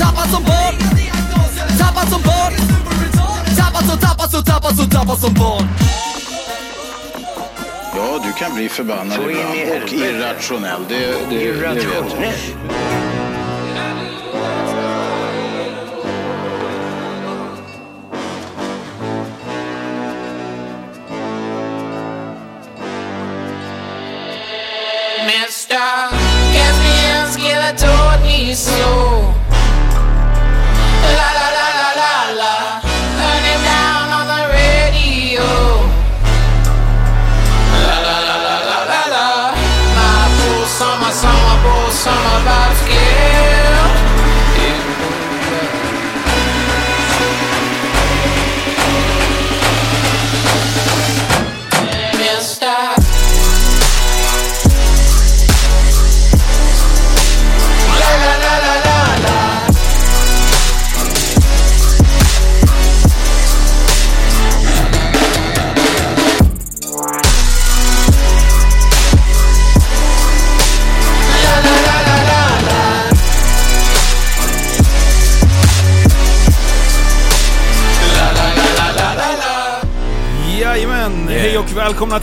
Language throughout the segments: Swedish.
Tappad som barn Tappad som barn Tappad som, tappad som, tappad som, tappad som barn Ja, du kan bli förbannad Så ibland och irrationell. Det, det, det vet jag. Mister, Caspian Skiller told me so.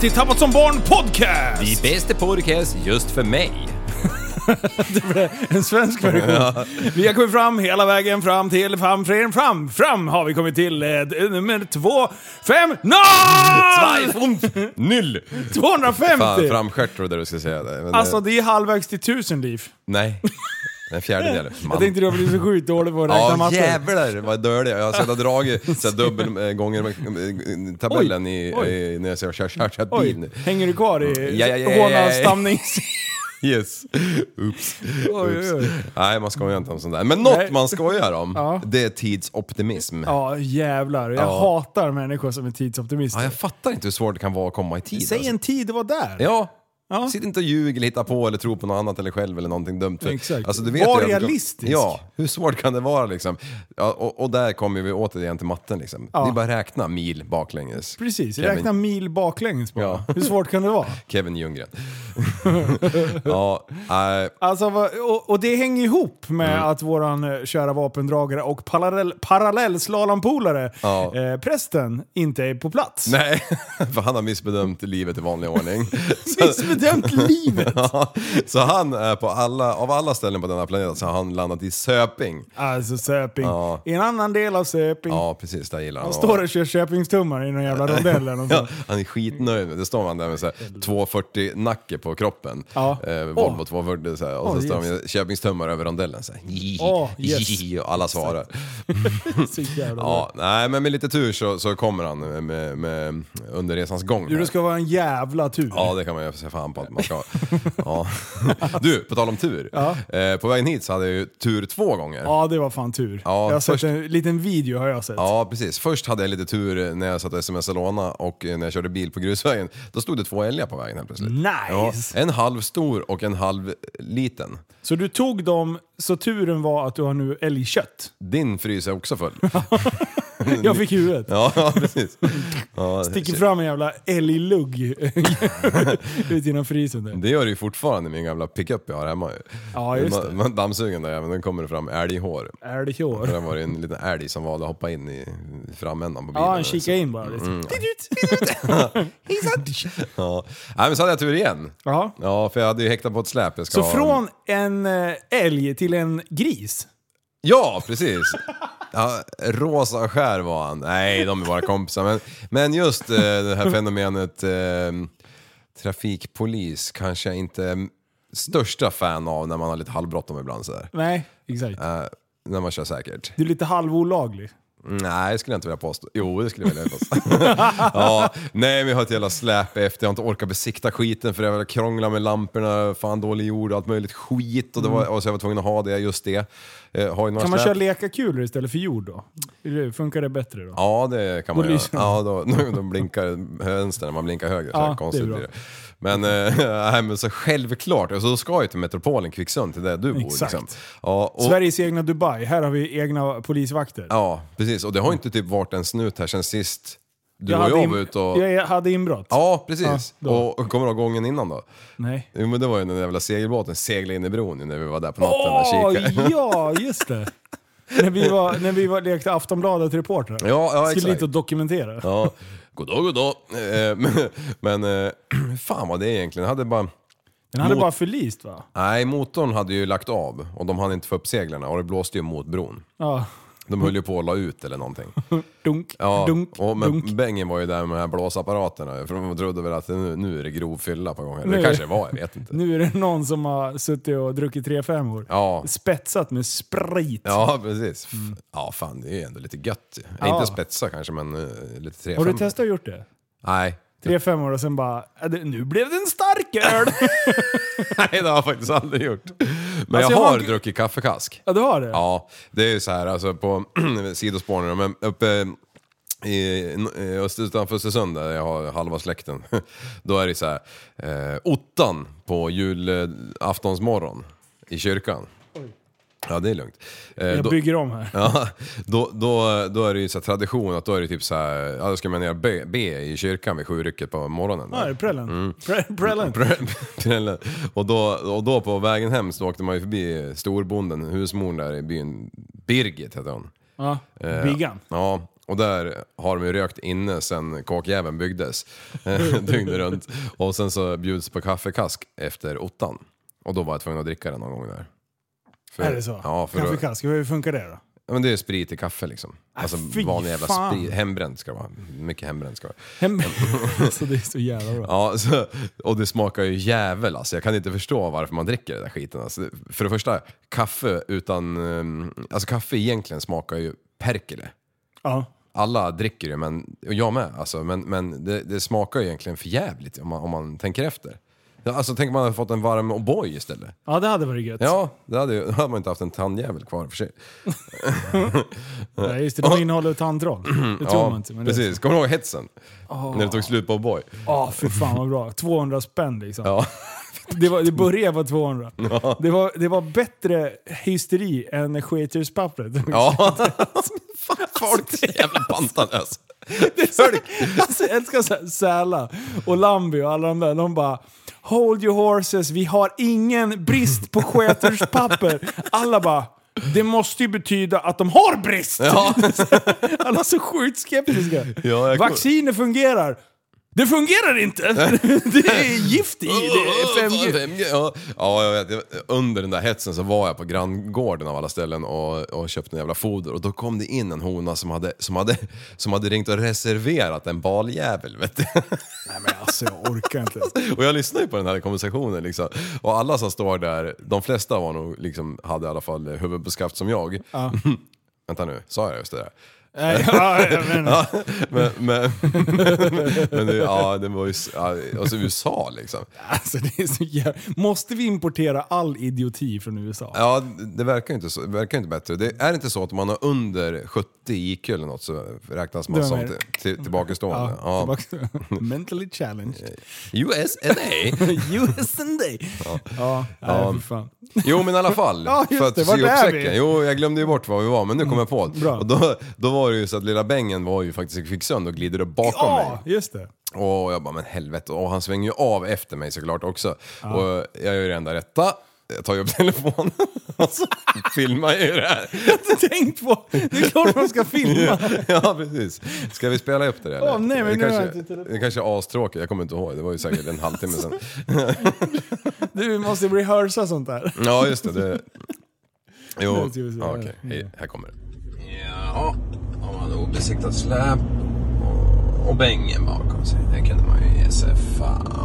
Till Tappat som barn podcast! Die bästa podcast just för mig. En svensk version. Vi har kommit fram hela vägen fram till fram, fram, fram, fram har vi kommit till eh, nummer två, fem, noll! Null! 250! Fan, framstjärt trodde du skulle säga det. Men Alltså det, det är halvvägs till tusen liv. Nej. En fjärdedel. Man. Jag tänkte du har blivit så sjukt dålig på att räkna Ja matte. jävlar vad dålig jag har suttit och dragit så dubbel äh, gånger äh, tabellen i, Oj. i, när jag kört, kört, kört Oj, bil. nu. hänger du kvar i Ja, ja, ja, ja, ja. hånavstamnings... Yes. Oops. Oj, oj, oj. Nej man skojar inte om sånt där. Men något Nej. man skojar om, Ja. det är tidsoptimism. Ja, jävlar. Jag Ja. hatar människor som är tidsoptimister. Ja, jag fattar inte hur svårt det kan vara att komma i tid. Säg alltså. en tid att vara där. Ja. Ja. Sitt inte och ljug eller hitta på eller tro på något annat eller själv eller någonting dumt. För, Exakt. Alltså, du vet Var ju realistisk. Ja, hur svårt kan det vara liksom? Ja, och, och där kommer vi återigen till matten liksom. Ja. Det är bara räkna mil baklänges. Precis, Kevin, räkna mil baklänges bara. Ja. Hur svårt kan det vara? Kevin Ljunggren. ja, nej, Alltså, och, och det hänger ihop med Mm. att våran eh, kära vapendragare och parallell, parallellslalompolare, Ja. eh, prästen, inte är på plats. nej, för han har missbedömt livet i vanlig ordning. Missbedömt livet! Ja, så han är på alla, av alla ställen på denna planet så har han landat i Söping. Alltså Söping. Ja. I en annan del av Söping. Ja, precis, där gillar han Han står och kör Köpingstummar i någon jävla rondell eller något Ja, han är skitnöjd det. står han där med så här 240-nacke på kroppen. Ja. Eh, Volvo Åh. 240 så här. och så står han yes. med Köpingstummar över rondellen så här. Åh, yes. Och alla svarar. Så jävla Ja, nej men med lite tur så, så kommer han med, med, med, under resans gång. Du, det ska vara en jävla tur. Ja, det kan man ju se fan på att man ska. Ja. Du, på tal om tur. Ja. Eh, på vägen hit så hade jag ju tur två gånger. Ja, det var fan tur. Ja, jag har först- sett en liten video har jag sett. Ja, precis. Först hade jag lite tur när jag satt och smsade låna och när jag körde bil på grusvägen. Då stod det två älgar på vägen helt plötsligt. Nice! Ja, en halv stor och en halv liten. Så du tog dem, så turen var att du har nu älgkött. Din frys är också full. Jag fick huvudet. Ja, ja, precis. Ja, Sticker fram en jävla älglugg ut genom frysen där. det gör det ju fortfarande min gamla pickup jag har hemma. Ja, just det. Man, den där även, den kommer det fram älghår. Älghår. Det var en liten älg som valde att hoppa in i framändan på bilen. Ja, han kikade in bara lite. Mm. Ja. Nej, men så hade jag tur igen. Ja. Ja, för jag hade ju häktat på ett släp. Jag ska Så ha från en eh, älg till en gris? Ja, precis. Ja, rosa skär var han. Nej, de är bara kompisar. Men, men just eh, det här fenomenet eh, trafikpolis kanske jag inte är största fan av när man har lite halvbråttom ibland sådär. Nej, exakt. Eh, när man kör säkert. Du är lite halvolaglig. Nej, det skulle jag inte vilja påstå. Jo, det skulle jag vilja påstå. ja, nej, men jag har ett jävla släp efter. Jag har inte orkat besikta skiten för jag krångla med lamporna, fan dålig jord och allt möjligt skit. Och, det var, och så jag var tvungen att ha det, just det. Eh, har ju några Kan man släp. köra lekakulor istället för jord då? Funkar det bättre då? Ja, det kan man Då göra. Ja, då, då blinkar vänster när man blinkar höger. Så Ja, här det är konstigt bra. Men, eh, nej, men så självklart, och så ska jag ju till metropolen Kvicksund, till där du bor. Exakt. Liksom. Ja, och, Sveriges egna Dubai. Här har vi egna polisvakter. ja, precis. Och det har inte typ varit en snut här sen sist du och hade jag var ute och... Jag hade inbrott. Ja, precis. Ja, då. och, och kommer du ihåg gången innan då? Nej. Jo men det var ju den där jävla segelbåten seglade in i bron när vi var där på natten och kikade. ja, just det. när vi var, när vi var, lekte Aftonbladet reportrar. Ja, ja Skulle exakt. dit och dokumentera. Ja, goddag goddag. Eh, men men eh, fan vad det är egentligen. Jag hade bara... Den hade Mot- bara förlist va? Nej, motorn hade ju lagt av och de hade inte få upp seglarna och det blåste ju mot bron. Ja. De höll ju på att la ut eller någonting. Dunk, Ja, dunk, och men dunk. Bengen var ju där med de här blåsapparaterna för de trodde väl att nu, nu är det grov fylla på gång. Eller Det kanske det var, jag vet inte. Nu är det någon som har suttit och druckit 3 5 år. Ja. Spetsat med sprit. Ja, precis. F- Ja, fan det är ju ändå lite gött. Mm. Ja. Inte spetsa kanske, men uh, lite 3 Har du testat att gjort det? Nej. 3 5 år och sen bara, "Ja, det- nu blev det en stark öl! Nej, det har jag faktiskt aldrig gjort. Men Alltså, jag jag har har- druckit kaffekask. ja, du har det? Ja, det är ju så här alltså på sidospår nu, men uppe i, i öst, utanför Östersund där jag har halva släkten. Då är det så här, eh, ottan på julaftonsmorgon i kyrkan. Ja, det är lugnt. Eh, Jag då- bygger om här. Ja, då, då, då är det ju så tradition att då är det typ så här, ja då ska man be, be i kyrkan vid sjurycket på morgonen. Ja, det är prällen. Pre- Prällen. Prällen. och, då, och då på vägen hem så åkte man ju förbi storbonden, husmor där i byn, Birgit heter hon. Ja, Eh, Biggan. Ja, och där har de ju rökt inne sen kåkjäveln byggdes. eh, Dygnet runt. Och sen så bjuds på kaffekask efter ottan. Och då var jag tvungen att dricka den någon gång där. För- Är det så? Ja, för då, Kaffekask, hur funkar det då? ja, men det är sprit i kaffe liksom. Alltså fy vanlig jävla fan. sprit. Hembränt ska det vara. Mycket hembränt ska det vara. Hem... så det är så jävla bra. Ja, så, och det smakar ju jävel alltså. Jag kan inte förstå varför man dricker den där skiten. Alltså, för det första, kaffe utan... um, Alltså kaffe egentligen smakar ju perkele. Ja. Alla dricker ju, men, och jag med, alltså, men, men det, det smakar ju egentligen för jävligt om man, om man tänker efter. Ja, Alltså tänk om man hade fått en varm O'boy istället. ja, det hade varit gött. Ja, det hade, ju- då hade man inte haft en tandjävel kvar för sig. Nej, just det, de innehåller tandtroll. Det tror man inte. Men det- precis. Kommer du ihåg hetsen? När det tog slut på O'boy? Ja, fy fan vad bra. 200 spänn liksom. Ja. Det, var, det började på 200. Det, var, det var bättre hysteri än sketljuspappret. Ja, folk är så jävla pantanösa. Alltså, jag älskar så här, Säla och Lambi och alla de där. De bara Hold your horses, vi har ingen brist på sköterspapper. Alla bara det måste ju betyda att de har brist! Ja. Alla är så sjukt skeptiska. Ja, Vacciner fungerar. Det fungerar inte! Det är gift i, det är 5G. 5G. Ja, ja jag vet. Under den där hetsen så var jag på granngården av alla ställen och, och köpte en jävla foder och då kom det in en hona som hade, som hade, som hade ringt och reserverat en baljävel vet du. Nej men alltså jag orkar inte. Och jag lyssnade ju på den här konversationen liksom. Och alla som står där, de flesta var nog liksom, hade i alla fall huvud på skaft som jag. Vänta nu, sa jag just det där? Ja, jag menar. Men, men, men det, ja, det var ju, ja, alltså USA liksom. Alltså det är så jävla... Måste vi importera all idioti från USA? Ja, det verkar ju inte, så, det verkar inte bättre. Det är inte så att om man har under 70 i IQ eller något så räknas man som man- till, till, tillbakastående. Ja, tillbaka- Mentally challenged. USA! US and day. Ja, ja. Nej, fan. Jo men i alla fall, Ja, för att det. sy Vart upp är säcken. vi? Mm. Jo, jag glömde ju bort var vi var, men nu kom jag på det. Då, då var det ju så att lilla Bengen var ju faktiskt i Kvicksund och glider upp bakom Ja, mig. just det. Och jag bara, men helvete. Och han svänger ju av efter mig såklart också. Och jag gör ju det enda rätta. Jag tar ju upp telefonen och så filmar jag ju det här. Jag har inte tänkt på. Det är klart man ska filma. Ja, precis. Ska vi spela upp det eller? Åh, nej, men det, nu kanske, inte det kanske är astråkigt, jag kommer inte ihåg. Det var ju säkert en halvtimme sedan. Du måste rehearsa sånt där. Ja, just det. det... Jo, ja, okej. Hej, här kommer det. Ja, har man obesiktat släp och, och bängen bakom sig. Det kunde man ju ge sig fan.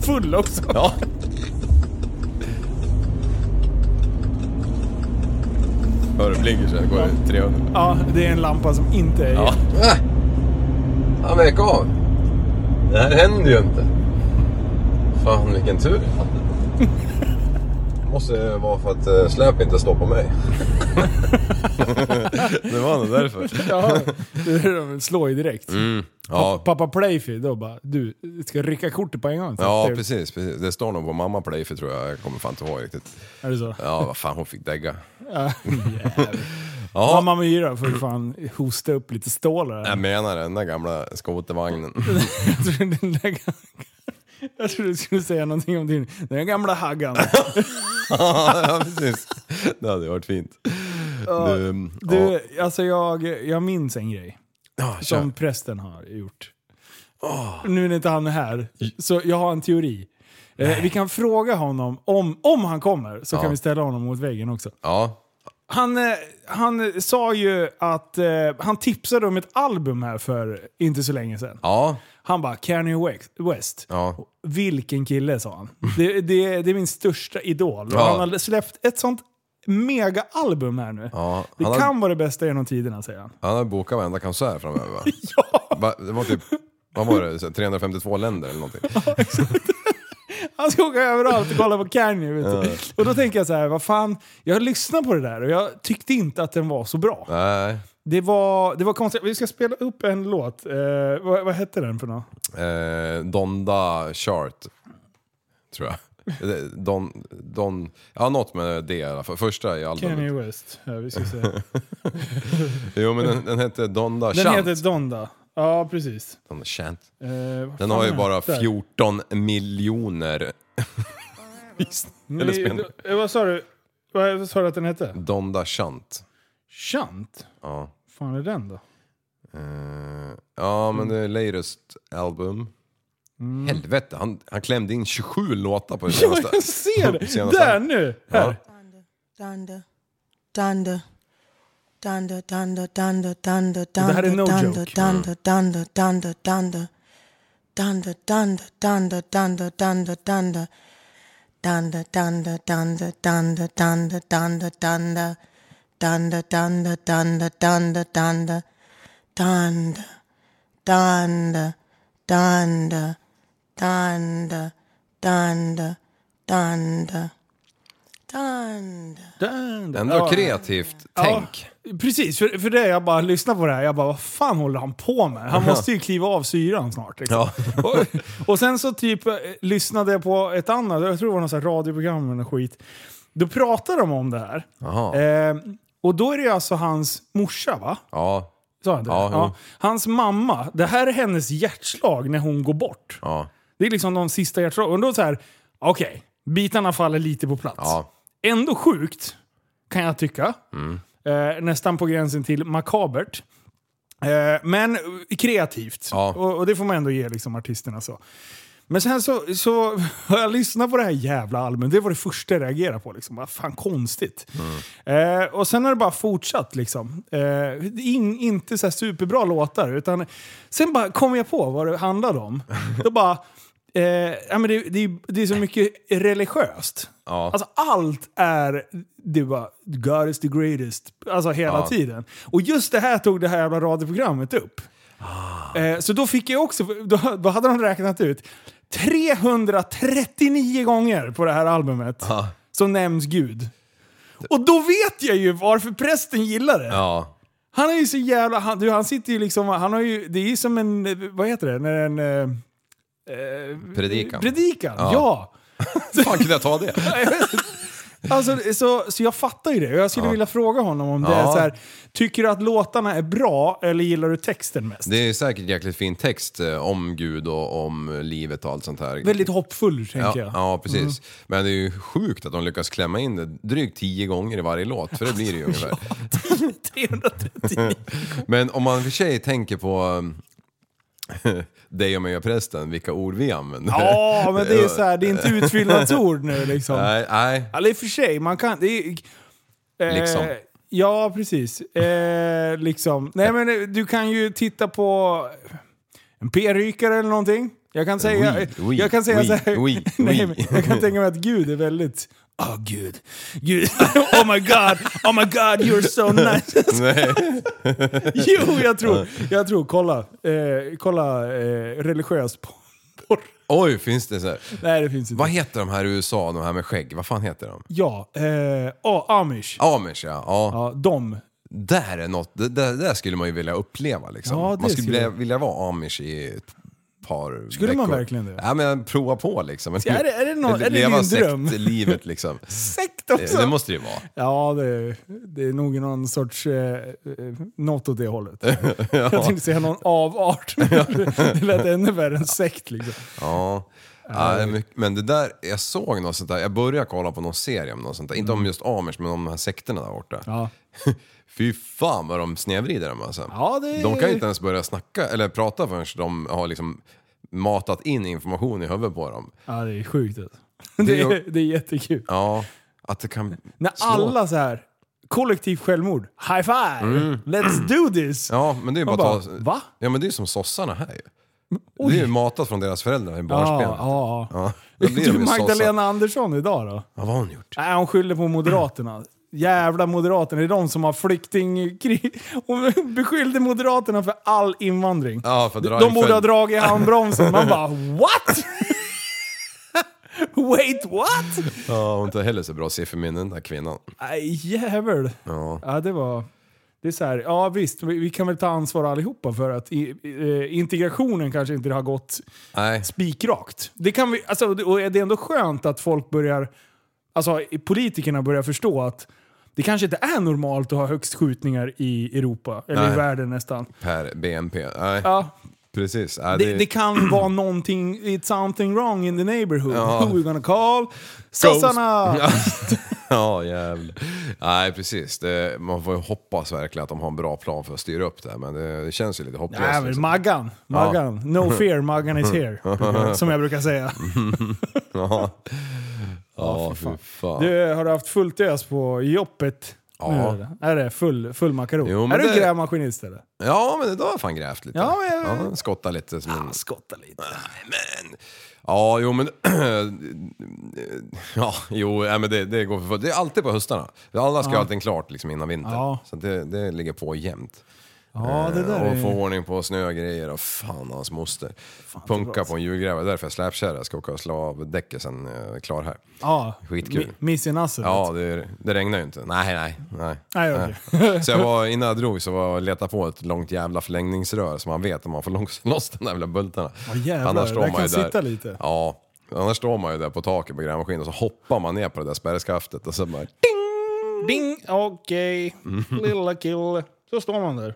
Full också. Ja. Hör du blinker så går det 300. Ja, det är en lampa som inte är Ja. Äh. Han vek av. Det här händer ju inte. Fan vilken tur jag hade. Måste vara för att eh, släp inte står på mig. det var nog därför. Ja, de slår ju direkt. Mm. Ja, Pappa Playfie, då bara du ska rycka kortet på en gång. Ja det- precis, precis. Det står nog på mamma Playford tror jag. Jag kommer fan inte ihåg riktigt. Är det så? Ja, vad fan hon fick dägga. Ja. Ja, Mamma Myra får ju fan hosta upp lite stålar. jag menar den där gamla skotervagnen. Jag trodde den där gamla- Jag trodde du skulle säga någonting om din, den gamla haggan. ja, precis. Det hade varit fint. Du, Du, alltså jag, jag minns en grej ja, som prästen har gjort. Nu när inte han är här, så jag har en teori. Eh, vi kan fråga honom, om, om han kommer, så Ja. kan vi ställa honom mot väggen också. Ja, Han, eh, han sa ju att eh, han tipsade om ett album här för inte så länge sedan. ja, Han bara Kanye West- ja. Vilken kille sa han. Det, det, det är min största idol. Ja. Han har släppt ett sånt mega-album här nu. ja. Det Han, har, kan vara det bästa genom tiderna säger han. han har bokat varenda konsert framöver va? Ja! Va? Det var typ, vad var det, Så 352 länder eller någonting? Han ska åka överallt och kolla på Kanye. Vet du. Och då tänker jag så här, vad fan. Jag lyssnade på det där och jag tyckte inte att den var så bra. Nej. Det var, det var konstigt. Vi ska spela upp en låt. Eh, vad, vad hette den för något? Eh, Donda Chart, tror jag. Eh, Don, Don, ja något med det i alla fall. Första i albumet. Kanye West. Ja, vi ska se. Jo men den, den hette Donda Den Chant. heter Donda. Ja, precis. Donda Chant. Eh, Den har ju bara Där. 14 miljoner. Eller. Nej, eh, Vad sa du? Vad sa du att den hette? Donda Chant. Shunt? Ja. fan är den då? Eh, ja, men det är latest album. Helvete, han, han klämde in 27 låtar på senaste. Ja, jag ser det! Senaste. Där nu! Här. Dunder, dunder, dunder, dunder, dunder, dunder, Det här är no dunder, joke. dunder, dunder, dunder, dunder. Dunder, dunder, dunder, dunder, dunder, dunder. Dunder, dunder, dunder, dunder, dunder, dunder, dunder thunder, thunder, thunder, thunder, thunder, thunder, thunder, thunder, thunder, thunder, thunder. Där. Ändå Ja. kreativt Ja, tänk. Precis, för, för det jag bara lyssnar på det här, jag bara vad fan håller han på med? Han måste ju kliva av syran snart. Liksom. Ja. och, och sen så typ eh, lyssnade jag på ett annat, jag tror det var något radioprogram eller skit. Då pratade de om det här. Eh, och då är det alltså hans morsa va? Ja, Sa han det? Ja, jo. Hans mamma, det här är hennes hjärtslag när hon går bort. ja, Det är liksom de sista hjärtslagen. Och då så här, okej, bitarna faller lite på plats. ja. Ändå sjukt, kan jag tycka. Mm. Eh, nästan på gränsen till makabert. Eh, men kreativt. Ja. Och, och det får man ändå ge liksom, artisterna. så. Men sen så, så har jag lyssnat på det här jävla albumet. Det var det första jag reagerade på. Liksom. Vad fan konstigt. Mm. Eh, och sen har det bara fortsatt. Liksom. Eh, in, inte så superbra låtar. Utan, sen bara kom jag på vad det handlade om. Då bara... Eh, ja, men det, det, är- det är så mycket religiöst. Ja. Alltså allt är, det bara, God is the greatest. Alltså hela Ja. tiden. Och just det här tog det här jävla radioprogrammet upp. Ah. Eh, så då fick jag också, då, då hade de räknat ut 339 gånger på det här albumet Ja. så nämns Gud. Och då vet jag ju varför prästen gillar det. ja. Han är ju så jävla... Han, du, han sitter ju liksom... Han har ju, det är ju som en... Vad heter det? När en... Eh, eh, Predikan. Predikan, Ja. ja. Fan kunde jag ta det? Alltså, så, så jag fattar ju det. Jag skulle Ja. vilja fråga honom om det är Ja. så här. Tycker du att låtarna är bra eller gillar du texten mest? Det är säkert jäkligt fin text eh, om Gud och om livet och allt sånt här. Väldigt hoppfull, tänker Ja, jag. ja, precis. Men det är ju sjukt att de lyckas klämma in det drygt tio gånger i varje låt, för det blir det ju ungefär. 339. Men om man för sig tänker på um, dig och mig och prästen, vilka ord vi använder. Ja, men det är så här, det är inte utfyllnadsord nu liksom. Nej, nej. Eller i och för sig, man kan... Det är, eh, Liksom. Ja, precis. Eh, liksom. Nej men eh, du kan ju titta på en p-rykare eller någonting. Jag kan säga, Oui, oui, jag kan säga oui, så här, oui, nej, jag kan tänka mig att Gud är väldigt... Oh Gud, Gud, oh my god, oh my god you're so nice. Jo, jag tror, jag tror, kolla, eh, kolla eh, religiöst på porr. Oj, finns det så här. Nej det finns inte. Vad heter de här i USA, de här med skägg? Vad fan heter de? Ja, eh, oh, amish. Amish ja. ja. Ja, de. Där är något, det, där skulle man ju vilja uppleva liksom. Ja, man skulle vilja, vilja vara amish i par Skulle man veckor. verkligen det? Ja men prova på liksom. Ja, är det- är det nå- är det Leva din dröm? livet liksom. Sekt också! det måste det ju vara. Ja, det, det är nog någon sorts... Eh, eh, något åt det hållet. Jag tänkte säga någon avart. det lät ännu värre än sekt liksom. Ja. Ja, är men det där, jag såg något sånt där, jag började kolla på någon serie om något sånt där. Inte om just amish men om de här sekterna där borta. Mm. Ja. Fy fan vad de snedvrider dem alltså. Ja, det- De kan ju inte ens börja snacka eller prata förrän de har liksom matat in information i huvudet på dem. ja, det är sjukt. Alltså. Det är det är jättekul. Ja, att det kan När slå. alla så här kollektivt självmord. High five! Let's do this! Mm. Ja, men det är bara, bara, ta... va? Ja men det är som sossarna här ju. Oj. Det är ju matat från deras föräldrar i Ja, barnsben. ja, ja. Ja, ju Magdalena sossar. Andersson idag då? Ja, vad har hon gjort? Nej, hon skyller på Moderaterna. Jävla Moderaterna, det är de som har flyktingkrig. Hon beskyllde Moderaterna för all invandring. Ja, för dra de borde ha dragit handbromsen. Man bara what? Wait what? Ja, hon har inte heller så bra sifferminnen den där kvinnan. Nej jävel. Ja. Ja det var... Det är så här, ja visst, vi, vi kan väl ta ansvar allihopa för att i, eh, integrationen kanske inte har gått Nej, spikrakt. Det kan vi, alltså, och det är ändå skönt att folk börjar, alltså politikerna börjar förstå att det kanske inte är normalt att ha högst skjutningar i Europa, eller i Nej. världen nästan. per BNP. Nej, Ja, precis. Ja, det, det kan vara någonting, it's something wrong in the neighborhood. Who we gonna call? Sossarna! Ja, ja jävlar. Nej precis, det, man får ju hoppas verkligen att de har en bra plan för att styra upp det här, men det, det känns ju lite hopplöst. Nej men liksom. Maggan, Maggan. No fear, Maggan is here. Som jag brukar säga. Ja, ja fy fy fan. fan. Du, har du haft fullt ös på jobbet? Ja. Nu, eller? Är det full, full makaron? Jo, är men du det- grävmaskinist eller? Ja men idag har jag fan grävt lite. Ja, men- skotta lite som en... Skotta lite. Men, ja, jo men... ja, jo, ja, men det, det går för fullt. Det är alltid på höstarna. Alla ska ha allting klart liksom innan vintern. Ja. Så det, det ligger på jämt. Ja, det där och få är... ordning på snögrejer och fan hans moster. bra. Punka på en julgrävare, därför jag släpkärra. Ska åka och slå av däcket sen jag är klar här. Ja, Skitkul. mi- Miss i nassen. Ja, det, det regnar ju inte. Nej, nej, nej. Nej, okej. Så jag var, innan jag drog så var jag letade på ett långt jävla förlängningsrör så man vet om man får loss, de där jävla bultarna. Ja, jävlar, det kan sitta lite. Ja, annars står man ju där på taket på grävmaskinen och så hoppar man ner på det där spärrskaftet och så bara... Ding! Okej, Mm. lilla kille. Så står man där.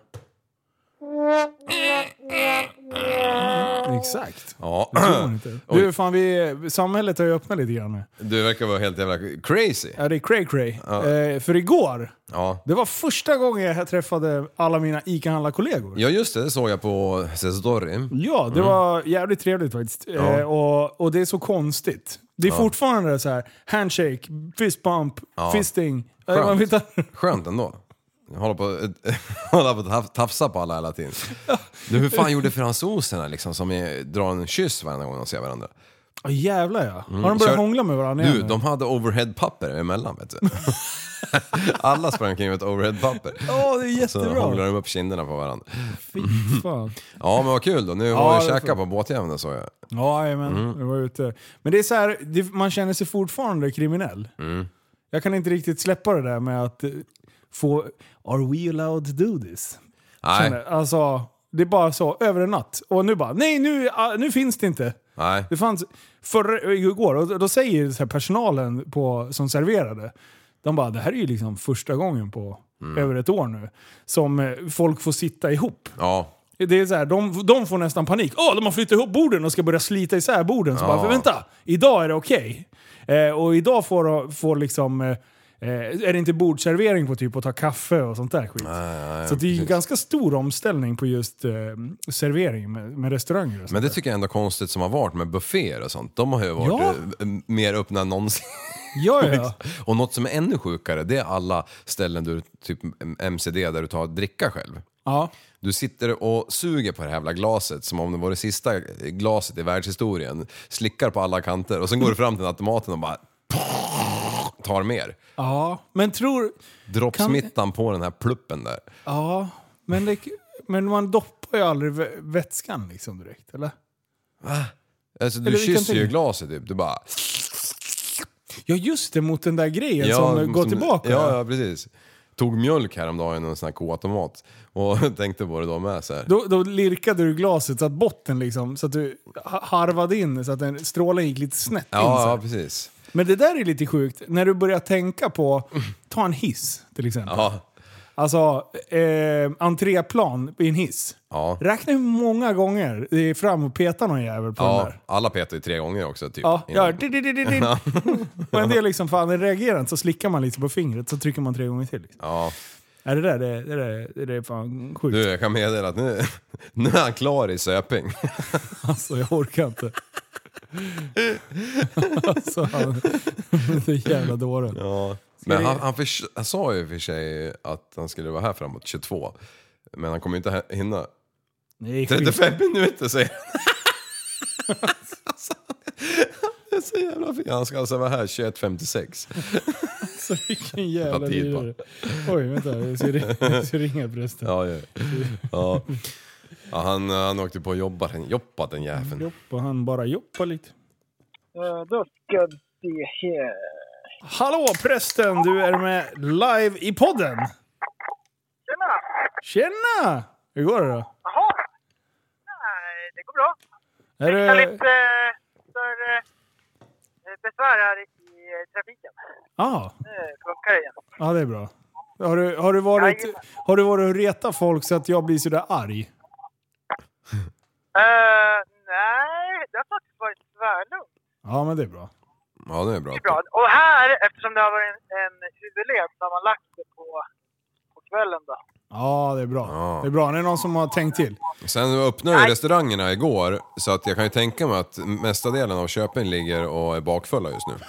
Exakt. Ja. Det tror man inte. Du, fan, vi, samhället har ju öppnat lite grann nu. Du verkar vara helt jävla crazy. Ja, det är cray cray. Eh, för igår, Ja. det var första gången jag träffade alla mina ICA-handlarkollegor. Ja just det, det såg jag på Story. Ja, det var jävligt trevligt faktiskt. Eh, och, och det är så konstigt. Det är fortfarande så här handshake, fist bump, Ja. fisting. Eh, Skönt. man vet Skönt ändå. Jag håller på håller på att taf- tafsa på alla hela tiden. Du, hur fan gjorde fransoserna liksom som är, drar en kyss varje gång de ser varandra? Ja jävlar ja. Har de börjat Mm. Kör- hångla med varandra Du, de hade overheadpapper emellan vet du. Alla sprang kring med ett overheadpapper. Ja, det är Så hånglade jättebra. de upp kinderna på varandra. Fy fan. Ja men vad kul då, nu Ja, var vi får- på båtjäveln såg jag. Ja, jajamän. Mm. Jag var ute. Men det är så här, man känner sig fortfarande kriminell. Mm. Jag kan inte riktigt släppa det där med att få... Are we allowed to do this? Nej, Känner, alltså, det är bara så, över en natt. Och nu bara, nej nu, ah, nu finns det inte. nej. Det fanns förra, igår, och då säger så personalen på, som serverade, de bara, det här är ju liksom första gången på Mm. över ett år nu som eh, folk får sitta ihop. Ja, Det är så här, de, de får nästan panik. Åh, de har flyttat ihop borden och ska börja slita isär borden. Så Ja. bara, vänta, idag är det okej. Eh, och idag får, får liksom, eh, eh, är det inte bordservering på typ att ta kaffe och sånt där skit. så det är ju en ganska stor omställning på just eh, servering med, med restauranger men det tycker jag ändå är konstigt som har varit med bufféer och sånt. De har ju varit Ja. eh, mer öppna än någonsin. Ja, ja, ja. Och något som är ännu sjukare, det är alla ställen du, typ MCD, där du tar dricka själv. Ja. Du sitter och suger på det här jävla glaset som om det var det sista glaset i världshistorien. Slickar på alla kanter och sen går du fram till automaten och bara tar mer. Ja, men tror... Droppsmittan på den här pluppen där. Ja, men, det, men man doppar ju aldrig vä- vätskan liksom direkt, eller? Alltså du Eller kysser ju glaset typ. Du bara... Ja, just det, mot den där grejen som går tillbaka. Ja, ja, precis. Tog mjölk häromdagen i en sån här koautomat. Och tänkte på det då med så här. Då, då lirkade du glaset så att botten liksom, så att du ha- harvade in så att den strålen gick lite snett in. Så Ja, här. ja, precis. Men det där är lite sjukt, när du börjar tänka på, ta en hiss till exempel. Ja, Alltså, eh, entréplan i en hiss. ja. Räkna hur många gånger det är fram och peta någon jävel på den ja. där. Alla petar ju tre gånger också typ. Ja, innan. ja. di- di- di- di- di. Och en del liksom, fan den reagerar inte, så slickar man lite på fingret så trycker man tre gånger till. Liksom. ja. Är det där, det, det, där, det är fan sjukt. Du, jag kan meddela att nu, nu är han klar i Söping. Alltså jag orkar inte. Alltså han, det är jävla dåren. Ja. Men han, han, förs- han sa ju för sig att han skulle vara här framåt 22. Men han kommer ju inte hinna. Nej, skit. 35 minuter säger han. Alltså, Det är så jävla fint. Han ska alltså vara här 21.56. Så vilken jävla tid lirare. Oj, vänta. Jag ska, ri- jag ska ringa prästen. Ja, ja. ja. Ja han, han åkte på och jobbade, jobbat den jäveln. Joppa, han bara jobbar lite. Eh, Då ska vi se här. Hallå prästen, du är med live i podden. Tjena! Tjena! Hur går det då? Jaha. Nej, det går bra. Är Jag har du... lite eh, för, eh, besvär här i eh, trafiken. Ah, Nu funkar det igen. ja, det är bra. Har du, har, du varit, Jajamän. har du varit och retat folk så att jag blir sådär arg? Eh, nej, det har faktiskt varit tvärlugnt. Ja, men det är bra. Ja, det är bra. Det är bra. Och här, eftersom det har varit en, en huvudled, så har man lagt det på, på kvällen då. Ja, det är bra. Ja. Det är bra. Det är någon som har tänkt till. Sen öppnade ju restaurangerna igår, så att jag kan ju tänka mig att mesta delen av Köping ligger och är bakfulla just nu.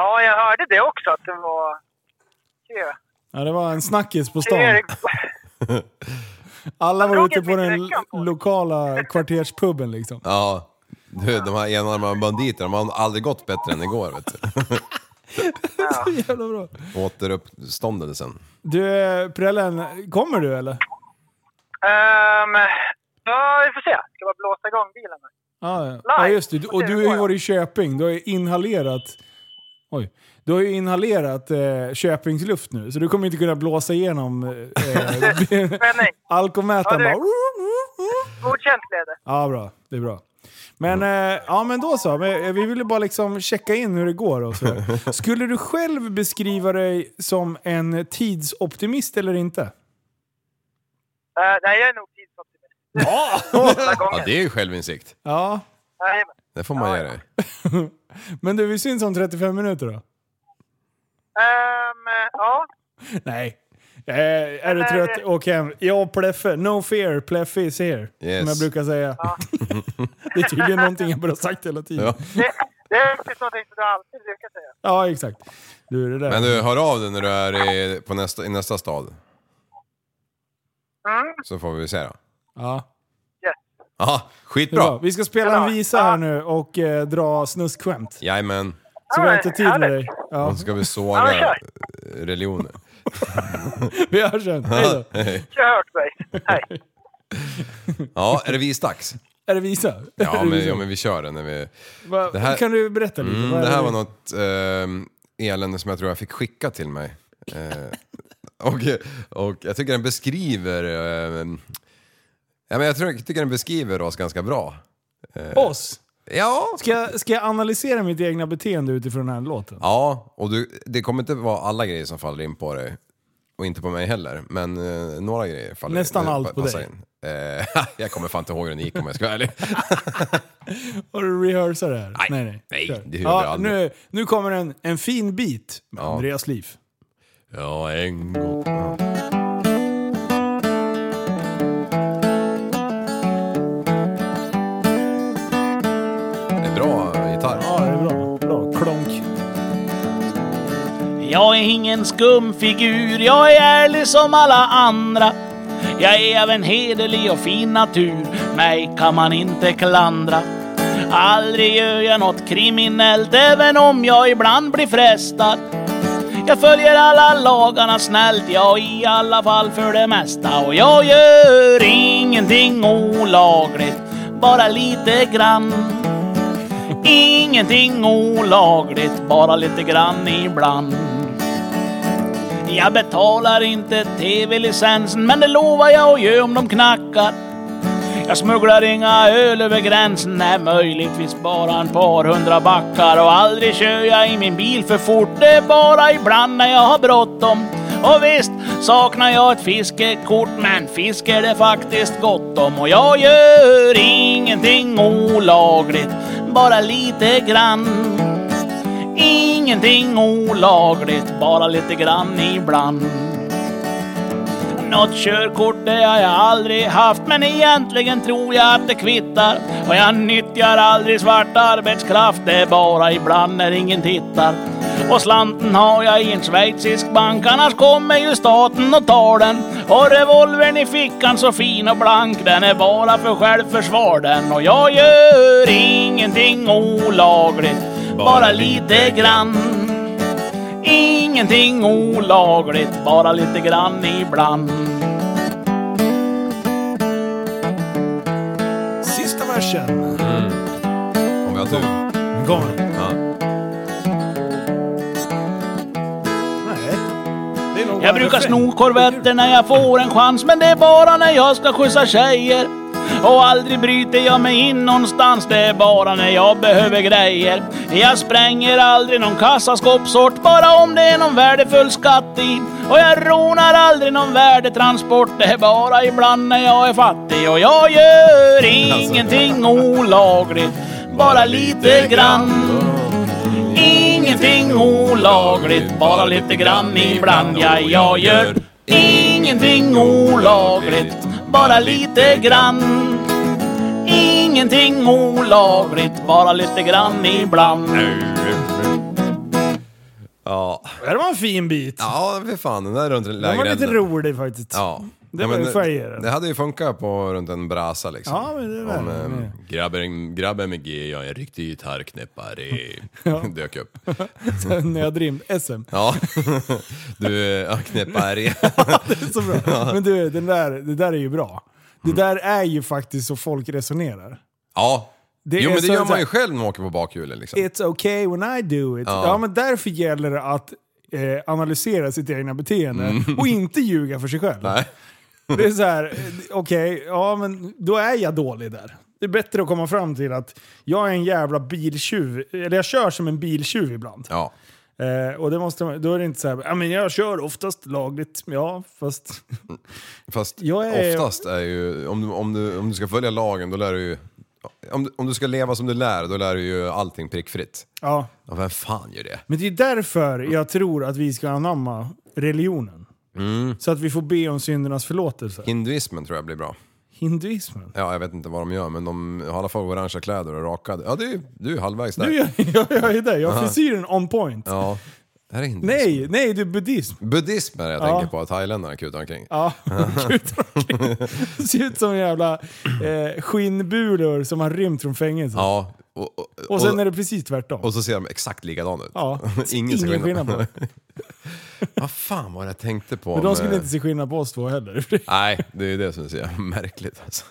Ja, jag hörde det också, att det var kö. Ja, det var en snackis på stan. Erik, Alla var ute på den lokala kvarterspuben liksom. Ja, du, de här enarmade banditerna, de har aldrig gått bättre än igår vet du. Så jävla bra. Återuppståndelsen. Du, Prällen, kommer du eller? Ehm, ja, vi får se. Ska bara blåsa igång bilen. Ja, ja. ja just det. Och du har ju varit i Köping. Du har ju inhalerat... Oj. Du har ju inhalerat eh, Köpingsluft nu, så du kommer inte kunna blåsa igenom eh, alkomätaren. Ja. Godkänt blev det. Ja, bra. Det är bra. Men, eh, ja, men då så. Men, eh, vi ville bara liksom checka in hur det går. Och så. Skulle du själv beskriva dig som en tidsoptimist eller inte? Eh, nej, jag är nog tidsoptimist. Ja! Ja, det är ju självinsikt. ja. Det får man Ja, ge ja. dig. Men du, vi syns om 35 minuter då? Ehm, ja. Nej. Eh, är du trött, åk hem. Jag Pleffe. No fear, Pleffe is here. Yes. Som jag brukar säga. det är tydligen någonting jag bara sagt hela tiden. Ja. Ja, Det, det är faktiskt någonting som du alltid brukar säga. exakt. Du, det där. Men du, hör av dig när du är i, på nästa, i nästa stad. Mm. Så får vi se då. Ja. Yes. Aha, skitbra! Vi ska spela en visa här nu och eh, dra snuskskämt. Jajamän. Så vi har Ja, inte tid med dig. Ja. Nu ska vi Ja, såga kör. eh, religioner. Vi hörs sen. Hej då. Hej. Kört mig. Hej. Ja, är det visdags? Är det visa? Är Ja det men, ja, men vi kör det när vi... Va, det här- Kan du berätta lite? Mm, Vad är det här var något eh, elände som jag tror jag fick skicka till mig. Eh, och, och jag tycker den beskriver... Eh, ja, men jag, tror, jag tycker den beskriver oss ganska bra. Oss? Ja, Ska jag, ska jag analysera mitt egna beteende utifrån den här låten? ja och du, det kommer inte vara alla grejer som faller in på dig. Och inte på mig heller, men eh, några grejer faller Nästan eh, allt på dig. In. Eh, jag kommer fan inte ihåg hur den gick om jag ska vara ärlig. Har du rehearsat det här? Nej, nej, nej, Kör. det jag ja, aldrig. nu, nu kommer en, en fin bit med Ja. Andreas liv. Ja, en gång. Jag är ingen skumfigur, jag är ärlig som alla andra. Jag är av en hederlig och fin natur, mig kan man inte klandra. Aldrig gör jag något kriminellt, även om jag ibland blir frestad. Jag följer alla lagarna snällt, ja i alla fall för det mesta. Och jag gör ingenting olagligt, bara lite grann. Ingenting olagligt, bara lite grann ibland. Jag betalar inte TV-licensen, men det lovar jag att göra om de knackar. Jag smugglar inga öl över gränsen, nej möjligtvis bara en par hundra backar. Och aldrig kör jag i min bil för fort, det är bara ibland när jag har bråttom. Och visst saknar jag ett fiskekort, men fisk är det faktiskt gott om. Och jag gör ingenting olagligt, bara lite grann. Ingenting olagligt, bara lite grann ibland. Något körkort det har jag aldrig haft men egentligen tror jag att det kvittar. Och jag nyttjar aldrig svart arbetskraft, det är bara ibland när ingen tittar. Och slanten har jag i en schweizisk bank, annars kommer ju staten och tar den. Och revolvern i fickan så fin och blank, den är bara för självförsvar den. Och jag gör ingenting olagligt, bara lite grann. Ingenting olagligt, bara lite grann ibland. Sista versen. Om vi har tur. Gång. Ja. Nej. Det är nog bara Jag brukar refräng. sno korvetter när jag får en chans men det är bara när jag ska skjutsa tjejer. Och aldrig bryter jag mig in någonstans, det är bara när jag behöver grejer. Jag spränger aldrig någon kassaskåpssort, bara om det är någon värdefull skatt i. Och jag rånar aldrig någon värdetransport, det är bara ibland när jag är fattig. Och jag gör ingenting olagligt, bara lite grann. Ingenting olagligt, bara lite grann ibland. Ja, jag gör ingenting olagligt, bara lite grann. Ingenting olagligt, bara lite grann ibland. Ja. Det var en fin bit. Ja, för fan. Den där runt Den var lite lägerelden. rolig faktiskt. Ja. Det var ju färger. Det hade ju funkat på runt en brasa liksom. Ja, men det är Om väl- eh, grabben, grabben med G, jag är en riktig gitarrknäppare, Ja. dök upp. När jag drev SM. Ja, du, ja, knäppare. det är så bra. Men du, den där, det där är ju bra. Det där är ju faktiskt så folk resonerar. Ja. Det jo är men det så- gör man ju själv när man åker på bakhjulen liksom. It's okay when I do it. Ja, Ja. men därför gäller det att eh, analysera sitt egna beteende Mm. och inte ljuga för sig själv. Nej. Det är så här, okej, ja men då är jag dålig där. Det är bättre att komma fram till att jag är en jävla biltjuv, eller jag kör som en biltjuv ibland. Ja. Eh, och det måste, då är det inte så här, ja men jag kör oftast lagligt. Ja, fast... Fast är- oftast är ju, om du, om, du, om du ska följa lagen då lär du ju, om du, om du ska leva som du lär, då lär du ju allting prickfritt. Ja. Ja, vem fan gör det? Men det är därför jag tror att vi ska anamma religionen. Mm. Så att vi får be om syndernas förlåtelse. Hinduismen tror jag blir bra. Hinduismen. Ja, jag vet inte vad de gör, men de har i alla fall orangea kläder och rakade. Ja, du, du är halvvägs där. Du, jag, jag, jag är där. Jag har frisyren on point. Ja. Det är hinduism. Nej, nej, det är buddhism. Buddhism är det jag Ja. tänker på, att thailändarna kutar omkring. Ja, kutar omkring. Det ser ut som jävla eh, skinnbulor som har rymt från fängelse. Ja. Och, och, Och sen är det precis tvärtom. och så ser de exakt likadana ut. Ja, Ingen ingen skillnad på Vad fan var det jag tänkte på? Men de skulle med- inte se skillnad på oss två heller. Nej, det är det som är så märkligt alltså.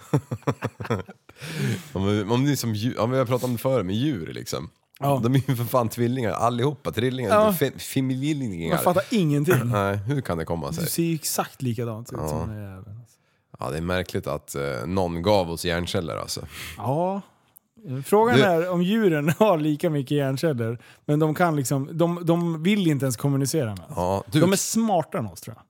om, vi- om, som djur, om vi har pratat om det förr med djur liksom. Ja. De är ju för fan tvillingar allihopa, trillingar, Ja. familjelingar. Jag fattar ingenting. Nej, hur kan det komma Du sig? ser ju exakt likadant ut Ja. som den jäveln. Ja, det är märkligt att eh, någon gav oss hjärnceller alltså. Ja. Frågan Du- är om djuren har lika mycket hjärnceller, men de kan liksom, de, de vill inte ens kommunicera med oss. Ja, du, De är smartare än oss tror jag.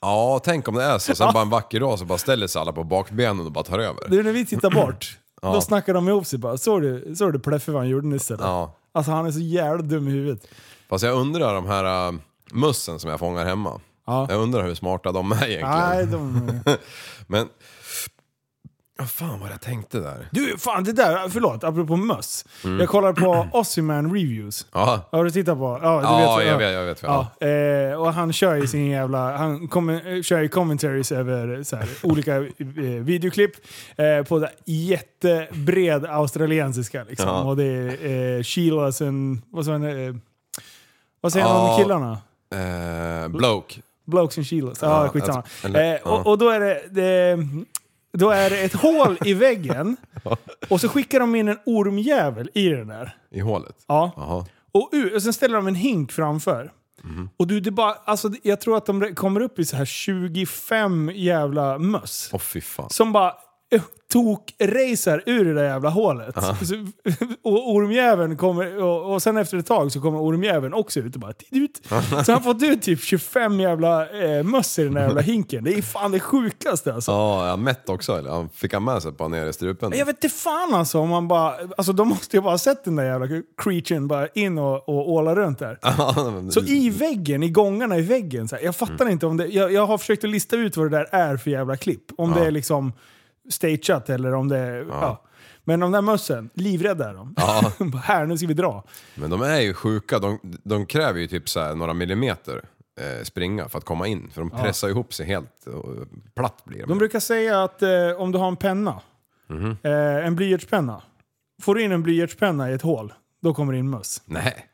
ja, tänk om det är så. Sen bara en vacker dag så bara ställer sig alla på bakbenen och bara tar över. Det är när vi tittar bort, Ja. då snackar de ihop sig bara. Såg du, såg du Pleffe vad han gjorde nyss eller? Ja. Alltså han är så jävla dum i huvudet. Fast jag undrar de här uh, mössen som jag fångar hemma. Ja. Jag undrar hur smarta de är egentligen. Nej, de... Men Vad fan vad jag tänkte där? Du, fan det där, förlåt, apropå möss. Mm. Jag kollar på Ossiman Reviews. Ja, Har du tittat på? Ja, du ja vet, jag vet, jag vet. Ja. Ja, eh, och han kör ju sin jävla... Han kommer, kör ju commentaries över så här, olika eh, videoklipp eh, på här, jättebred australiensiska. Liksom. Ja. Och det är eh, Sheilas and... Vad, sa han, eh, vad säger han Ja. om killarna? Eh, bloke. Blokes and Sheilas. Ja, Ja, skitsamma. eller- eh, ja. och, och då är det, det... Då är det ett hål i väggen och så skickar de in en ormjävel i den där. I hålet? Ja. Och, och sen ställer de en hink framför. Mhm. Och du, det bara, alltså, jag tror att de kommer upp i så här 25 jävla möss. Fan. Som bara tok-racer ur det där jävla hålet. Så, och ormjäveln kommer, och, och sen efter ett tag så kommer ormjäveln också ut och bara ut. Så han fått ut typ 25 jävla eh, möss i den där jävla hinken. Det är fan det sjukaste alltså. Ja, jag mätt också eller? Han fick han med sig på ner i strupen? Jag vet inte fan alltså om man bara... Alltså de måste ju bara ha sett den där jävla creaturen bara in och, och åla runt där. Så i väggen, i gångarna i väggen. Så här, jag fattar inte om det... Jag, jag har försökt att lista ut vad det där är för jävla klipp. Om det är liksom stageat eller om det är... Ja. Men de där mössen, livrädda är de. Ja. Här, nu ska vi dra. Men de är ju sjuka, de, de kräver ju typ så några millimeter eh, springa för att komma in. För de pressar ihop sig helt och platt blir de. De brukar säga att eh, om du har en penna, Mhm. eh, en blyertspenna. Får du in en blyertspenna i ett hål, då kommer det in möss. Nej.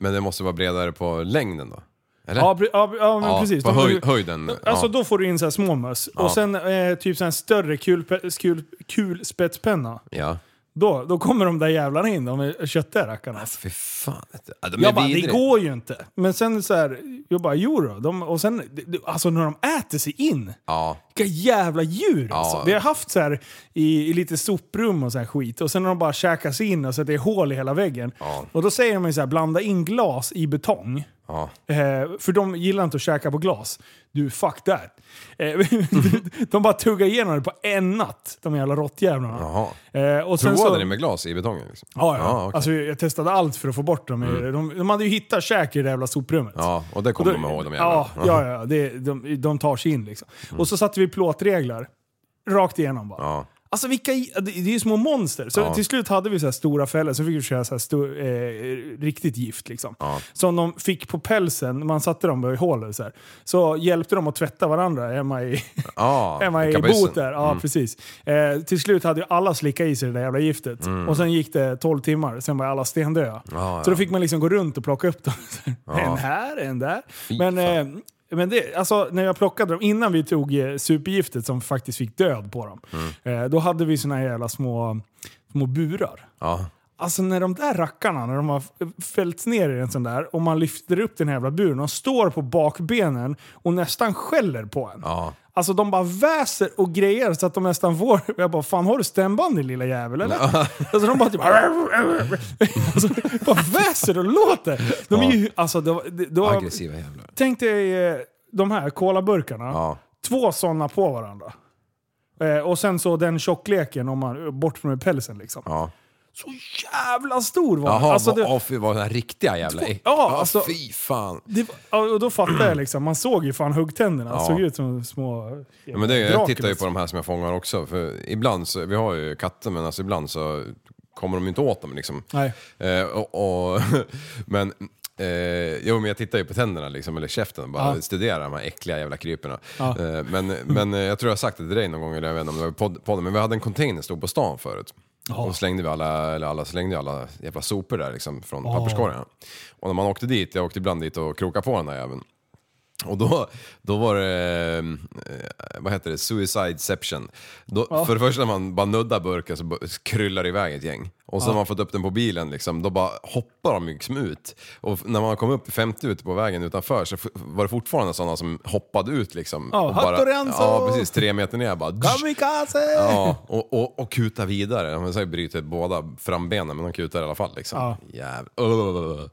Men det måste vara bredare på längden då? Eller? Ja, pre- ja, ja men Ja, precis. på De- höj, höjden. Alltså ja. då får du in så här små möss. Ja. Och sen eh, typ så här en större kulpe- kul, kulspetspenna. ja. Då, då kommer de där jävlarna in, de är köttiga rackarna. Fy fan. Ja, de är Jag bara, det vidriga. går ju inte. Men sen så här, jag bara, jo då. De, och sen, det- det- alltså när de äter sig in. Ja. Vilka jävla djur alltså. Vi har haft så här i, i lite soprum och så här skit. Och sen har de bara käkat sig in och så att det är hål i hela väggen. Ja. Och då säger de ju så här, blanda in glas i betong. Ja. Eh, för de gillar inte att käka på glas. Du, fuck that. Eh, de bara tuggar igenom det på en natt, de jävla råttjävlarna. Eh, och sen Provade så, ni med glas i betongen? Liksom? Ja, ja. Ja, okej. Mm. Alltså, jag testade allt för att få bort dem. De, de hade ju hittat käk i det jävla soprummet. ja, och det kommer de ihåg de Ja, jävlarna. ja, ja det, de, de tar sig in liksom. Och så satte vi plåtreglar. Rakt igenom bara. Ja. Alltså vilka, det är ju små monster. Så Ja. till slut hade vi så stora fällor, så fick vi köra så här stor, eh, riktigt gift. Liksom. Ja. Som de fick på pälsen, man satte dem i hålet så här. Så hjälpte de att tvätta varandra hemma i, Ja, hemma i bot där. Ja, precis. Eh, till slut hade ju alla slickat i sig det där jävla giftet. Och sen gick det 12 timmar, sen var alla stendöda. Ja, Så då fick man liksom gå runt och plocka upp dem. En här, en där. Men, eh, men det, alltså, när jag plockade dem, innan vi tog eh, supergiftet som faktiskt fick död på dem, Mm. eh, då hade vi såna här jävla små, små burar. Ja. Alltså när de där rackarna, när de har fällts ner i en sån där och man lyfter upp den här jävla buren, de står på bakbenen och nästan skäller på en. Ja. Alltså de bara väser och grejer så att de nästan får... Jag bara, fan har du stämband din lilla jävel eller? alltså de bara typ... alltså, bara väser och låter. De är ju... Alltså, då, då, Aggressiva jävlar. tänk dig eh, de här kolaburkarna. Ja. Två sådana på varandra. Eh, och sen så den tjockleken, om man, bort med pälsen liksom. Ja. Så jävla stor var den. Jaha, alltså, det, vad, fy, vad den riktiga jävla... Ja, alltså- fy fan. det, och då fattade jag liksom, man såg ju fan huggtänderna. Det Ja. såg ut som små... Ja, men det, jag tittar ju på de här som jag fångar också, för ibland så, vi har ju katter men alltså ibland så kommer de inte åt dem liksom. Nej. Eh, och, och, men, eh, jo men jag tittar ju på tänderna liksom, eller käften och bara Ja. studerar de här äckliga jävla kryporna. Ja. Eh, men, men eh, jag tror jag har sagt det till dig någon gång, eller jag vet inte om det var podden, men vi hade en container stod på stan förut. Och slängde vi alla, eller alla slängde alla jävla sopor där liksom från papperskorgarna. Och när man åkte dit, jag åkte ibland dit och krokade på den där jäveln. Och då, då var det, eh, vad heter det, suicideception. Då, För det första när man bara nuddar burken så kryllar det iväg ett gäng. Och så när man fått upp den på bilen liksom, då bara hoppar de liksom ut. Och när man kom upp i 50 ute på vägen utanför så var det fortfarande sådana som hoppade ut liksom. Ja, och bara! Ja precis, tre meter ner bara. Kamikaze! Ja, och, och, och kuta vidare. De säger bryter båda frambenen men de kutar i alla fall liksom. Ja. Jävlar.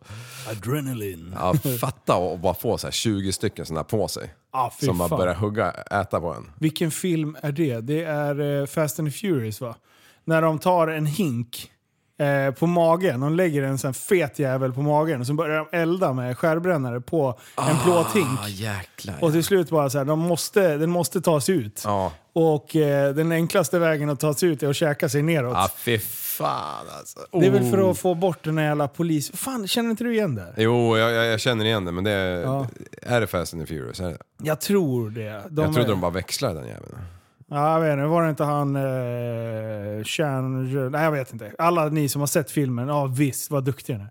Adrenalin. Ja, fatta och bara få så här 20 stycken sådana på sig. Ja, fy som bara börjar hugga, äta på en. Vilken film är det? Det är eh, Fast and the Furious va? När de tar en hink eh, på magen. De lägger en sån fet jävel på magen och så börjar de elda med skärbrännare på en plåthink. Ah, jäklar. Och till slut bara så här, de måste, den måste tas ut. Ja. Och eh, den enklaste vägen att ta sig ut är att käka sig neråt. Ah, fy fan alltså. Det är väl för Oh. att få bort den här jävla polis... Fan, känner inte du igen det? Jo, jag, jag, jag känner igen det, men det är... Ja. Är det Fast and the Furious? Är det? Jag tror det. De jag trodde är- de bara växlade den jäveln. Ja, jag vet inte. Var det inte han... Eh, Chan... Nej, jag vet inte. Alla ni som har sett filmen, ja visst, vad duktiga ni är.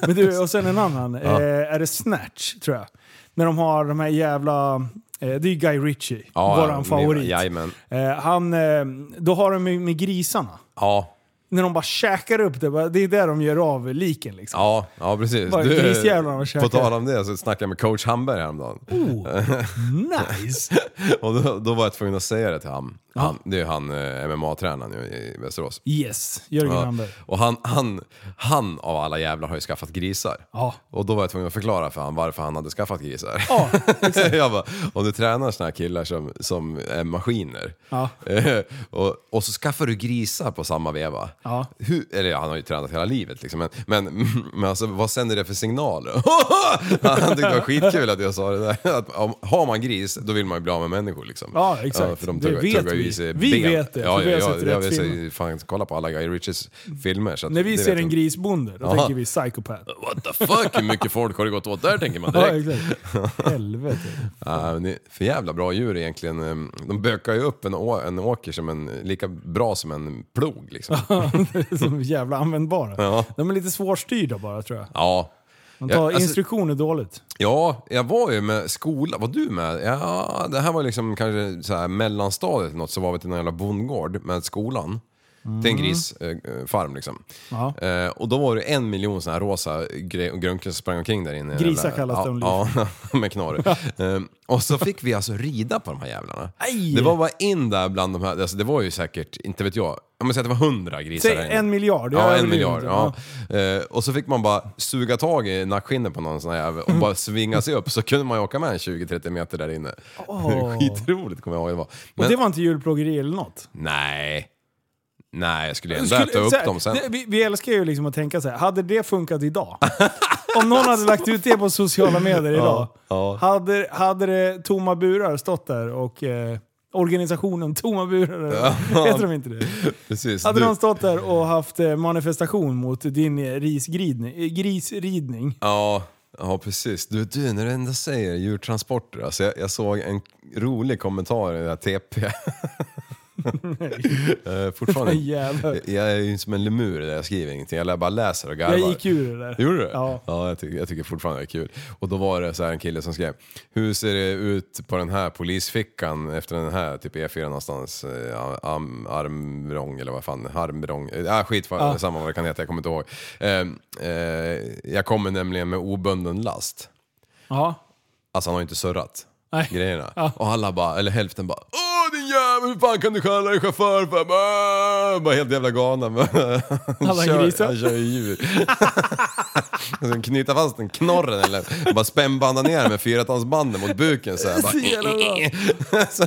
Men du, och sen en annan. Ja. Eh, är det Snatch, tror jag. När de har de här jävla... Eh, det är ju Guy Ritchie, Ja, våran ja, favorit. Jajamän. Eh, han, eh, då har de med, med grisarna. Ja. När de bara käkar upp det, bara- det är där de gör av liken liksom. Ja, ja precis. Bara grisjävlarna på käkar. tal om det så snackade jag med coach Hamberg häromdagen. Oh, nice! och då, då var jag tvungen att säga det till han. Han det är han eh, MMA-tränaren nu i Västerås. Yes, Jörgen Ja. Hamberg. Och han, han, han av alla jävlar har ju skaffat grisar. Ja. Och då var jag tvungen att förklara för han varför han hade skaffat grisar. Ja, jag bara, om du tränar såna här killar som, som är maskiner Ja. eh, och, och så skaffar du grisar på samma veva. Ja. Hur, eller ja, han har ju tränat hela livet liksom, men, men, men alltså, vad sänder det för signaler? han tyckte det var skitkul att jag sa det där. Att, om, har man gris, då vill man ju bli av med människor liksom. Ja, exakt. för de Det tuggar, vet tuggar i sig Vi ben. vet det, Ja, för vi har ja, sett ja, rätt filmer. fan kolla på alla Guy Ritchies filmer. Så När vi ser en grisbonde, då Ja. tänker vi psykopat. What the fuck, hur mycket folk har det gått åt där tänker man Ja, direkt. exakt. Helvete. Ja, men det är för jävla bra djur egentligen. Ehm, De bökar ju upp en, å- en åker som en, lika bra som en plog liksom. Som jävla användbara. Ja. De är lite svårstyrda bara tror jag. Ja. Ja, tar alltså- instruktioner dåligt. Ja, jag var ju med skola. Var du med? Ja, det här var liksom kanske så här mellanstadiet eller något, så var vi till en jävla bondgård med skolan. Till en grisfarm liksom. Ja. Eh, och då var det en miljon såna här rosa grunkor som sprang omkring där inne. Grisar Jävla- kallas ja, de, Ja, med knorr. eh, och så fick vi alltså rida på de här jävlarna. Aj! Det var bara in där bland de här, alltså det var ju säkert, inte vet jag, om man säger att det var hundra grisar Säg där en miljard. Ja, en miljard. Ja. Eh, och så fick man bara suga tag i nackskinnet på någon sån här jävel och bara svinga sig upp så kunde man ju åka med en 20-30 meter där inne. Åh. Skitroligt kommer jag ihåg det var. Och Men, det var inte julplågeri eller något? nej. Nej, jag skulle ändå Skulle- äta upp så här, dem sen. Vi, vi älskar ju liksom att tänka så här. hade det funkat idag? Om någon hade lagt ut det på sociala medier idag. ja. Hade, hade det tomma burar stått där och eh, organisationen Tomma burar, heter de inte det? Precis. Hade Du, de stått där och haft eh, manifestation mot din risgridning, grisridning? ja, ja, precis. Du, du, när du ändå säger djurtransporter. Alltså jag, jag såg en rolig kommentar i det här TP. Eh, fortfarande. Jävlar. Jag är ju som en lemur där jag skriver ingenting. Jag bara läser och garvar. Jag gick ur det där. Gjorde du? Ja. ja jag, tycker, jag tycker fortfarande det är kul. Och då var det så här en kille som skrev Hur ser det ut på den här polisfickan efter den här, typ E4 någonstans, eh, am, armvrång eller vad fan, harmvrång, äh, ah, skit, Ja. samma vad det kan heta, jag kommer inte ihåg. Eh, eh, jag kommer nämligen med obunden last. Ja. Alltså han har ju inte surrat Nej. grejerna. Ja. Och alla bara, eller hälften bara din jävel, hur fan kan du kalla dig chaufför för? Bara, helt jävla galna. Han Alla kör, grisar. han kör ju djur. alltså, knyta fast den knorren eller bara spännbanda ner den med fyratalsbanden mot buken så här. Bara, så,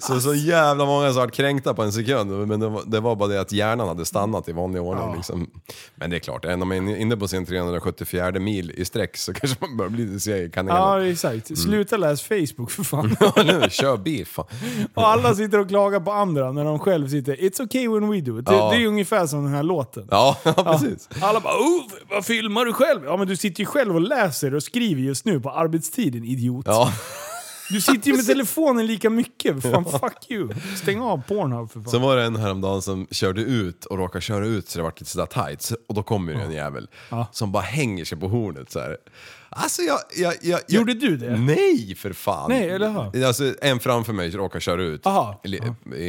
så, så jävla många som varit kränkta på en sekund. Men det var, det var bara det att hjärnan hade stannat i vanlig ordning. Liksom. Men det är klart, när man är inne på sin 374 mil i sträck så kanske man börjar bli lite seg i kanelen. Ja, exakt. Sluta läs Facebook för fan. nu, kör bil fan. Och alla sitter och klagar på andra när de själv sitter “It's okay when we do it”. Det, Ja. det är ungefär som den här låten. Ja, ja precis. Alla bara oh, “Vad filmar du själv?” Ja men du sitter ju själv och läser och skriver just nu på arbetstiden, idiot. Ja. Du sitter ju med telefonen lika mycket. Fan, fuck you. Stäng av Pornhub för fan. Sen var det en häromdagen som körde ut och råkade köra ut så det var lite sådär tight. Så- Och då kommer ju en jävel som bara hänger sig på hornet så här. Alltså jag, jag, jag, jag... Gjorde du det? Nej för fan! Nej, eller hur? Alltså en framför mig råkade köra ut Aha. i,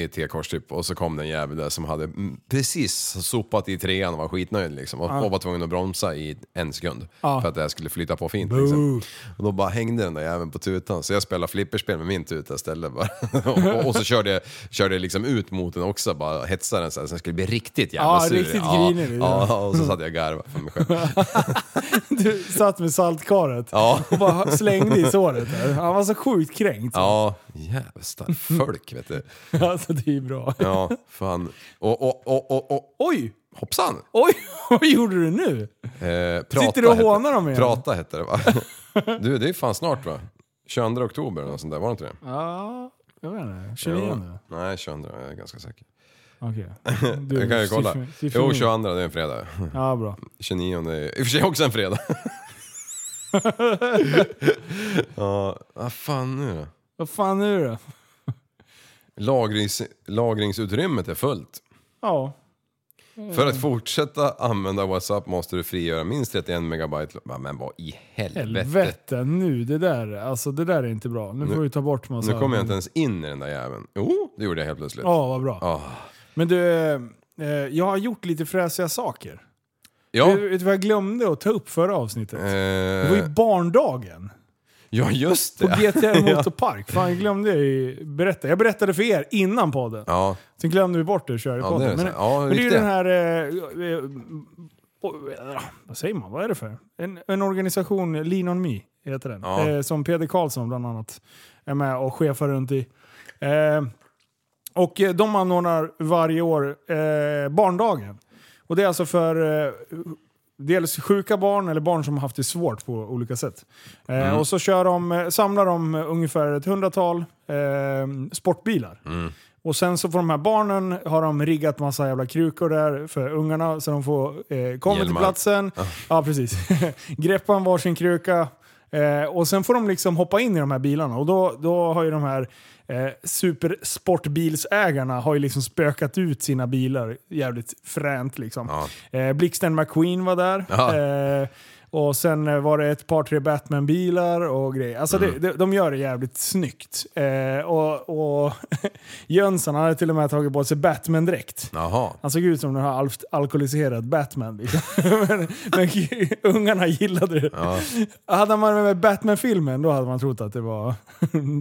i T-kors typ och så kom det en jävel där som hade precis sopat i trean och var skitnöjd liksom. Och, och var tvungen att bromsa i en sekund Ja. för att det här skulle flytta på fint liksom. Och då bara hängde den där jäveln på tutan så jag spelade flipperspel med min tuta istället och, och så körde jag körde liksom ut mot den också, bara hetsade den så här så den skulle bli riktigt jävla Ja, sur. riktigt ja, grinig. Ja, och så satt jag och garvade för mig själv. Du satt med saltkaret Ja. och bara slängde i såret. Där. Han var så sjukt kränkt. Ja, jävlar folk vet du. Alltså det är bra. Ja, fan. Och, och, och, och, och Oj! Hoppsan! Oj, vad gjorde du nu? Eh, prata Sitter du och hånar dem igen? Prata hette det va? du, det är fan snart va? 22 oktober eller något sånt där, var det inte det? Ja, jag vet inte. 29 Jo. Nej, 22, jag är ganska säker. Okej. jag kan ju kolla. Jo, min. 22 det är en fredag. Ja, bra. 29 är i och för sig också en fredag. ja, vad fan nu då? Vad fan är det? Lagrings, lagringsutrymmet är fullt. Ja. För att fortsätta använda WhatsApp måste du frigöra minst 31 megabyte. Men vad i helvete? Helvete nu, det där, alltså det där är inte bra. Nu får vi ta bort massa... Nu kommer jag inte ens in i den där jäveln. Jo, det gjorde jag helt plötsligt. Ja, vad bra. Ah. Men du, eh, jag har gjort lite fräsiga saker. Ja. Vet, du vad jag glömde att ta upp förra avsnittet? Det var ju Eh, barndagen. ja, just På det. GTR Ja. Motorpark. Fan, jag glömde ju berätta. Jag berättade för er innan podden. Ja, Sen glömde vi bort det och körde Ja, podden. det men, Ja, men det är ju den här... Eh, eh, oh, vad säger man? Vad är det för? En, en organisation, Lean on Me heter den. Ja. Eh, som Peder Karlsson bland annat är med och chefar runt i. Eh, och eh, de anordnar varje år eh, barndagen. Och det är alltså för eh, dels sjuka barn eller barn som har haft det svårt på olika sätt. Eh, Mm. Och så kör de, eh, samlar de eh, ungefär ett hundratal eh, sportbilar. Mm. Och sen så får de här barnen, har de riggat massa jävla krukor där för ungarna så de får eh, komma till platsen. Ja, precis. Greppa en varsin kruka. Eh, och sen får de liksom hoppa in i de här bilarna. Och då, då har ju de här eh, supersportbilsägarna har ju liksom spökat ut sina bilar jävligt fränt liksom. Eh, Blixten McQueen var där. Ja. Eh, och sen eh, var det ett par tre Batman-bilar och grejer. Alltså Mm. det, de, de gör det jävligt snyggt. Eh, och och Jönsson hade till och med tagit på sig Batman-dräkt. Han såg ut som den här alkoholiserad Batman. Liksom. men, men ungarna gillade det. Ja. Hade man med Batman-filmen då hade man trott att det var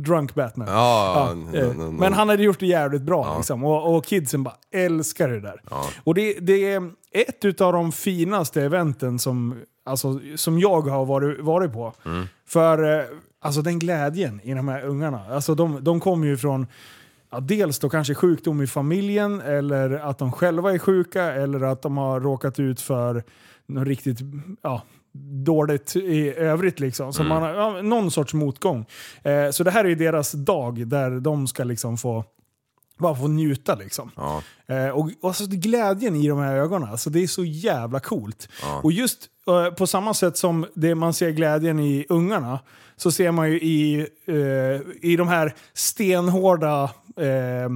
Drunk Batman. Ja, Ja, eh, men han hade gjort det jävligt bra. Liksom. Och, och kidsen bara älskar det där. Och det, det är ett av de finaste eventen som, alltså, som jag har varit, varit på. Mm. För eh, alltså, den glädjen i de här ungarna. Alltså, de, de kommer ju från Ja, dels då kanske sjukdom i familjen, eller att de själva är sjuka, eller att de har råkat ut för något riktigt ja, dåligt i övrigt. Liksom. Så Mm. man har, ja, någon sorts motgång. Eh, så det här är ju deras dag där de ska liksom få bara få njuta liksom. Ja. Eh, och, och alltså, glädjen i de här ögonen, alltså, det är så jävla coolt. Ja. Och just eh, på samma sätt som det man ser glädjen i ungarna, så ser man ju i, eh, i de här stenhårda eh,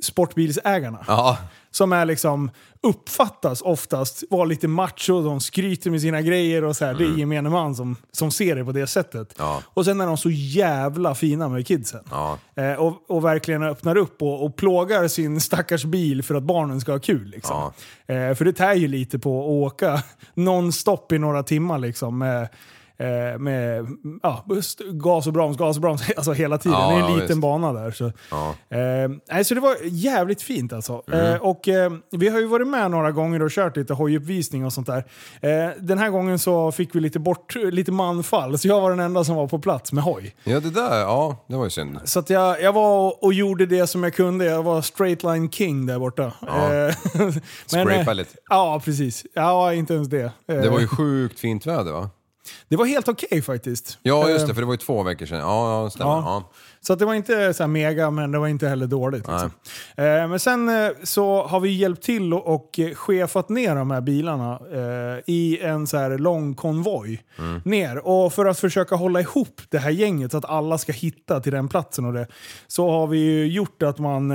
sportbilsägarna. Ja. Som är liksom, uppfattas oftast vara lite macho, de skryter med sina grejer och så här. Det är gemene man som, som ser det på det sättet. Ja. Och sen är de så jävla fina med kidsen. Ja. Eh, och, och verkligen öppnar upp och, och plågar sin stackars bil för att barnen ska ha kul. Liksom. Eh, för det tär ju lite på att åka nonstop i några timmar liksom, med, eh, med ja, gas och broms, gas och broms alltså hela tiden. Ja, det är ja, en liten visst. bana där. Så. Ja. Eh, så det var jävligt fint alltså. Mm. Eh, och, eh, vi har ju varit med några gånger och kört lite hojuppvisning och sånt där. Eh, den här gången så fick vi lite, bort, lite manfall, så jag var den enda som var på plats med hoj. ja, det där, ja, det var ju synd. Så att jag, jag var och, gjorde det som jag kunde. Jag var straight line king där borta. Ja. Eh, Scrapa eh, lite. Ja, precis. Ja, inte ens det. Det var ju sjukt fint väder va? Det var helt okej faktiskt. Ja, just Eh, det, för det var ju två veckor sedan. Ja, ja stämmer. Ja. Ja. Så att det var inte så här mega, men det var inte heller dåligt. Liksom. Eh, men sen eh, så har vi hjälpt till och, chefat ner de här bilarna i en så här lång konvoj Mm. ner. Och för att försöka hålla ihop det här gänget så att alla ska hitta till den platsen och det, så har vi ju gjort att man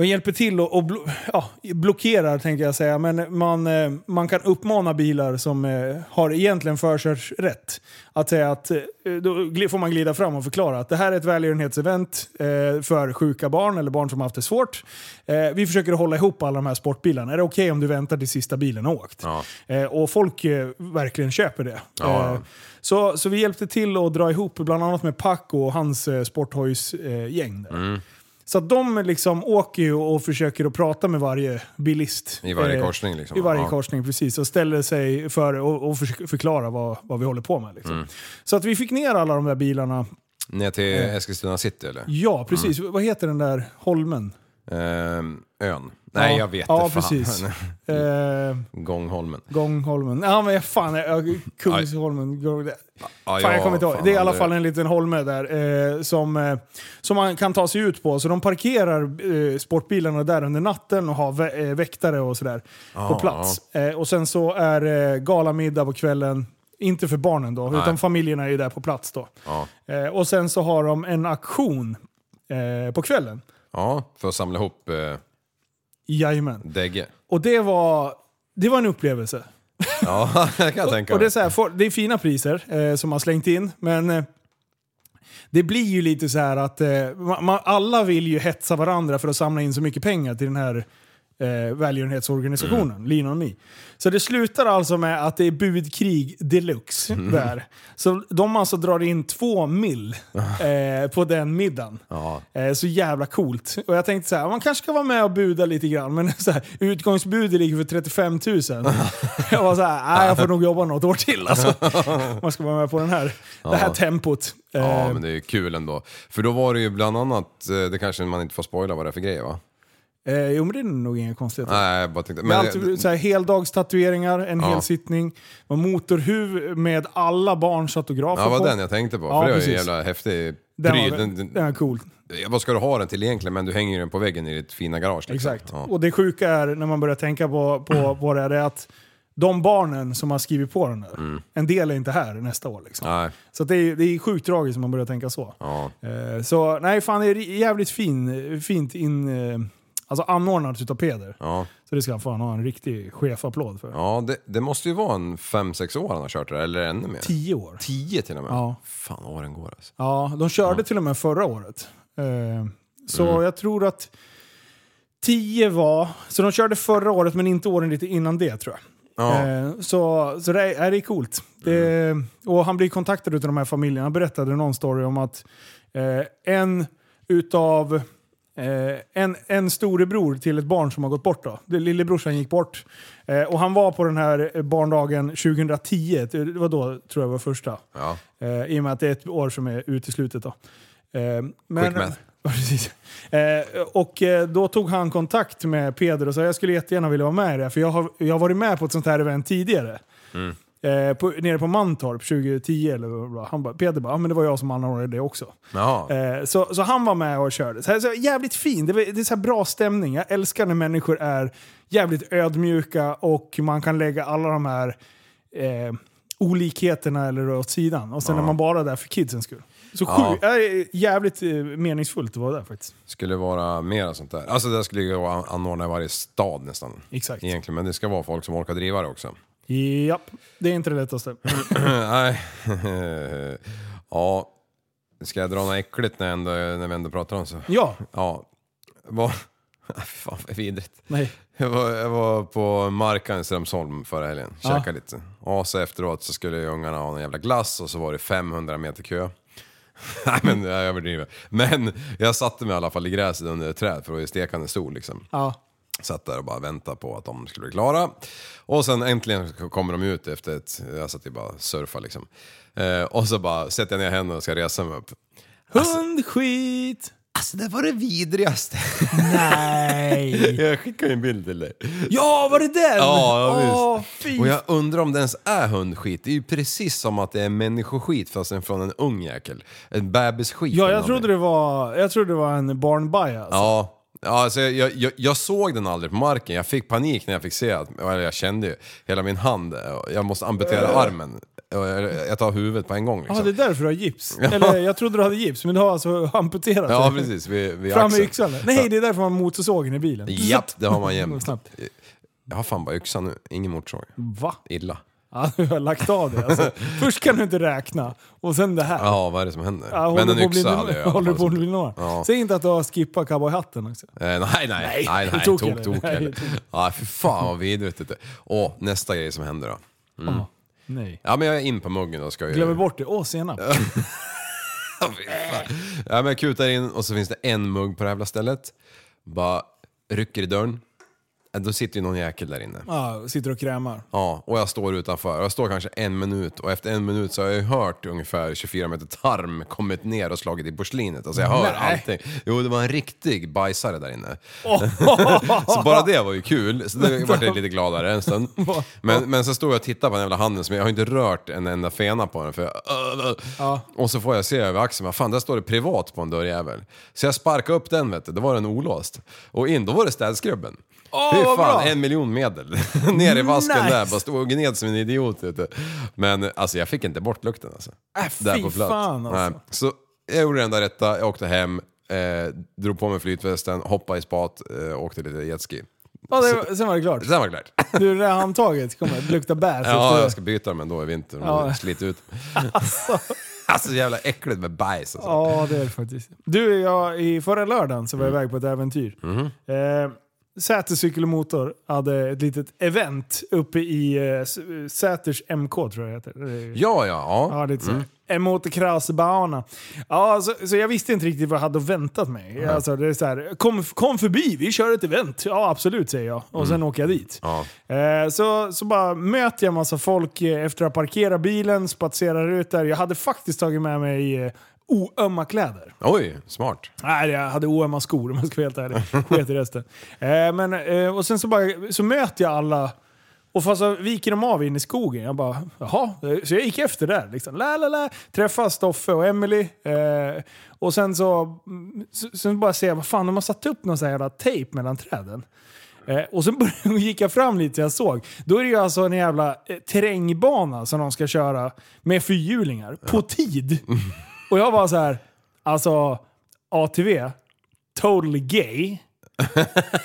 man hjälper till och, och blo ja, blockerar, tänker jag säga. Men man, eh, man kan uppmana bilar som eh, har egentligen förkörsrätt. Att säga att eh, då får man glida fram och förklara att det här är ett välgörenhetsevent för sjuka barn eller barn som har haft det svårt. Vi försöker hålla ihop alla de här sportbilarna. Är det okej om du väntar till sista bilen har åkt? Ja. Och folk verkligen köper det. Ja. Så, så vi hjälpte till att dra ihop, bland annat med Paco och hans sporthojsgäng. Mm. Så att de liksom åker ju och försöker att prata med varje bilist. I varje Eh, korsning liksom. I varje Ja. korsning, precis. Och ställer sig för och, och förklara vad, vad vi håller på med. Liksom. Mm. Så att vi fick ner alla de där bilarna. Ner till Eh. Eskilstuna city eller? Ja, precis. Vad heter den där holmen? Ehm, ön. Nej, Ja. jag vet Ja, det fan. precis. Eh, Gångholmen. Gångholmen. Ja, men fan, jag, Kungsholmen. Ja, Fan, jag kommer inte ihåg. fan, Det är i alla fall en liten holme där eh, som, eh, som man kan ta sig ut på. Så de parkerar eh, sportbilarna där under natten och har vä eh, väktare och sådär på Ja, plats. Eh, och sen så är eh, galamiddag på kvällen. Inte för barnen då, utan familjerna är ju där på plats då. Ja. Eh, och sen så har de en aktion eh, på kvällen. ja, för att samla ihop eh, Jajamän. dägge. Och det var, det var en upplevelse. Ja, det kan jag tänka Och det, är mig. så här, for- det är fina priser eh, som man slängt in, men eh, det blir ju lite så här att eh, man, alla vill ju hetsa varandra för att samla in så mycket pengar till den här eh, välgörenhetsorganisationen, Mm. Lean on Me. Så det slutar alltså med att det är budkrig deluxe Mm. där. Så de alltså drar in två mil eh, på den middagen. Ja. Eh, så jävla coolt. Och jag tänkte så här, man kanske ska vara med och buda lite grann, men så här, utgångsbudet ligger för 35 000. jag var så här, jag får nog jobba något år till alltså. Man ska vara med på den här, det här Ja. tempot. Ja, Eh, men det är ju kul ändå. För då var det ju bland annat, eh, det kanske man inte får spoila vad det är för grejer va? Eh, jo men det är nog inga konstigheter. Nej, jag bara tänkte... Men alltid, så här, heldagstatueringar, en Ja. hel sittning, motorhuv med alla barns autografer ja, det på. var den jag tänkte på. Ja, för det var ju en precis. jävla häftig Den pryl. Den, den, den, är cool. vad ska du ha den till egentligen? Men du hänger ju den på väggen i ditt fina garage. Liksom. Exakt. Ja. Och det sjuka är när man börjar tänka på, på, på det, det är att de barnen som har skrivit på den där, en del är inte här nästa år. Liksom. Mm. Nej, Så att det, är, det är sjukt tragiskt om man börjar tänka så. ja. Eh, så nej, fan det är jävligt fin, fint in, eh, alltså anordnat utav Peder. Ja, Så det ska han fan ha en riktig chefapplåd för. ja det, det måste ju vara en 5-6 år han har kört det där, eller ännu mer. Tio år. 10 till och med? Ja. Fan, åren går alltså. Ja, de körde till och med förra året. Eh, så Mm. jag tror att 10 var... Så de körde förra året men inte åren lite innan det tror jag. Ja. Eh, så så det, är, det är coolt. Det, och han blir kontaktad av de här familjerna. Han berättade någon story om att eh, en utav eh, en, en storebror till ett barn som har gått bort. Då. Lillebrorsan gick bort. Eh, och han var på den här barndagen 2010. Det var då tror jag var första. Ja. Eh, I och med att det är ett år som är uteslutet. Då. Eh, men, Quick. Precis. Eh, och eh, då tog han kontakt med Peder och sa jag skulle jättegärna vilja vara med i det. För jag har, jag har varit med på ett sånt här event tidigare. Mm. Eh, på, nere på Mantorp 2010 eller vad han bara, Peder bara, ja, men det var jag som anordnade det också. Eh, så, så han var med och körde. Så, här, så jävligt fin, det, det är så bra stämning. Jag älskar när människor är jävligt ödmjuka och man kan lägga alla de här eh, olikheterna eller åt sidan. Och sen är man bara där för kidsens skull. Så Ja. sjukt, äh, jävligt eh, meningsfullt att vara där faktiskt. Skulle vara mera sånt där. Alltså det skulle ju vara anordna i varje stad nästan. Exakt. Egentligen, men det ska vara folk som orkar driva det också. Japp, det är inte det lättaste. Nej. ja. Ska jag dra något äckligt när, jag ändå, när vi ändå pratar om så? Ja, Ja. Vad... Fan vad vidrigt. nej. Jag var, jag var på Markan i Strömsholm förra helgen. Ja. Käkade lite. Och så efteråt så skulle ungarna ha en jävla glass och så var det 500 meter kö. Nej men jag överdriver. Men jag satte mig i alla fall i gräset under ett träd för var ju stekande sol liksom. Ja. Satt där och bara väntade på att de skulle bli klara. Och sen äntligen kommer de ut efter ett... Jag satt ju bara och surfade liksom. Eh, och så bara sätter jag ner händerna och ska resa mig upp. Hundskit! Alltså det var det vidrigaste. Nej! jag skickar ju en bild till dig. Ja, var det den? Ja, visst. Åh, fy Och jag undrar om det ens är hundskit. Det är ju precis som att det är människoskit fast från en ung jäkel. En bebisskit. Ja, jag trodde, det var, jag trodde det var en barnbaja. Alltså. Ja. Ja, alltså jag, jag, jag såg den aldrig på marken. Jag fick panik när jag fick se att, eller jag kände ju hela min hand. Jag måste amputera armen. Och Jag, tar huvudet på en gång Ja, liksom. det är därför du har gips. Eller jag trodde du hade gips, men du har alltså amputerat Ja, precis. Vid, vid Fram med yxan. Nej, det är därför man har motorsågen i bilen. Japp, det har man jämt. Jag har fan bara yxan nu, ingen motorsåg. Va? Illa. Ja, du har lagt av det. Alltså, först kan du inte räkna, och sen det här. Ja, vad är det som händer? Ja, Men en bli yxa no- hade jag Håller på att bli. Ja. Säg inte att du har skippat cowboyhatten också. Eh, nej, nej, nej, nej, nej, tok, eller? tok, Nej. Ja, för fan vad vidrigt det. Och nästa grej som händer då. Ah, nej. Ja men jag är in på muggen och ska ju... Glömmer bort det. Åh, senap. Fy. Ja men jag kutar in och så finns det en mugg på det här jävla stället. Bara rycker i dörren. Då sitter ju någon jäkel där inne. Ja, sitter och krämar. Ja, och jag står utanför. Jag står kanske en minut och efter en minut så har jag ju hört ungefär 24 meter tarm kommit ner och slagit i porslinet. Alltså jag hör Nej. allting. Jo, det var en riktig bajsare där inne. så bara det var ju kul. Så det vart jag lite gladare en stund. Men, men så stod jag och tittade på den jävla handen som jag har inte rört en enda fena på den. För jag, Ja. Och så får jag se över axeln, vad fan där står det privat på en dörrjävel. Så jag sparkade upp den vet du, då var den olåst. Och in, då var det städskrubben. Åh, Fy vad fan, bra. en miljon medel. Ner i vasken Nice. där, bara stod och gned som en idiot. Vet du. Men alltså jag fick inte bort lukten alltså. Äh, Där fy fan alltså. Nej. Så jag gjorde den där rätta, jag åkte hem, eh, drog på mig flytvästen, hoppade i spat, eh, åkte lite jetski. Ja, det, var- sen var det klart. Sen var det klart. Du, det där handtaget kommer lukta bärs Ja, efter jag ska byta dem ändå i vinter. Ja. Ja. Slit ut. alltså jävla äckligt med bajs alltså. Ja, det är det faktiskt. Du, jag, i förra lördagen så var jag iväg på ett äventyr. Eh, Säter cykel och motor hade ett litet event uppe i eh, Säters MK tror jag det heter. Det Ja, ja, ja. Ja. En motocrossbana. Ja, så, så jag visste inte riktigt vad jag hade väntat mig. Alltså, det är så här, kom, kom förbi, vi kör ett event. Ja, absolut säger jag. Och sen åker jag dit. Ja. Eh, så, så bara möter jag massa folk eh, efter att ha parkerat bilen, spatserar ut där. Jag hade faktiskt tagit med mig eh, oömma kläder. Oj, smart. Nej, jag hade oömma skor om jag ska vara helt ärlig. Sket i resten. Eh, men, eh, och sen så, bara, så möter jag alla och fast så viker de av in i skogen. Jag bara, jaha. Så jag gick efter där. Liksom. La, la, la. Träffade Stoffe och Emily eh, Och sen så, så, sen bara ser jag, vad fan, de har satt upp någon sån här jävla tejp mellan träden. Eh, och sen började- gick jag fram lite jag såg. Då är det ju alltså en jävla eh, terrängbana som de ska köra med fyrhjulingar på tid. Och jag var så här, alltså ATV, totally gay.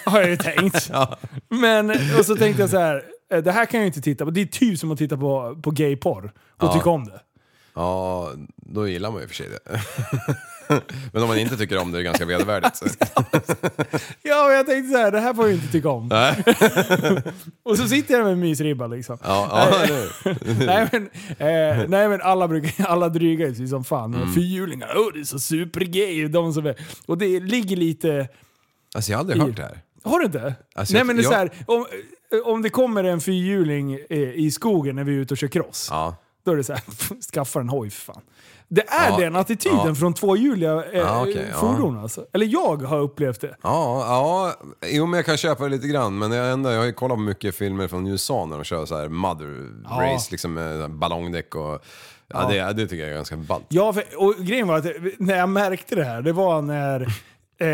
har jag ju tänkt. Men, och så tänkte jag så här, eh, det här kan jag ju inte titta på. Det är typ som att titta på, på gayporr och Ja. tycka om det. Ja, då gillar man ju för sig det. Men om man inte tycker om det är det ganska vedervärdigt. Så. Ja, och jag tänkte så här, det här får jag inte tycka om. Nej. och så sitter jag med en mysribba liksom. Ja, ja, nej, men, eh, nej men alla, brukar, alla drygar sig som fan. Mm. Fyrhjulingar, oh, det är så supergay. De som är, och det ligger lite... Alltså jag har aldrig hört det här. Har du inte? Alltså, nej jag- men det är jag- så här, om, om det kommer en fyrhjuling eh, i skogen när vi är ute och kör cross. Ja. Då är det så här, skaffa en hoj för fan. Det är Ja, den attityden ja. från tvåhjuliga eh, Ja, ja. fordon alltså. Eller jag har upplevt det. Ja, ja, jo men jag kan köpa det lite grann. Men jag, ändå, jag har ju kollat på mycket filmer från USA när de kör så här mother race, liksom med ballongdäck och... Ja, Det, det tycker jag är ganska ballt. Ja, för, och grejen var att när jag märkte det här, det var när eh,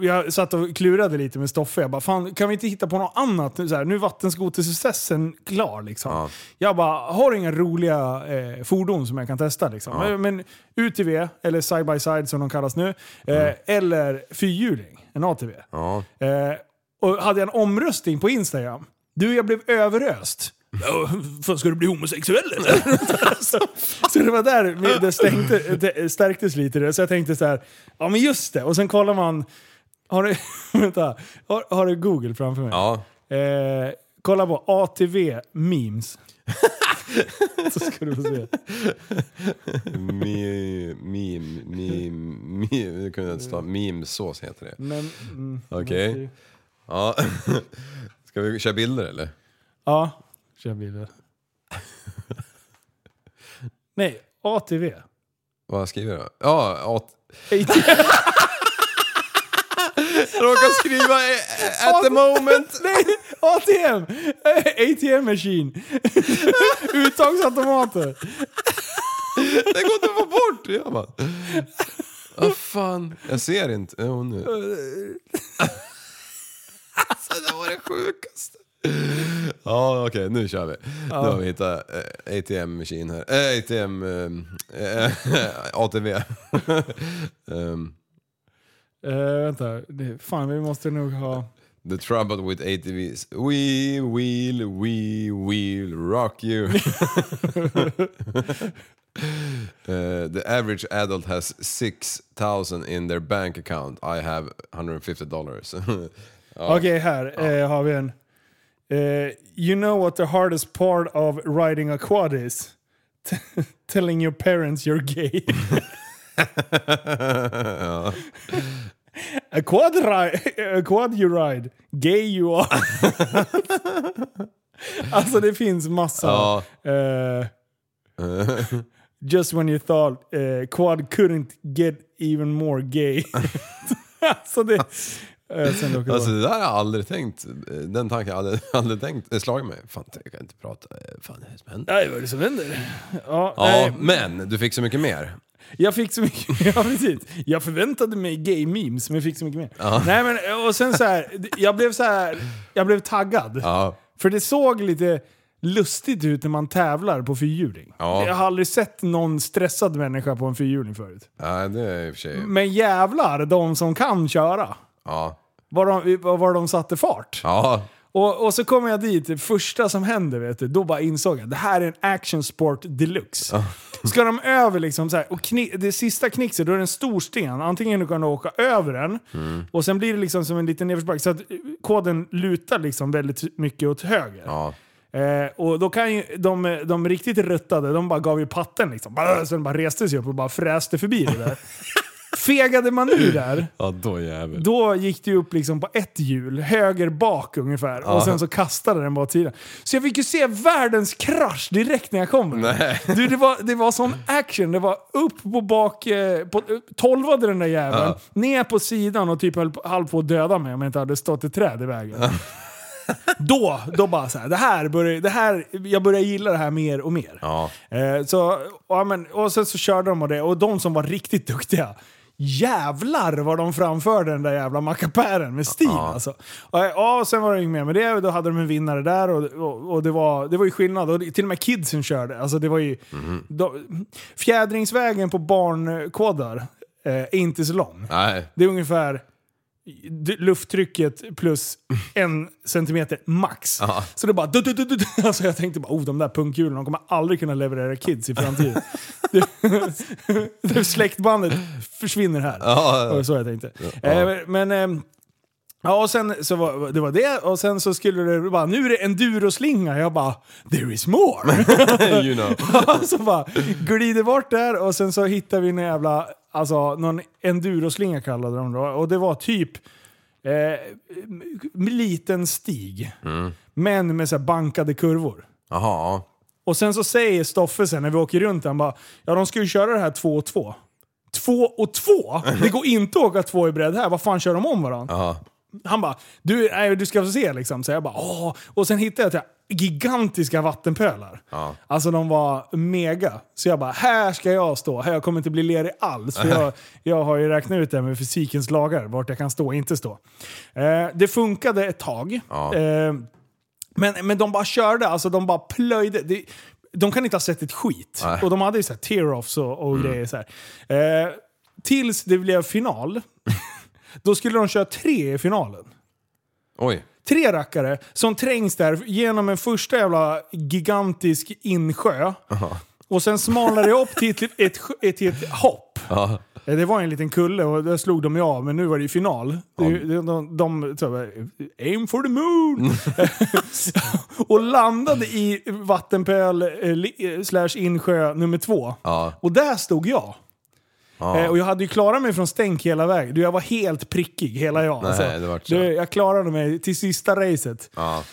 jag satt och klurade lite med Stoffe. Jag bara, fan kan vi inte hitta på något annat? Så här, nu är vattenskotersuccessen klar liksom. Ja. Jag bara, har inga roliga eh, fordon som jag kan testa? Liksom? Ja. Men, men UTV, eller side by side som de kallas nu, eh, eller fyrhjuling, en ATV. Ja. Eh, och hade jag en omröstning på Instagram. Du, jag blev överöst. Ja, fan, ska du bli homosexuell eller? så, så det var där det, stänkte, det stärktes lite. Det. Så jag tänkte så här, ja men just det. Och sen kollar man, har du, vänta, har, har du Google framför mig? Ja. Eh, kolla på ATV memes. så ska du få se. Meme, meme, meme, kunde jag inte stava. Memesås heter det. Men, mm, Okej. Ja. Ska vi köra bilder eller? Ja, kör bilder. Nej, ATV. Vad skriver jag? Ja, at... ATV. Jag råkade skriva eh, at the moment. Nej, ATM! ATM machine. Uttagsautomater. Det går inte att få bort! Jag bara... Vad fan, jag ser inte. Jo, nu. alltså det var det sjukaste. Ja okej, nu kör vi. Nu har vi hittat eh, ATM machine här. Eh, ATM... Eh, ATV. um, vänta, det, fan vi måste nog ha... the trouble with ATVs. We will, we will rock you. Uh, the average adult has 6,000 in their bank account. I have 150 dollars. Okej, här eh, har vi en. Eh, you know what the hardest part of riding a quad is? Telling your parents you're gay. A quad, ri- a quad you ride, gay you are. alltså det finns massa. Ja. eh, just when you thought eh, quad couldn't get even more gay. alltså det... Eh, sen Alltså det där har jag aldrig tänkt, den tanken har jag aldrig, aldrig tänkt, det slagit mig. Fan, jag kan inte prata, fan det är som händer? Nej, vad är det som händer? Ja, Ja, nej, men du fick så mycket mer. Jag fick så mycket, ja precis. Jag förväntade mig gay memes, men jag fick så mycket mer. Nej men, och sen så här, jag blev så här, jag blev taggad. Ja, För det såg lite lustigt ut när man tävlar på fyrhjuling. Ja. Jag har aldrig sett någon stressad människa på en fyrhjuling förut. ja det är i och för sig, Men jävlar, de som kan köra. ja. Var de, var de satte fart. Ja, Och, och så kommer jag dit, det första som händer vet du, då bara insåg jag det här är en action sport deluxe. Ska de över liksom så här, och kni, det sista knixet, då är det en stor sten. Antingen du kan åka över den, och sen blir det liksom som en liten nedförsbacke. Så att eh, koden lutar liksom väldigt mycket åt höger. ja. Eh, och då kan ju de, de riktigt ruttade, de bara gav ju patten liksom. Bara, Sen bara reste sig upp och bara fräste förbi det där. Fegade man ur där, Ja, då då gick det upp liksom på ett hjul, höger bak ungefär. Och sen så kastade den bara åt sidan. Så jag fick ju se världens krasch direkt när jag kom. Nej. Du, det, var, det var sån action. Det var upp på bak, eh, på, tolvade den där jäveln, ner på sidan och typ höll på- halv på att döda mig om jag inte hade stått ett träd i vägen. Då, då bara så här, det här börjar, det här, jag börjar gilla det här mer och mer. Ja. Eh, så, ja, men, och sen så körde de och det, och de som var riktigt duktiga, jävlar vad de framförde den där jävla mackapären med stil alltså. Och, ja, och sen var det inget mer med det, då hade de en vinnare där och, och, och det, var, det var ju skillnad. Och till och med kidsen körde. Alltså det var ju, de, fjädringsvägen på barnkodar eh, är inte så lång. Nej. Det är ungefär lufttrycket plus en centimeter max. Ja. Så det bara... Du, du, du, du. Alltså jag tänkte bara, oh, de där punkhjulen de kommer aldrig kunna leverera kids i framtiden. det, det släktbandet försvinner här. Ja, var så jag tänkte. Eh, men... ehm, Ja, och sen så var det var det. Och sen så skulle det bara, nu är det enduroslinga. Jag bara, there is more! you know. Så bara glider bort där och sen så hittar vi en jävla, alltså någon enduroslinga kallade de det. Och det var typ eh, liten stig. Men med så bankade kurvor. Jaha. Och sen så säger Stoffe sen när vi åker runt, han bara ja de ska ju köra det här två och två. Två och två? Det går inte att åka två i bredd här, vad fan kör de om varandra? Ja. Han bara, du, nej, du ska få se liksom. Så jag bara, åh. Och sen hittade jag gigantiska vattenpölar. Ja. Alltså de var mega. Så jag bara, här ska jag stå. Här kommer inte bli lerig alls. För jag, jag har ju räknat ut det med fysikens lagar, vart jag kan stå och inte stå. Eh, det funkade ett tag. Ja. Eh, men, men de bara körde, alltså de bara plöjde. Det, de kan inte ha sett ett skit. Nej. Och de hade ju så här tear-offs och, och grejer. Så här. Eh, tills det blev final. Då skulle de köra tre i finalen. Oj. Tre rackare som trängs där genom en första jävla gigantisk insjö. Och sen smalnar det upp till ett, ett, ett, ett hopp. Ja. Eh, Det var en liten kulle och där slog de ju av, men nu var det ju final. De, de, de, de aim for the moon! och landade i vattenpöl eh, eh, slash insjö nummer två. Ja. Och där stod jag. Ja. Eh, och jag hade ju klarat mig från stänk hela vägen. Du, jag var helt prickig, hela jag. Alltså, Nej, det vart så. du, jag klarade mig till sista racet. Ja.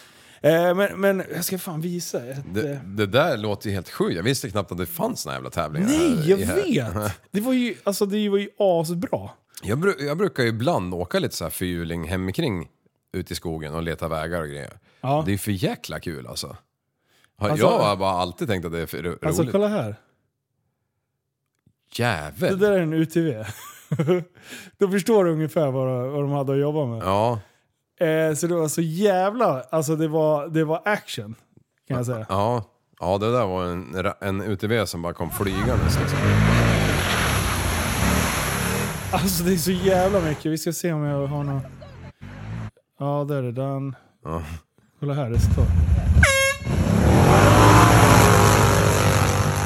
Eh, men, men jag ska fan visa. Ett, Det, det där låter ju helt sjukt. Jag visste knappt att det fanns såna jävla tävlingar. Nej, här- jag här. vet! Det var ju, alltså, det var ju asbra. Jag, bru- jag brukar ju ibland åka lite så här fyrhjuling hemikring ut i skogen och leta vägar och grejer. Ja. Det är för jäkla kul alltså. Alltså- jag har bara alltid tänkt att det är Alltså roligt. kolla här. Det Jävel! där är en UTV. Då förstår du ungefär vad, vad de hade att jobba med. Ja, Eh, så det var så jävla... Alltså det var, det var action. Kan jag säga. ja. Ja, det där var en, en UTV som bara kom flygandes liksom. Alltså det är så jävla mycket. Vi ska se om jag har någon... Ja, där är den. Ja. Kolla här, det står.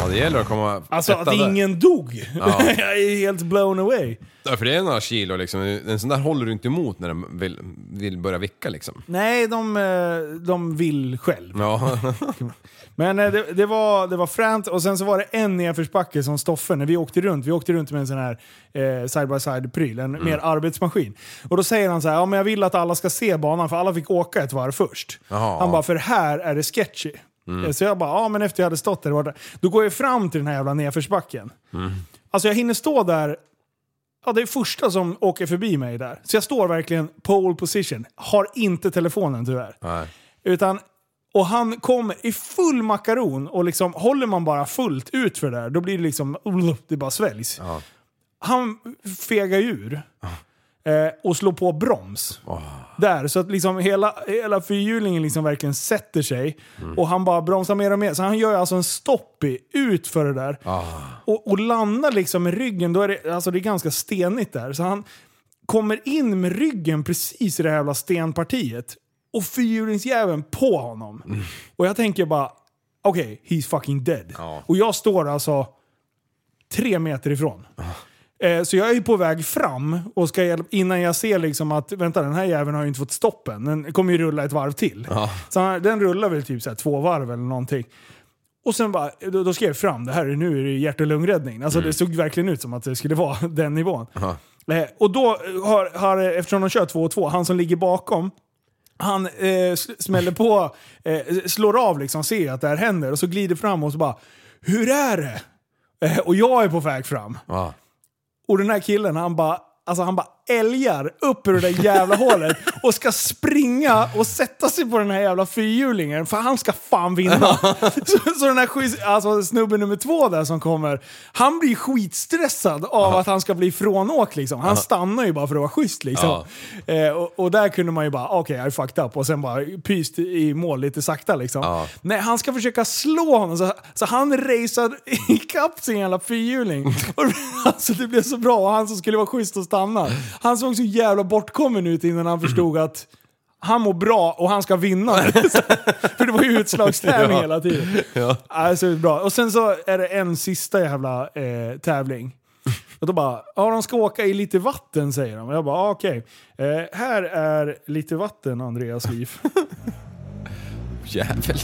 Ja, det gäller att komma Alltså etta att där. ingen dog. Ja. jag är helt blown away. Ja, för det är några kilo liksom. En sån där håller du inte emot när den vill, vill börja vicka liksom. Nej, de, eh, de vill själv. Ja. Men eh, det, det, var, det var fränt och sen så var det en nedförsbacke som Stoffe, när vi åkte runt, vi åkte runt med en sån här eh, side-by-side-pryl, en Mm. mer arbetsmaskin. Och då säger han så här, ja men jag vill att alla ska se banan för alla fick åka ett varv först. Jaha. Han bara, för här är det sketchy. Mm. Så jag bara, ja men efter jag hade stått där, då går jag fram till den här jävla nedförsbacken. Mm. Alltså jag hinner stå där, ja det är första som åker förbi mig där. Så jag står verkligen pole position, har inte telefonen tyvärr. Nej. Utan, och han kommer i full makaron och liksom håller man bara fullt ut för det där, då blir det liksom, det bara sväljs. Ja. Han fegar ur eh, och slår på broms. Där, så att liksom hela, hela fyrhjulingen liksom verkligen sätter sig. Och han bara bromsar mer och mer. Så han gör alltså en stopp i ut för det där. Och, och landar liksom med ryggen, då är det, alltså det är ganska stenigt där. Så han kommer in med ryggen precis i det här jävla stenpartiet. Och fyrhjulingsjäveln på honom. Och jag tänker bara, okej, he's fucking dead. Ja. Och jag står alltså tre meter ifrån. Eh, Så jag är ju på väg fram och ska hjälp, innan jag ser liksom att vänta den här jäveln har ju inte fått stoppen. Den kommer ju rulla ett varv till. Så han, den rullar väl typ så här två varv eller någonting. Och sen bara, då, då skrev jag fram, det här är nu är det hjärt och lungräddning. Alltså det såg verkligen ut som att det skulle vara den nivån. Eh, och då har, har, eftersom de kör två och två, han som ligger bakom, han eh, smäller på, eh, slår av liksom, ser att det här händer och så glider fram och så bara Hur är det? Eh, och jag är på väg fram. Ja. Och den här killen han bara, alltså han bara älgar upp ur det där jävla hålet och ska springa och sätta sig på den här jävla fyrhjulingen för han ska fan vinna. så, så den här alltså snubben nummer två där som kommer, han blir skitstressad av att han ska bli frånåkt liksom. Han stannar ju bara för att vara schysst liksom. Eh, och, och där kunde man ju bara, okej I fucked up och sen bara pyst i mål lite sakta liksom. Nej, han ska försöka slå honom så, så han racear ikapp sin jävla fyrhjuling. Alltså det blev så bra och han som skulle vara schysst och stanna. Han såg så jävla bortkommen ut innan han förstod att han mår bra och han ska vinna. För det var ju utslagstävling Ja. hela tiden. Ja. Alltså, bra. Och sen så är det en sista jävla eh, tävling. Och då bara, ja de ska åka i lite vatten säger de. Och jag bara, ah, okej. Eh, här är lite vatten Andreas liv. Jävel.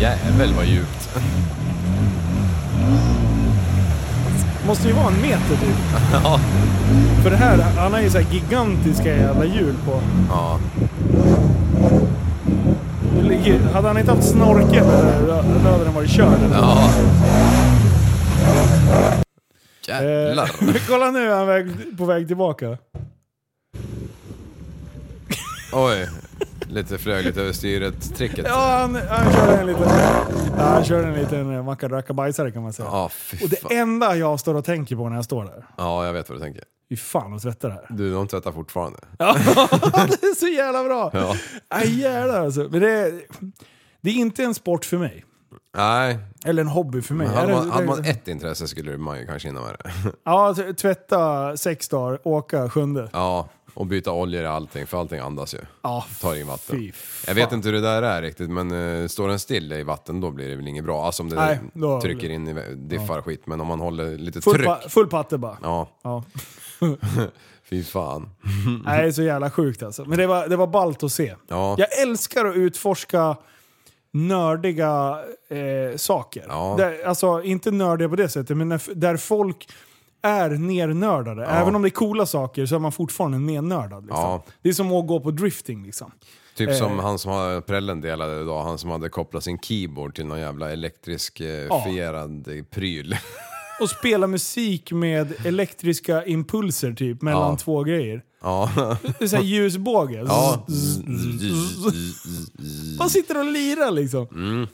Jävel vad djupt. Måste ju vara en meter typ. Ja. För det här, han har ju så här gigantiska jävla hjul på. Ja. Det ligger, hade han inte haft snorkel då hade den varit körd. eller? Ja. Eh, Jävlar. kolla nu är han väg, på väg tillbaka. Oj. Lite flög lite över styret-tricket. Ja, han, han kör en liten, ja, han kör en liten eh, macka-racka-bajsare kan man säga. Ja, Och det enda jag står och tänker på när jag står där. Ja, jag vet vad du tänker. Fy fan att tvätta det här. Du, de tvättar fortfarande. Ja, det är så jävla bra! Ja. Aj, jävlar alltså. Men det, är- det är inte en sport för mig. Nej. Eller en hobby för mig. Men hade, man, det- hade man ett intresse skulle man ju kanske hinna med det. Ja, tvätta sex dagar, åka sjunde. Ja, och byta oljor i allting, för allting andas ju. Ja, Tar in vatten. Jag vet inte hur det där är riktigt, men uh, står den still i vatten då blir det väl inget bra. Alltså om det Nej, då- trycker in i diffar och skit, men om man håller lite Full, tryck. pa, full patte bara. Ja, Ja. fy fan. Nej, det är så jävla sjukt alltså. Men det var, det var ballt att se. Ja. Jag älskar att utforska nördiga eh, saker. Ja. Där, alltså, inte nördiga på det sättet, men när, där folk är nernördade. Även om det är coola saker så är man fortfarande nernördad. Liksom. Ja. Det är som att gå på drifting liksom. Typ som Eh. han som har prällen delade idag, han som hade kopplat sin keyboard till någon jävla elektrisk eh, fierad eh, pryl. Och spela musik med elektriska impulser typ, mellan Ja. två grejer. ja. Det är såhär ljusbåge. ja. Man sitter och lirar liksom. Mm.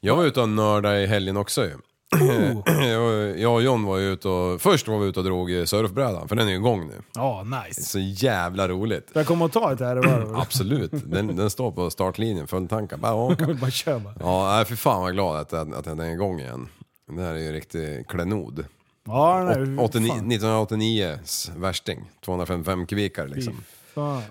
Jag var ute och nördade i helgen också ju. Oh. Jag och John var ju ute och... Först var vi ute och drog surfbrädan, för den är ju igång nu. Ja, nice. Så jävla roligt. Jag kommer att ta ett här. Absolut. Den, den står på startlinjen, fulltankad. Bara åka. Bara kör bara. Ja, för fan vad glad att, att, att den är igång igen. Det här är ju en riktig klenod. Ja, nej, Åt- 89, fan. 1989s värsting. 255 kubikare liksom.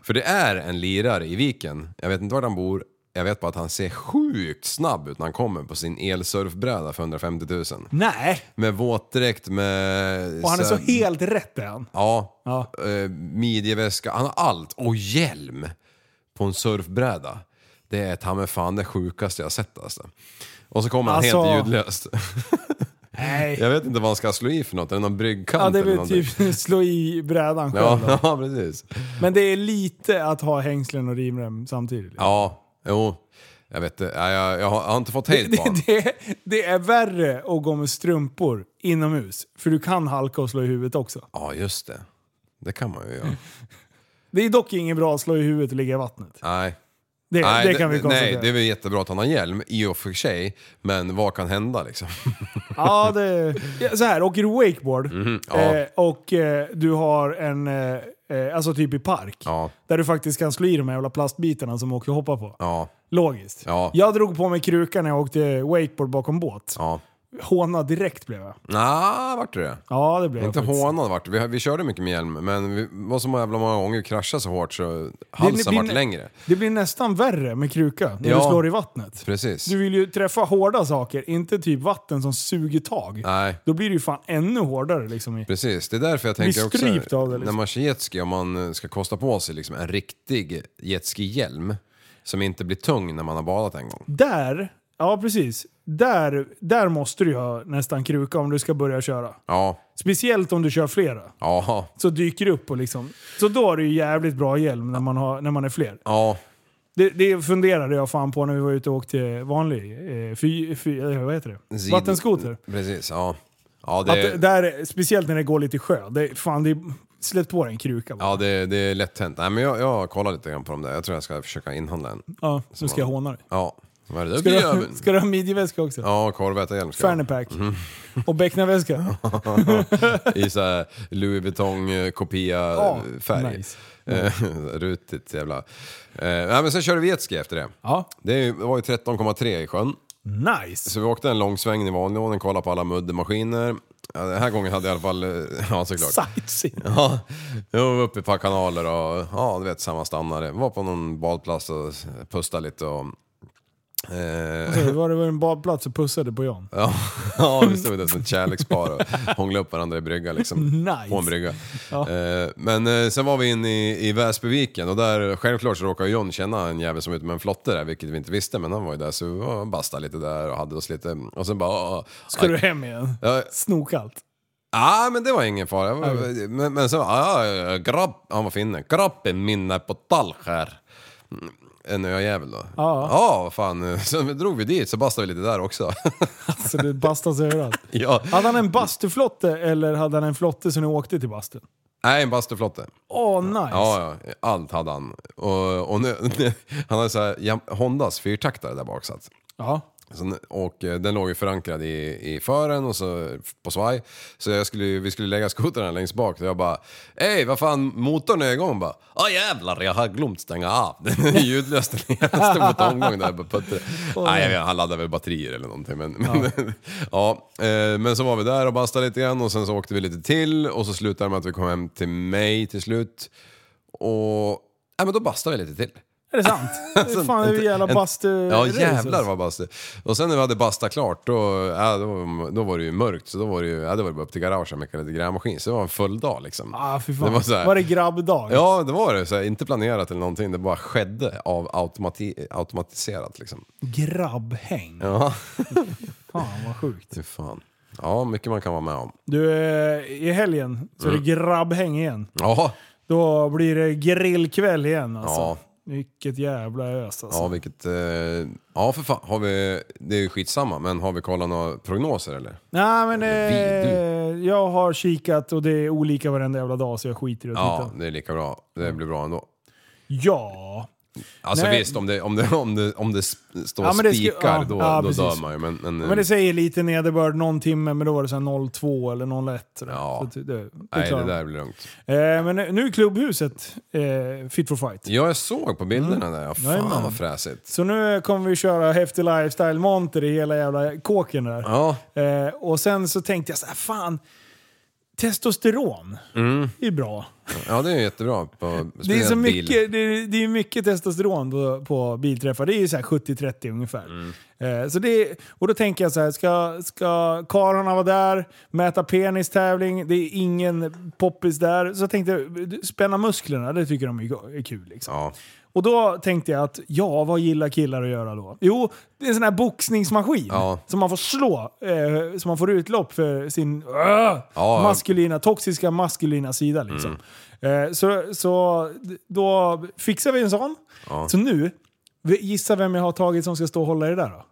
För det är en lirare i viken. Jag vet inte var han bor. Jag vet bara att han ser sjukt snabb ut när han kommer på sin elsurfbräda för 150 000. Nej! Med våtdräkt, med... Och han är så helt rätt är han. Ja. Ja. Eh, midjeväska, han har allt. Och hjälm på en surfbräda. Det är ta mig fan det sjukaste jag sett alltså. Och så kommer han Alltså- helt ljudlöst. Nej. Jag vet inte vad han ska slå i för något, är det någon bryggkant Ja, det är eller väl någonting? typ slå i brädan själv. Ja, ja, precis. Men det är lite att ha hängslen och rivrem samtidigt. Ja, jo. Jag vet ja, jag, jag, har, inte fått på honom. Det, det, det är värre att gå med strumpor inomhus. För du kan halka och slå i huvudet också. Ja, just det. Det kan man ju göra. Det är dock inget bra att slå i huvudet och ligga i vattnet. Nej. Det, nej, det kan vi konstatera. Nej, det är väl jättebra att han har hjälm i och för sig. Men vad kan hända liksom? Ja, det... Så här, åker du wakeboard Mhm, ja. eh, och eh, du har en, eh, alltså typ i park, Ja, där du faktiskt kan slå i de här jävla plastbitarna som åker och hoppar på. ja, Logiskt. Ja. Jag drog på mig krukan när jag åkte wakeboard bakom båt. ja. Hånad direkt blev jag. Nja, vart det? Ja, det blev Inte jag faktiskt. hånad vart. Vi, vi körde mycket med hjälm, men vi var så jävla många gånger vi kraschade så hårt så halsen blir- vart längre. Det blir nästan värre med kruka när Ja. du slår i vattnet. Precis. Du vill ju träffa hårda saker, inte typ vatten som suger tag. Nej, Då blir det ju fan ännu hårdare liksom. i- precis. Det är därför jag tänker också, strypt av det, liksom. när man kör jetski, om man eh, ska kosta på sig liksom en riktig jetski-hjälm som inte blir tung när man har badat en gång. Där, ja precis. Där, där måste du ju ha nästan kruka om du ska börja köra. Ja, Speciellt om du kör flera. ja, Så dyker det upp och liksom... Så då är det ju jävligt bra hjälm när man, har, när man är fler. ja. Det, det funderade jag fan på när vi var ute och åkte vanlig, eh, fy, fy, eh, vad heter det? Sid- Vattenskoter. Precis, ja. Ja, Att, det, där, speciellt när det går lite sjö. Det, fan, det, släpp på dig en kruka bara. ja det, det är lätt hänt. Nej, men jag, jag kollar lite grann på dem där. Jag tror jag ska försöka inhandla en. Ja, nu ska jag håna dig. Ja. Vad är det? Ska du, blir- ska du ha midjeväska också? Ja, korvätarhjälm ska jag ha. Fannypack. Och becknarväska. I såhär Louis Vuitton eh, Ja, nice. Eh, Rutigt jävla. Eh, nej, men sen körde vi jetski efter det. Ja, Det var ju 13,3 i sjön. nice. Så vi åkte en lång sväng i vanlig kollade på alla muddermaskiner. Ja, den här gången hade jag i alla fall, eh, ja såklart. Sightseeing. Ja, jag var uppe i ett par kanaler och ja, du vet samma stannare. Var på någon badplats och pustade lite och... Eh, Så var det var en badplats och pussade på John. ja, ja, vi stod där som ett kärlekspar och hånglade upp varandra i brygga liksom. Nice. På en brygga. Ja. Eh, men eh, sen var vi inne i, i Väsbyviken och där självklart så råkade John känna en jävel som ut med en flotte där, vilket vi inte visste. Men han var ju där så vi var bastade lite där och hade oss lite... Och sen bara... ah, Ska ah, du hem igen? Ja, Snokallt. Ja, men det var ingen fara. Men, men så, ja, ja, grabb, han var finne. Grabben minne på Talskär. En öjävel då. Ja. Ja, vad fan. Så drog vi dit så bastade vi lite där också. Så det bastas överallt. ja. Hade han en bastuflotte eller hade han en flotte som ni åkte till bastun? Nej, en bastuflotte. Åh, nice. Ja, ja, allt hade han. Och, och nu, han hade så här, Hondas fyrtaktare där bak satt. Ja. Så, och eh, den låg ju förankrad i, i fören och så på svaj. Så jag skulle, vi skulle lägga skotrarna längst bak och jag bara Hej, vad fan, motorn är igång bara. Ja jävlar, jag har glömt stänga av. Den är ljudlös, den är stod på tomgång där på putter. Nej, jag han laddade väl batterier eller någonting. Men, men, ja, eh, men så var vi där och bastade lite grann och sen så åkte vi lite till och så slutade det med att vi kom hem till mig till slut. Och, ja men då bastade vi lite till. Är det sant? Det fan, det är jävla bastu Ja jävlar vad bastu. Och sen när vi hade bastat klart då, ja, då, då var det ju mörkt så då var det ju, ja, då var det bara upp till garaget mecka lite grävmaskin. Så det var en full dag liksom. Ah, fy fan. Det var, var så här- det grabbdag? Ja det var det, så här, inte planerat eller någonting. Det bara skedde av automati automatiserat liksom. Grabbhäng. Ja, Fan vad sjukt. fy fan. Ja, mycket man kan vara med om. Du, eh, i helgen så är Mm. det grabbhäng igen. Ja, Då blir det grillkväll igen alltså. Ja. Vilket jävla ös alltså. ja vilket, eh, ja för fan. Har vi, det är ju skitsamma, men har vi kollat några prognoser eller? Nej men Vi, eh, jag har kikat och det är olika varenda jävla dag så jag skiter i att Ja, titta. det är lika bra. Det blir bra ändå. Ja. Alltså Nej. visst, om det, om det, om det, om det står Ja, men det spikar ja, då, ja, då dör man ju. Men, men, Men det säger lite nederbörd någon timme men då var det så här 02 eller 01. sådär. Ja. Så det, det, nej, det där blir lugnt. Eh, men nu är klubbhuset eh, fit for fight. Ja, jag såg på bilderna där. Ja, fan Mm. Jajamän. vad fräsigt. Så nu kommer vi köra häftig lifestyle monter i hela jävla kåken där. Ja, Eh, och sen så tänkte jag så här, fan, testosteron Mm. är bra. Ja, det är jättebra. På, Det är bil. mycket, det är, det är mycket testosteron på, på bilträffar. Det är ju så här 70-30 ungefär. Mm. Eh, så det, och då tänker jag så här, ska, ska karlarna vara där, mäta penistävling, det är ingen poppis där. Så jag tänkte, spänna musklerna, det tycker de är är kul. Liksom. Ja. Och då tänkte jag att, ja, vad gillar killar att göra då? Jo, det är en sån här boxningsmaskin Ja. som man får slå, eh, så man får utlopp för sin äh, Ja. maskulina, toxiska maskulina sida. Liksom. Mm. Eh, så, så då fixar vi en sån. Ja. Så nu, gissa vem jag har tagit som ska stå och hålla i det där då?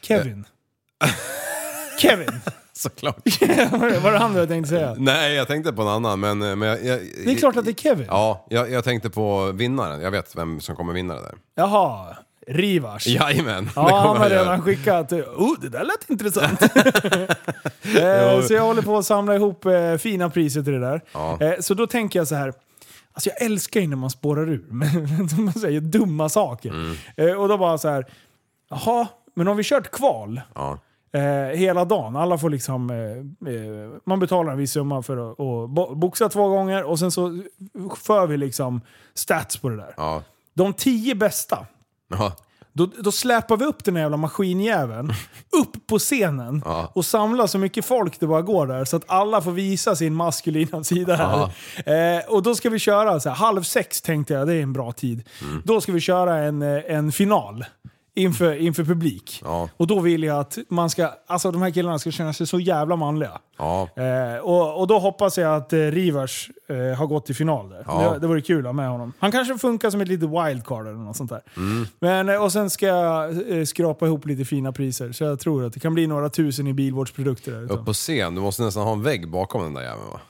Kevin. Kevin! Såklart. Var det han du tänkte säga? Nej, jag tänkte på en annan, men... men jag, jag, Det är klart att det är Kevin. Ja, jag, jag tänkte på vinnaren. Jag vet vem som kommer vinna det där. Jaha, Rivars. Jajamän, Ja, han har redan skickat. Oh, det där lät intressant. eh, så jag håller på att samla ihop eh, fina priser till det där. Ja. Eh, så då tänker jag så här. Alltså jag älskar ju när man spårar ur. Man säger dumma saker. Mm. Eh, och då bara så här. Jaha, men om vi kört kval Ja. Eh, hela dagen. Alla får liksom... Eh, eh, man betalar en viss summa för att, bo- boxa två gånger och sen så för vi liksom stats på det där. Ja. De tio bästa. Ja. Då, då släpar vi upp den här jävla maskinjäveln upp på scenen Ja. och samlar så mycket folk det bara går där så att alla får visa sin maskulina sida här. Eh, och då ska vi köra så här, halv sex tänkte jag, det är en bra tid. Mm. Då ska vi köra en, eh, en final inför, inför publik. Ja. Och då vill jag att man ska, alltså de här killarna ska känna sig så jävla manliga. Ja. Eh, och, och då hoppas jag att eh, Rivers eh, har gått till final där. Ja. Det, det vore kul att ha med honom. Han kanske funkar som ett litet wildcard eller något sånt där. Mm. Men, eh, och sen ska jag eh, skrapa ihop lite fina priser. Så jag tror att det kan bli några tusen i bilvårdsprodukter där. Upp på scen, du måste nästan ha en vägg bakom den där jäveln va?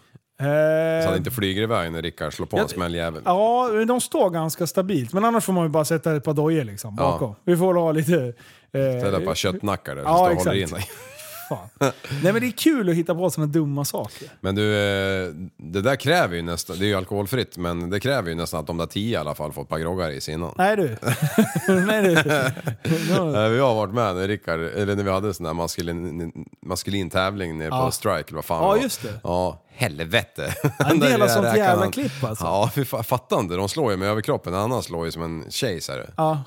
Eh, Så det inte flyger iväg när Rickard slår på en Ja, smäll Ja, de står ganska stabilt. Men annars får man ju bara sätta ett par dojor liksom, Ja. bakom. Vi får ha lite... Eh, Ställa ett par köttnackar där Ja, som står och håller in dig. fan. Nej men det är kul att hitta på sådana dumma saker. Men du, eh, det där kräver ju nästan, det är ju alkoholfritt, men det kräver ju nästan att de där tio i alla fall får ett par groggar i sig innan. Nej du. Nej du. Eh, Vi har varit med när Rickard, eller när vi hade sån där maskulin, maskulin tävling nere Ja. på Strike, eller vad fan Ja, var. just det. Ja, helvete. En del av Där sånt jävla han. klipp, alltså. Ja, vi fa- fattar inte. De slår ju med överkroppen, en annan slår ju som en tjej så här. Ja.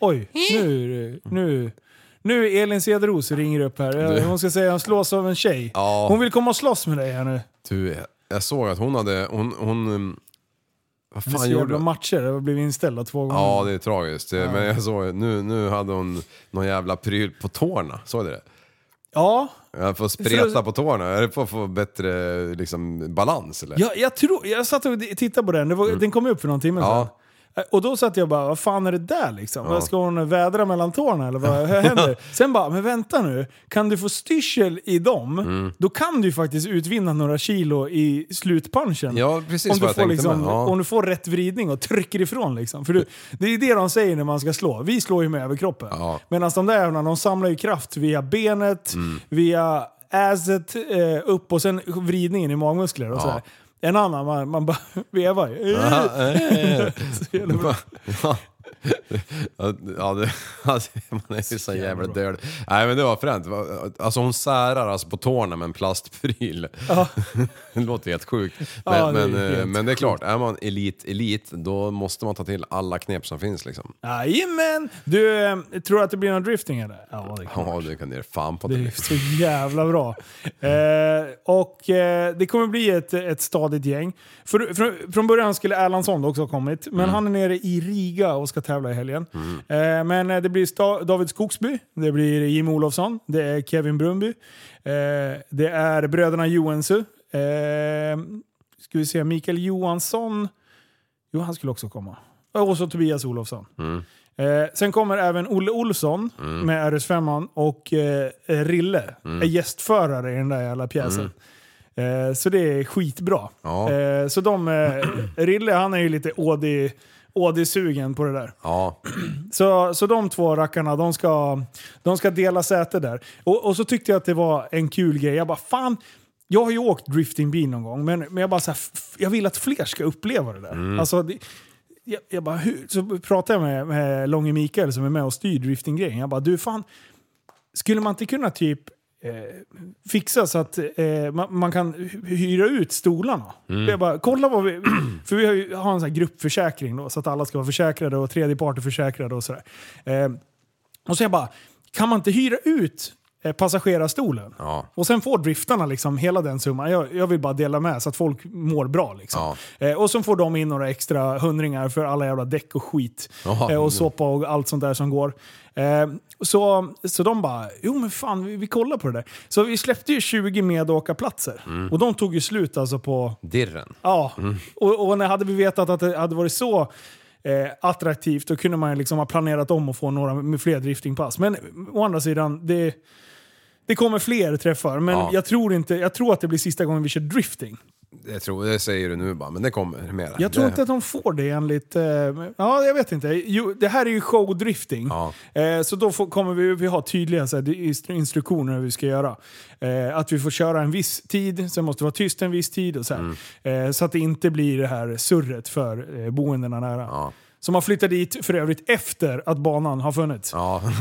Oj, nu, nu, nu Elin Cederos ringer upp här. Hon ska säga att hon slås av en tjej. Ja. Hon vill komma och slåss med dig här nu. Du, jag såg att hon hade, hon, hon um, vad Det fan gjorde jävla hon? matcher, det har blivit inställda två gånger. Ja, det är tragiskt. Men jag såg, nu, nu hade hon någon jävla pryl på tårna. Såg du det? Ja, Jag får spreta på tårna. Är det för att få bättre liksom, balans eller? jag, jag, tror, jag satt och tittade på den, det var, den kom upp för någon timme Mm. Ja. Eh, Och då satt jag bara, vad fan är det där liksom? Vad Ska hon vädra mellan tårna eller vad händer? Sen bara, men vänta nu. Kan du få styrsel i dem, Mm. då kan du ju faktiskt utvinna några kilo i slutpunchen. Ja, precis om, du får liksom. Ja. om du får rätt vridning och trycker ifrån. Liksom. För du, det är ju det de säger när man ska slå. Vi slår ju med överkroppen. Ja. Medan de där jävlarna, de samlar ju kraft via benet, Mm. via asset eh, upp och sen vridningen i magmuskler och Ja. sådär. En annan, man, man bara vevar ju. Ja, eh. Jävla bra. Ja. Ja, det, alltså, man är ju så jävla död. Nej men det var fränt. Alltså hon särar alltså på tårna med en plastpryl. det låter helt sjukt. Men, Ja, det är men, eh, helt men det är klart, är man elit, elit, då måste man ta till alla knep som finns liksom. Jajamän! Du, eh, tror du att det blir någon drifting eller? Ja, det kan Ja, det kan ner fan på Det det. är så jävla bra. Eh, och eh, det kommer bli ett, ett stadigt gäng. För, för, från början skulle Erlandsson också ha kommit, men han är nere i Riga och ska tävla i helgen. Eh, men eh, det blir David Skogsby, det blir Jim Olofsson, det är Kevin Brunby, eh, det är bröderna Johansson. Eh, ska vi se, Mikael Johansson, jo han skulle också komma. Och så Tobias Olofsson. Eh, sen kommer även Olle Olsson med RS5 och eh, Rille är gästförare i den där jävla pjäsen. Eh, så det är skitbra. Ja. Eh, så de, eh, Rille han är ju lite Audi, Audi-sugen på det där. Ja, Så, så de två rackarna, de ska, de ska dela säte där. Och, och så tyckte jag att det var en kul grej. Jag bara, fan, jag har ju åkt driftingbil någon gång, men, men jag bara så här, jag vill att fler ska uppleva det där. Alltså, det, jag, jag bara, hur? Så pratade jag med, med Långe Mikael som är med och styr driftinggrejen. Jag bara, du fan, skulle man inte kunna typ fixa så att eh, man, man kan hy- hyra ut stolarna. Jag bara, kolla vad vi... För vi har ju har en sån gruppförsäkring då, så att alla ska vara försäkrade och tredje part är försäkrade och sådär. Eh, och så jag bara, kan man inte hyra ut eh, passagerarstolen? Ja. Och sen får driftarna liksom hela den summan. Jag, jag vill bara dela med så att folk mår bra. Liksom. Eh, och så får de in några extra hundringar för alla jävla däck och skit. Eh, och soppa och allt sånt där som går. Eh, så, så de bara, jo men fan vi, vi kollar på det där. Så vi släppte ju 20 medåkarplatser. Och de tog ju slut alltså på Dirren. Ja, och, och när hade vi vetat att det hade varit så eh, attraktivt då kunde man liksom ha planerat om och få några med fler driftingpass. Men å andra sidan, det, det kommer fler träffar. Men Ja. jag, tror inte, jag tror att det blir sista gången vi kör drifting. Jag tror, det säger du nu bara, men det kommer mera. Jag tror det, inte att de får det enligt... Eh, ja, jag vet inte. Jo, det här är ju showdrifting. Ja. Eh, så då får, kommer vi, vi ha tydliga så här, instru- instruktioner hur vi ska göra. Eh, att vi får köra en viss tid, sen måste det vara tyst en viss tid och så här. Mm. Eh, så att det inte blir det här surret för eh, boendena nära. Ja. Så man flyttar dit för övrigt efter att banan har funnits. Ja.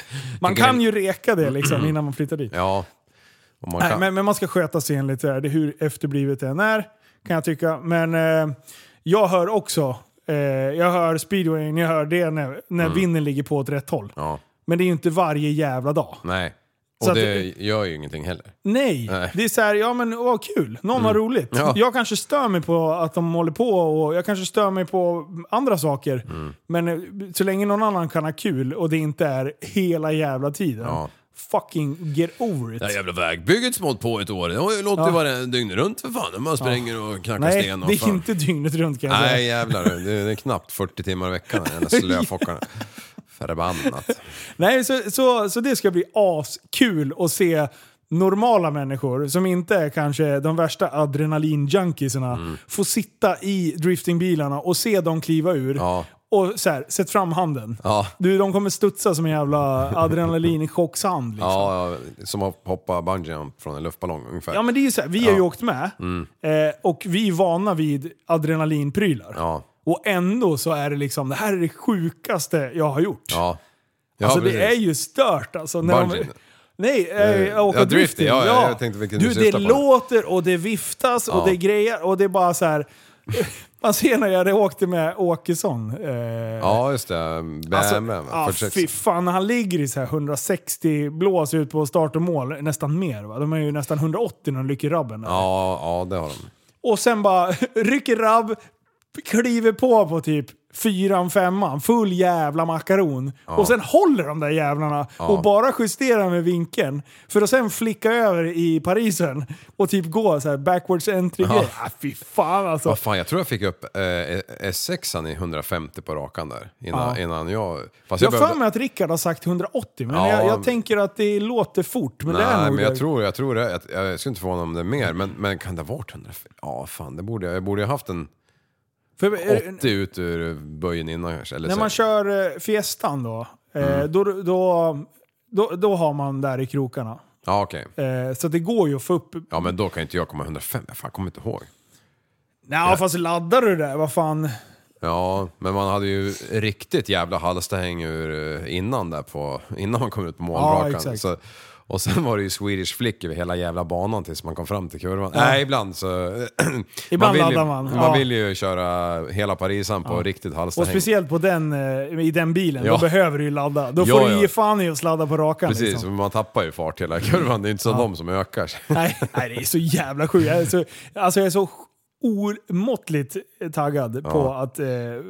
Man kan ju reka det liksom innan man flyttar dit. ja. Och man Nej, kan, men, men man ska sköta sig enligt det här. Det är hur efterblivet det än är, kan jag tycka. Men eh, jag hör också, eh, jag hör speedwayen, jag hör det när, när vinden ligger på åt rätt håll. Mm. ja. Men det är ju inte varje jävla dag. Nej. Så Och att- det gör ju ingenting heller. Nej, Nej. det är så här, ja men vad kul, någon har roligt. Ja. Jag kanske stör mig på att de håller på och jag kanske stör mig på andra saker. Mm. Men eh, så länge någon annan kan ha kul och det inte är hela jävla tiden. Ja. Fucking get over it. Det här jävla vägbygget som hållit på ett år, det har ju låtit Ja. vara dygnet runt för fan. Man springer och knackar Nej, sten och det är inte dygnet runt kan jag Nej säga. jävlar, det är, det är knappt 40 timmar i veckan de jävla slöfockarna. Förbannat. Nej, så, så, så det ska bli askul att se normala människor som inte är kanske de värsta adrenalin-junkiesarna Mm. få sitta i driftingbilarna och se dem kliva ur. Ja. Och så här, sätt fram handen. Ja. Du, de kommer studsa som en jävla adrenalin-chockshand. Liksom. Ja, ja, som att hoppa bungee från en luftballong ungefär. Ja men det är ju så här, vi har ju åkt med Mm. eh, och vi är vana vid adrenalinprylar. Och ändå så är det liksom, det här är det sjukaste jag har gjort. Ja. Ja, alltså precis. det är ju stört alltså. När de, nej, Eh, äh, åka ja, drifting. drifting, ja, ja, jag tänkte vilken du, du det låter och det viftas och Ja. det grejer och det är bara så här. Man ser när jag åkte med Åkesson. Eh, Ja, just det. BMW, Alltså, ja, 46. fy fan, när han ligger i så här 160 blås ut på start och mål, nästan mer va? De är ju nästan 180 när de lycker rabben. Ja, ja, det har de. Och sen bara rycker rabb, kliver på på typ fyran, femman, full jävla makaron. Och sen håller de där jävlarna och bara justerar med vinkeln. För att sen flicka över i Parisen och typ gå så här backwards entry-grej. Ah, fy fan alltså. Vad fan, jag tror jag fick upp eh, S6an i 150 på rakan där. Innan, Ja. innan jag... Fast Jag har för behövde- mig att Rickard har sagt 180, men Ja. jag, jag tänker att det låter fort. Men det är Nej, nog men jag det. tror, jag tror det. Jag, jag skulle inte förvåna om det är mer. Men, men kan det ha varit 150? Ja, fan, det borde jag. Jag borde ha haft en För, eh, 80 ut ur böjen innan kanske. Eller När så. man kör eh, Fiestan då, eh, Mm. då, då, då, då har man där i krokarna. Ja, okej. Eh, så det går ju att få upp... Ja, men då kan inte jag komma 105. Jag fan, kommer inte ihåg. Nej, fast laddar du det? Vad fan? Ja, men man hade ju riktigt jävla ur eh, innan där på, innan man kom ut på Ja, målrakan. exakt. så, och sen var det ju Swedish flick över hela jävla banan tills man kom fram till kurvan. Nej, ibland så... Ibland vill ju, laddar man, Man ja. vill ju köra hela Parisan på riktigt Och halstahäng. speciellt på den, eh, i den bilen, Ja. då behöver du ju ladda. Då Ja, får du ja. ge fan i att sladda på rakan. Precis, Liksom. man tappar ju fart hela kurvan. Det är inte som de som ökar. Nej, nej, det är så jävla sjukt. Jag är så, alltså jag är så omåttligt taggad på att eh,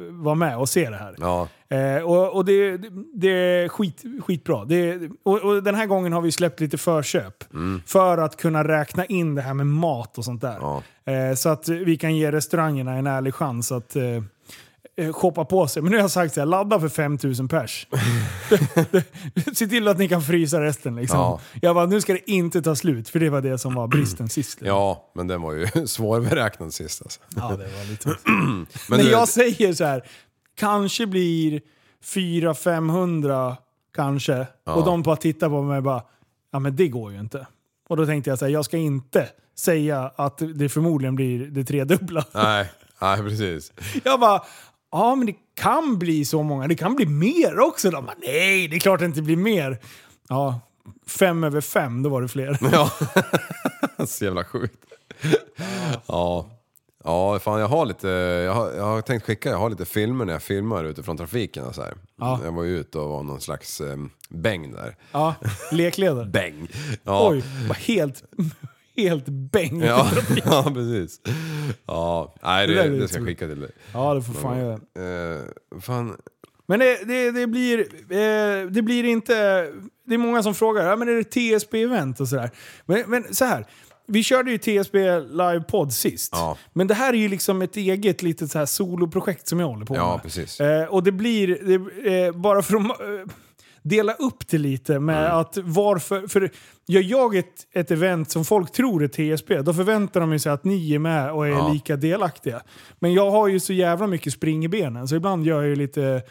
vara med och se det här. Ja, Eh, och och det, det är skit, skitbra. Det, och, och den här gången har vi släppt lite förköp. För att kunna räkna in det här med mat och sånt där. Ja. Eh, så att vi kan ge restaurangerna en ärlig chans att eh, eh, shoppa på sig. Men nu har jag sagt så här, ladda för 5000 pers. Se till att ni kan frysa resten. Liksom. Ja. Jag bara, nu ska det inte ta slut. För det var det som var bristen sist. ja, men den var ju svårberäknad sist alltså. Ja, det var lite... Men Men jag säger så här, kanske blir 400-500 kanske. Och de bara tittar på mig och bara, ja men det går ju inte. Och då tänkte jag så här, jag ska inte säga att det förmodligen blir det tredubbla. Nej, nej, precis. Jag bara, ja men det kan bli så många. Det kan bli mer också. De bara, nej det är klart det inte blir mer. Ja, fem över fem, då var det fler. Ja. Så jävla sjukt. Ja. Ja, fan jag har lite, jag har, jag har tänkt skicka, jag har lite filmer när jag filmar utifrån trafiken och så här. Ja. Jag var ju ute och var någon slags eh, bäng där. Ja, lekledare. Bäng! Ja. Oj, var helt, helt bäng. Ja, ja, precis. Ja, nej Det det, det ska jag skicka till dig. Ja, det får fan göra. Eh, fan, Men det, det, det, blir, eh, det blir inte... Det är många som frågar, ja, men är det TSB-event och sådär? Men, men så här. Vi körde ju TSB live-podd sist. Ja. Men det här är ju liksom ett eget litet så här soloprojekt som jag håller på Ja, med. precis. Eh, och det blir, det, eh, bara för att eh, dela upp det lite med Mm. att varför... För gör jag ett, ett event som folk tror är TSB, då förväntar de sig att ni är med och är Ja. lika delaktiga. Men jag har ju så jävla mycket spring i benen, så ibland gör jag ju lite...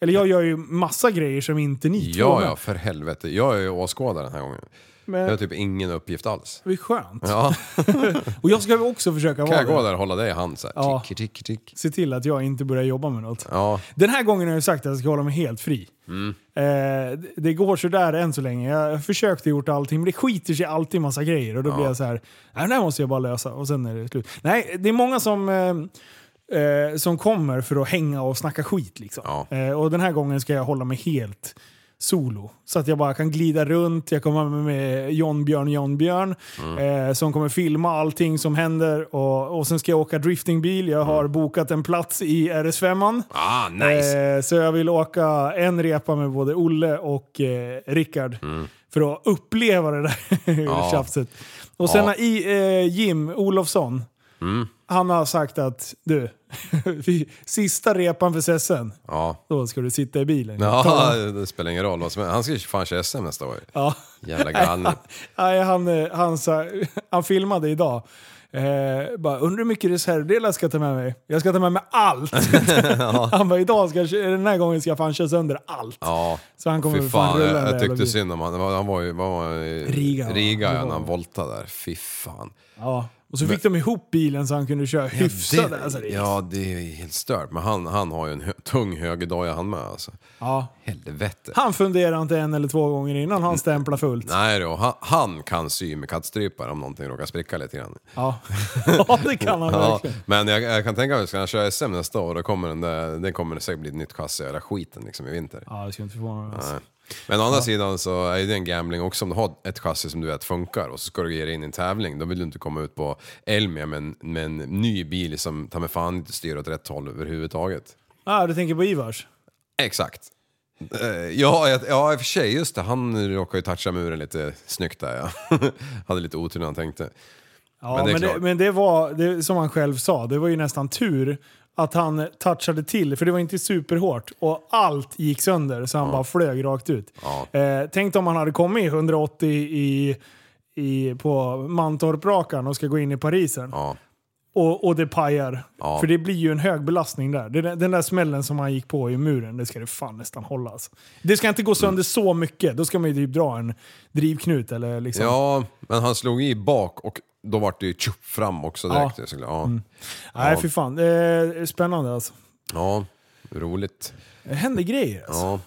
Eller jag gör ju massa grejer som inte ni två ja, ja, för helvete. Jag är ju åskådare den här gången. Men Jag har typ ingen uppgift alls. det är skönt. Ja, Och jag ska också försöka kan vara jag gå där och hålla dig i hand så här. Ja. Tick, tick, tick. Se till att jag inte börjar jobba med något. Ja, Den här gången har jag sagt att jag ska hålla mig helt fri. Mm. Eh, det- går sådär än så länge. Jag har försökt och gjort allting, men det skiter sig alltid i massa grejer. Och då Ja. blir jag så här, nej, det här måste jag bara lösa. Och sen är det slut. Nej, det är många som, eh, eh, som kommer för att hänga och snacka skit. Liksom. Ja. Eh, och den här gången ska jag hålla mig helt solo. Så att jag bara kan glida runt. Jag kommer med, John Björn John Björn Mm. eh, som kommer filma allting som händer. Och, och sen ska jag åka driftingbil. Jag har bokat en plats i RS5. ah, nice! Eh, så jag vill åka en repa med både Olle och eh, Rickard. För att uppleva det där Ja. tjafset. Och sen Ja. i, eh, Jim Olofsson, Mm. Han har sagt att du, sista repan för sessen, Ja. då ska du sitta i bilen. Ja, det spelar ingen roll vad som är. Han ska ju fan köra SM nästa år. ja. Jävla galning. Nej, han, han, sa, han filmade idag. Eh, bara, undrar hur mycket reservdelar ska jag ta med mig? Jag ska ta med mig allt! Han bara, idag ska jag, den här gången ska jag fan köra sönder allt. Ja, Så han kommer fy fan fan. Jag, jag tyckte synd om han. Han var ju var var, Riga? Riga ja, när han voltade där. Fy fan. Ja. Och så fick de ihop bilen så han kunde köra hyfsat. det, alltså, det, ja, det är helt stört. Men han, han har ju en hö tung högerdoja han med alltså. ja. Helvete. Han funderar inte en eller två gånger innan han stämplar fullt. Nej då, han, han kan sy med kattstrypare om någonting råkar spricka lite grann. Ja, ja det kan han Ja, verkligen. men jag, jag kan tänka mig, ska han köra SM nästa år, då kommer den där, det kommer säkert bli ett nytt chassi eller skiten liksom i vinter. Ja, det ska inte förvåna mig. Alltså. Men å andra sidan så är det en gambling också om du har ett chassi som du vet funkar och så ska du ge dig in i en tävling. Då vill du inte komma ut på Elmia med en, med en ny bil som tar med fan inte styr åt rätt håll överhuvudtaget. Ah, du tänker på Ivars? Exakt. Eh, Ja, jag- ja, i och för sig, just det. Han råkade ju toucha muren lite snyggt där ja. Hade lite otur när han tänkte. Ja, Men men det det, är men det, var, det, som han själv sa, det var ju nästan tur att han touchade till, för det var inte superhårt. Och allt gick sönder, så han bara flög rakt ut. Ja. Eh, tänk om han hade kommit i 180 i, i, på Mantorp-rakan och ska gå in i Parisen. Ja, Och, och det pajar. Ja. För det blir ju en hög belastning där. Den, den där smällen som han gick på i muren, det ska det fan nästan hålla. Alltså. Det ska inte gå sönder så mycket. Då ska man ju typ dra en drivknut eller liksom. ja men han slog i bak och då vart det ju tjup fram också direkt. Ja, ja. Nej, Ja. fy fan. Är spännande alltså. ja roligt. Det händer grejer alltså. Ja.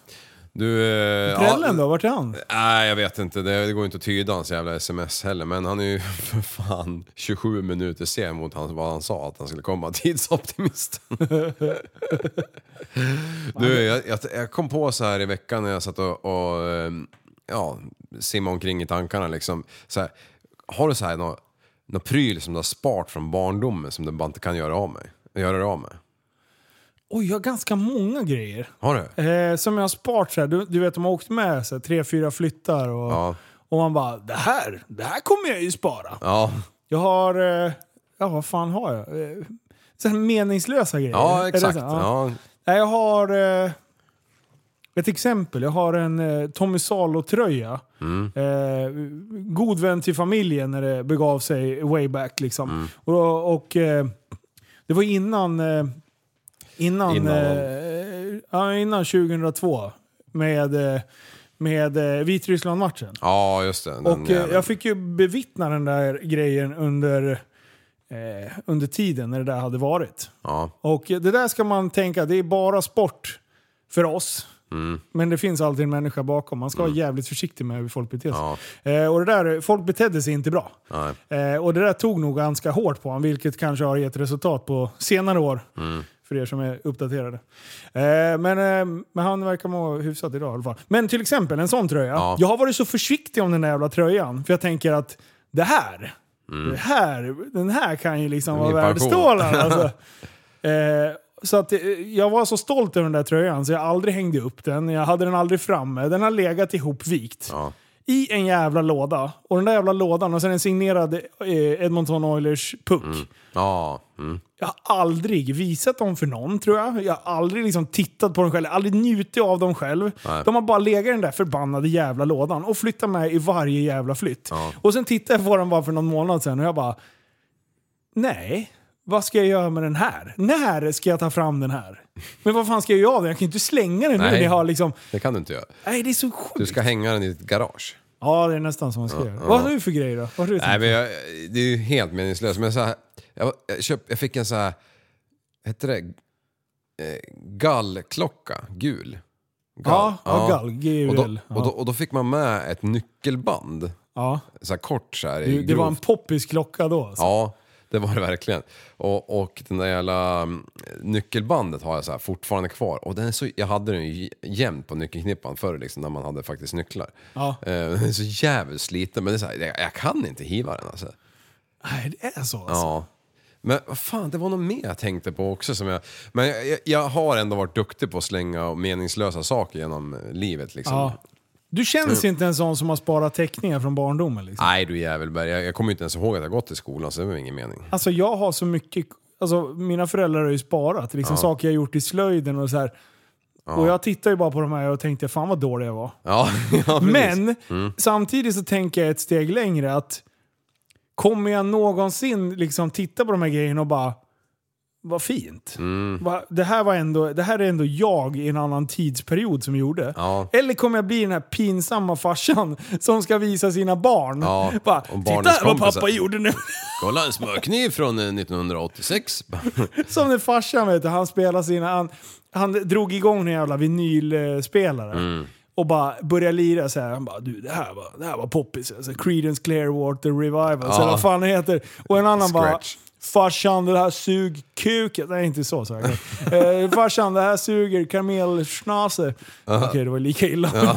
Du... Eh, Prällen ja, då? Vart är han? Nej, jag vet inte. Det, det går inte att tyda hans jävla sms heller. Men han är ju för fan 27 minuter sen mot hans, vad han sa att han skulle komma. Tidsoptimisten. du, jag, jag, jag kom på så här i veckan när jag satt och, och eh, ja, simmade omkring i tankarna liksom. Så här, har du så här någon, någon pryl som du har sparat från barndomen som du bara inte kan göra av med? Göra dig av med? Oj, jag har ganska många grejer. Har du? Eh, som jag har sparat så här. Du, du vet, de har åkt med så här, tre, fyra flyttar och, Ja. och man bara, det här, det här kommer jag ju spara. Ja, Jag har, eh, ja vad fan har jag? Eh, så här meningslösa grejer. ja Är det exakt. så? Ja. Nej, jag har eh, ett exempel. Jag har en eh, Tommy Salo-tröja. Mm. Eh, god vän till familjen när det begav sig way back. Liksom. Mm. Och, och eh, det var innan, eh, innan, Innan. eh, ja, innan 2002 med, eh, med Vitryssland-matchen. Ja, just det. Den Och jag fick ju bevittna den där grejen under, under tiden när det där hade varit. Ja. Och det där ska man tänka, det är bara sport för oss. Men det finns alltid en människa bakom. Man ska vara jävligt försiktig med hur folk beter sig. Ja. Eh, och det där, folk betedde sig inte bra. Eh, och det där tog nog ganska hårt på honom, vilket kanske har gett resultat på senare år. Mm. För er som är uppdaterade. Eh, men, eh, men han verkar må hyfsat idag i alla fall. Men till exempel en sån tröja. Ja. Jag har varit så försiktig om den där jävla tröjan. För jag tänker att det här, det här den här kan ju liksom Mm. Vara värd stålar. Alltså. Så att, eh, jag var så stolt över den där tröjan så jag aldrig hängde upp den. Jag hade den aldrig framme. Den har legat ihopvikt. Ja. I en jävla låda. Och den där jävla lådan och sen en signerad eh, Edmonton Oilers puck. Ja. Mm. Jag har aldrig visat dem för någon tror jag. Jag har aldrig liksom tittat på dem själv. Aldrig njutit av dem själv. Nej. De har bara legat i den där förbannade jävla lådan och flyttat med i varje jävla flytt. Ja. Och sen tittade jag på den bara för någon månad sedan och jag bara... Nej, vad ska jag göra med den här? När ska jag ta fram den här? Men vad fan ska jag göra av den? Jag kan ju inte slänga den nu Nej. när jag har liksom... Det kan du inte göra. Nej, det är så sjukt. Du ska hänga den i ditt garage. Ja, det är nästan som man ska göra. Vad har du för grejer då? Vad har du Nej men jag, det är ju helt meningslöst. Men så här, jag, jag, köp, jag fick en så här, hette det? Eh, gallklocka, gul. Ja, ja, gall, G-U-L. Och då, Ja. och, då, och då fick man med ett nyckelband. Ja. Så här kort så här, Det, det var en grovt. poppis klocka då alltså. Ja, det var det verkligen. Och, och den där jävla mm, nyckelbandet har jag så fortfarande kvar. Och den är så, jag hade den ju jämt på nyckelknippan förr liksom, när man hade faktiskt nycklar. Ja. Eh, den är så jävligt sliten, men det är så här, jag, jag kan inte hiva den alltså. Nej, det är så alltså. Ja. Men vad fan, det var något mer jag tänkte på också som jag... Men jag, jag har ändå varit duktig på att slänga meningslösa saker genom livet liksom. Ja. Du känns inte en sån som har sparat teckningar från barndomen. Liksom. Nej du jävelberg, jag, jag kommer inte ens ihåg att jag gått i skolan så det var ingen mening. Alltså jag har så mycket, alltså mina föräldrar har ju sparat liksom saker jag gjort i slöjden och så här. Och jag tittar ju bara på de här och tänkte fan vad dålig jag var. Ja, ja. Men samtidigt så tänker jag ett steg längre att kommer jag någonsin liksom titta på de här grejerna och bara vad fint. Mm. Va, det, här var ändå, det här är ändå jag i en annan tidsperiod som gjorde. Ja. Eller kommer jag bli den här pinsamma farsan som ska visa sina barn. Ja, Bara, Titta vad kompisar." pappa gjorde nu. Kolla en smörkniv från eh, 1986. Som den farsan vet du, han spelade sina... Han, han drog igång en jävla vinylspelare. Mm. Och bara började lira så här. Han bara du det här var, det här var poppis. Alltså, Creedence Clearwater Revival. Så Ja. vad fan det heter. Och en annan Scratch. Farsan det här sug kuket. Nej inte så jag. eh, farsan det här suger kamelschnase. Okej det var lika illa.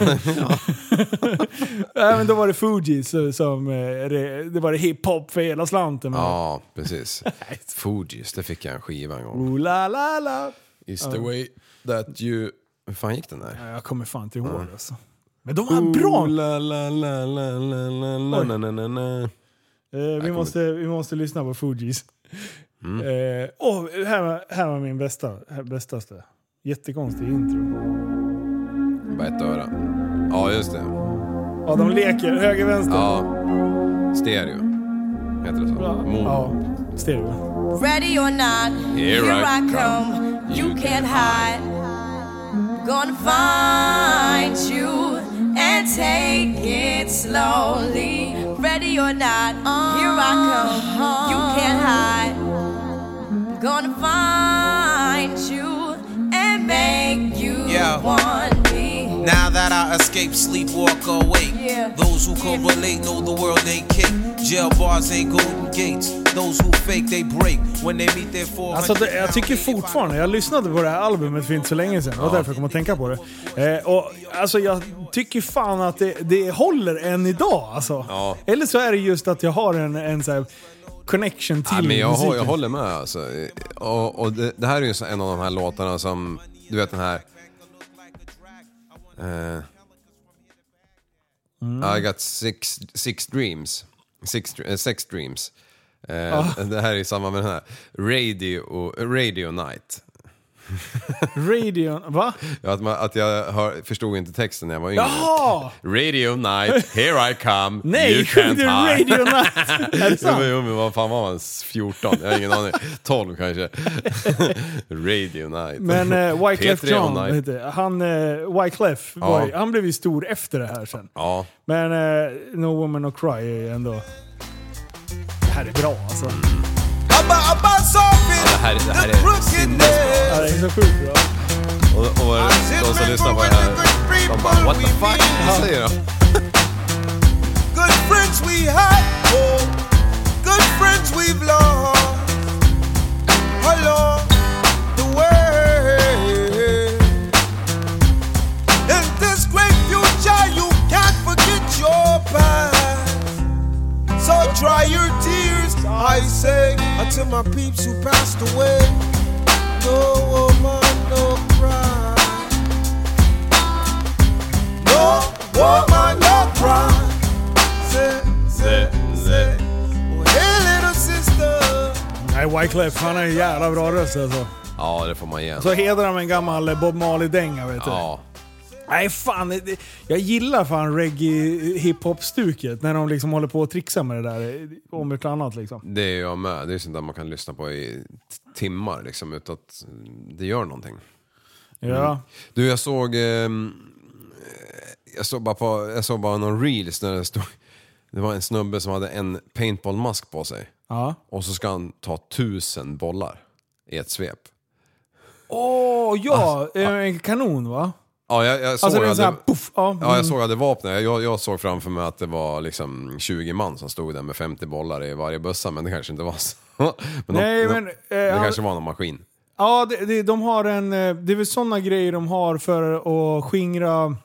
Nej, men då var det Fugees som... eh, det, var det hiphop för hela slanten. Ja, precis. Fugees, det fick jag en skiva en gång. Ooh, la, la, la. Is the way that you... Hur fan gick den där? Ja, Jag kommer fan inte ihåg alltså. Men de var bra! la, la, la, la, la, la, la, na, na, na. Eh, vi, kommer- måste, vi måste lyssna på Fugees. Mm. Eh, åh, här, var, här var min bästa, här, bästaste. Jättekonstig intro. Bara ett öra. Ja, just det. Ja, de leker höger, vänster. Ja. Stereo. Heter det så? Mono. Ja, stereo. Ready or not, Here here, I I, come. You can't hide. Gonna find you and take it slowly. Ready or not, here I come. You can't hide. I'm Gonna find you and make you Yeah. want that I escape, sleep, walk awake. Yeah. Those who can relate know the world ain't cake. Jail bars ain't golden gates. Those who fake, they break. When they meet their 400 Alltså det, jag tycker fortfarande, jag lyssnade på det här albumet för inte så länge sedan. Det var därför jag kom att tänka på det. Eh, och, alltså jag tycker fan att det, det håller än idag alltså. Ja. Eller så är det just att jag har en, en så här connection till Nej, men jag, musiken. hå- jag håller med alltså. Och, och det, det här är ju en av de här låtarna som, du vet den här... Eh, I got six, six dreams. Six, eh, sex dreams. Eh, Det här är i samma med den här. Radio, Radio Night. Radion, va? Ja, Att, man, att jag hör, förstod inte texten när jag var yngre. Jaha! Radio Night, here I come, Nej, you can't hide. Radio Night? är det sant? men, jo men vad fan var man? 14? Jag har ingen aning. 12 kanske. Radio Night. Men uh, Wyclef P3 John, heter han, uh, Wyclef, Ja. ju- han blev ju stor efter det här sen. Ja. Men uh, No Woman No Cry är ändå... Det här är bra alltså. Abba, abba, solving Det här, det här the är crookedness. Ja, det är så sjukt bra. Och, och de som lyssnar på det här Säger han. Good friends we had, oh, good friends we've lost along the way. In this great future, you can't forget your past. So dry your tears, I say, until my peeps who passed away. No woman, no cry. No woman, no cry. Say, say, say. Oh, hey little sister. Nej, Wyclef, han har en jävla bra röst alltså. Ja, det får man ge Så hedrar han med en gammal Bob Marley-dänga vet du. Ja. Nej fan, jag gillar fan reggae hiphop-stuket när de liksom håller på och trixar med det där om ett annat liksom. Det är jag med. Det är sånt där man kan lyssna på i timmar liksom utan att det gör någonting. Ja. Du, jag såg... ehm, jag såg bara på, jag såg bara någon reels där det stod... Det var en snubbe som hade en paintballmask på sig. Ja. Och så ska han ta tusen bollar i ett svep. Åh ja, Alltså, en kanon va? Ja, jag, jag såg Alltså det så här, det- puff, ja. Ja, jag mm. såg det vapnet. Jag, jag såg framför mig att det var liksom 20 man som stod där med 50 bollar i varje bössa, men det kanske inte var så. men de, Nej, men, eh, det han- kanske var någon maskin. Ja, det, det, de har en... eh, Det är väl sådana grejer de har för att skingra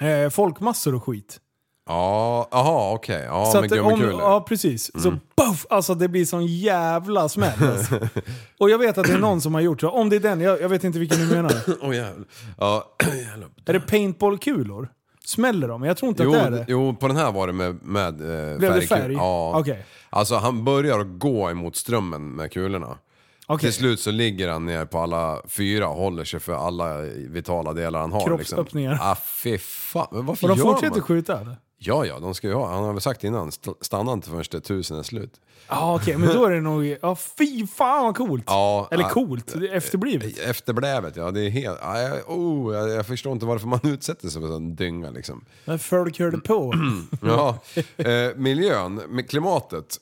eh, folkmassor och skit. Ja, aha, okej. Ja, så med gummikulor. ja, precis. Så Mm. puff, alltså det blir sån jävla smäll. Alltså. och jag vet att det är någon som har gjort så. Om det är den, jag, jag vet inte vilken du menar. Åh jävlar. Ja, jävlar. är det paintballkulor? Smäller de? Jag tror inte Jo, att det är det. jo, på den här var det med, med eh, Blev det färg? Ja. Okej. Alltså han börjar gå emot strömmen med kulorna. Okej. Till slut så ligger han ner på alla fyra och håller sig för alla vitala delar han har. Kroppsöppningar. Liksom. Ah, fy fan. Men varför Och de gör fortsätter man? skjuta eller? Ja, ja, de ska ju ha. Han har väl sagt innan, st- stanna inte förrän det tusen är slut. Ja okej, men då är det nog... Ja fy fan vad coolt! Ja, Eller coolt, efterblivet. Efterblävet, ja. Det är helt... Ja, jag, oh, jag, jag förstår inte varför man utsätter sig för sån dynga liksom. När folk hörde på. Ja, eh, miljön, klimatet.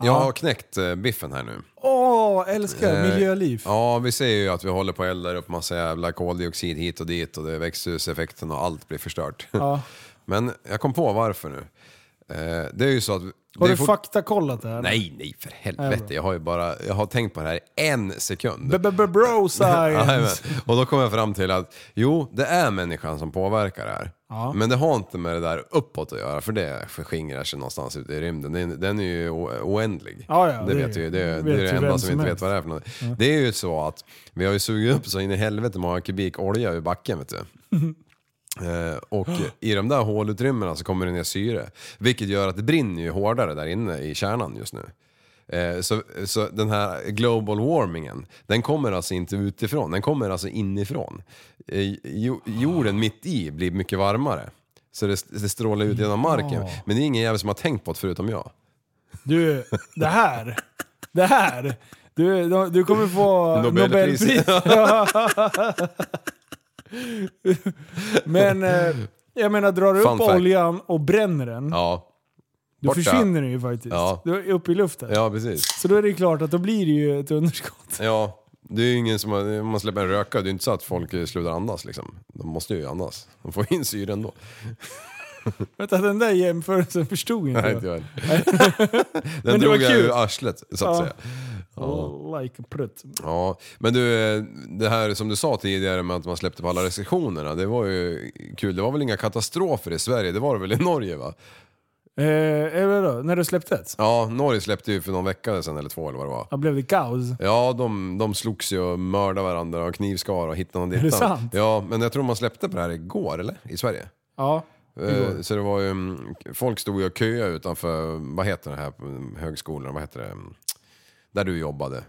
Jag Ja. har knäckt eh, biffen här nu. Åh, älskar Eh, miljöliv. Ja, vi ser ju att vi håller på att elda upp massa jävla koldioxid hit och dit och det växthuseffekten och allt blir förstört. Men jag kom på varför nu. Eh, det är ju så att... Har du fort- faktakollat det här? Nej, nej för helvete. Jag har ju bara, jag har tänkt på det här en sekund. Jajamän. science! och då kom jag fram till att jo, det är människan som påverkar det här. Ja. Men det har inte med det där uppåt att göra, för det förskingrar sig någonstans ute i rymden. Den, den är ju oändlig. Ja, ja, det, det vet ju. Det, vet det är det enda som som vi inte vet vad det är för något. Det är ju så att vi har ju sugit upp så in i helvete många kubik olja ur backen, vet du. Eh, och i de där hålutrymmena så kommer det ner syre. Vilket gör att det brinner ju hårdare där inne i kärnan just nu. Eh, så, så den här global warmingen, den kommer alltså inte utifrån, den kommer alltså inifrån. Eh, jo, jorden mitt i blir mycket varmare. Så det, det strålar ut genom marken. Men det är ingen jävel som har tänkt på det förutom jag. Du, det här. Det här. Du, du kommer få Nobelpris. Nobelpris. Men eh, jag menar, drar du Fun upp fact. oljan och bränner den, Ja. då Borta. försvinner den ju faktiskt. Ja. Du är uppe i luften. Ja, precis. Så då är det klart att då blir det ju ett underskott. Ja, det är ju ingen som har, om man släpper en röka, det är inte så att folk slutar andas liksom. De måste ju andas. De får in syre ändå. Vänta, den där jämförelsen förstod inte Nej, jag. inte jag Nej. Den det var drog jag kul. ur arslet, så att Ja. säga. Ja. Like prutt. Ja, men du, eh, det här som du sa tidigare med att man släppte på alla restriktionerna, det var ju kul. Det var väl inga katastrofer i Sverige, det var det väl i Norge va? Eh, eller då, när det släpptes? Ja, Norge släppte ju för någon vecka sedan eller två eller vad det var. Ja, blev det kaos? Ja, de, de slogs ju och mördade varandra och knivskar och hittade och Är det dittan. sant? Ja, men jag tror man släppte på det här igår, eller? I Sverige? Ja. Eh, igår. Så det var ju, mm, folk stod ju och köade utanför, vad heter det här på högskolan, vad heter det? Där du jobbade.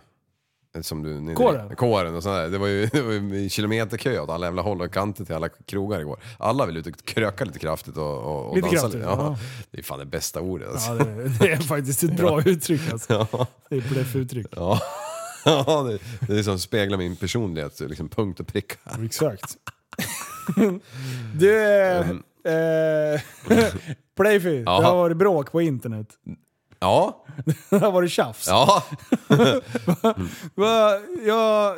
Som du, ni- Kåren? Kåren och sådär. Det var ju, det var ju kilometerkö åt alla jävla håll och kanter till alla krogar igår. Alla vill ut och kröka lite kraftigt och, och, och Lite dansa kraftigt, lite. Ja. ja. Det är fan det bästa ordet alltså. Ja, det, det är faktiskt ett bra uttryck alltså. Ja. Det är bluff-uttryck. Ja, ja det, det är som speglar min personlighet, liksom punkt och pricka. Exakt. du, eh, eh, Playfy, det har varit bråk på internet. Ja, Det har varit tjafs. ja. Va, ja,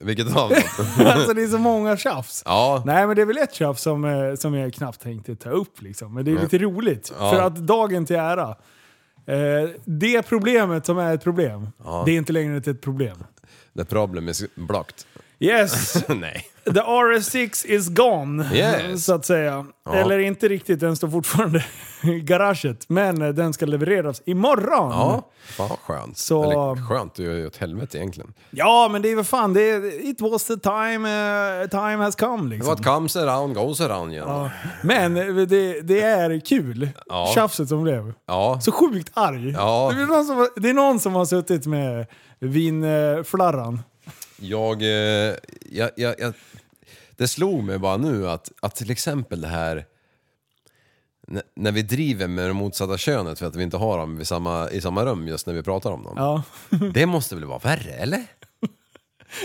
Vilket av dem? alltså det är så många tjafs. Ja, Nej men det är väl ett tjafs som, eh, som jag knappt tänkte ta upp liksom. Men det är lite roligt. Ja. För att dagen till ära. Eh, det problemet som är ett problem, Ja. det är inte längre ett problem. the problem is blocked. Yes, Nej. The RS6 is gone. Yes. Så att säga. Ja. Eller inte riktigt, den står fortfarande i garaget. Men eh, den ska levereras imorgon. Ja, fan vad skönt. Så- Eller skönt, det är ju åt helvete egentligen. Ja, men det är väl fan, det är, it was the time, eh, time has come liksom. What comes around goes around igen. Ja. Men eh, det, det är kul, Ja. tjafset som blev. Ja. Så sjukt arg. Ja. Det, är någon som, har- det är någon som har suttit med vinflarran. Jag, eh, jag, jag, jag, det slog mig bara nu att, att till exempel det här när vi driver med det motsatta könet för att vi inte har dem vid samma, i samma rum just när vi pratar om dem. Ja. Det måste väl vara värre, eller?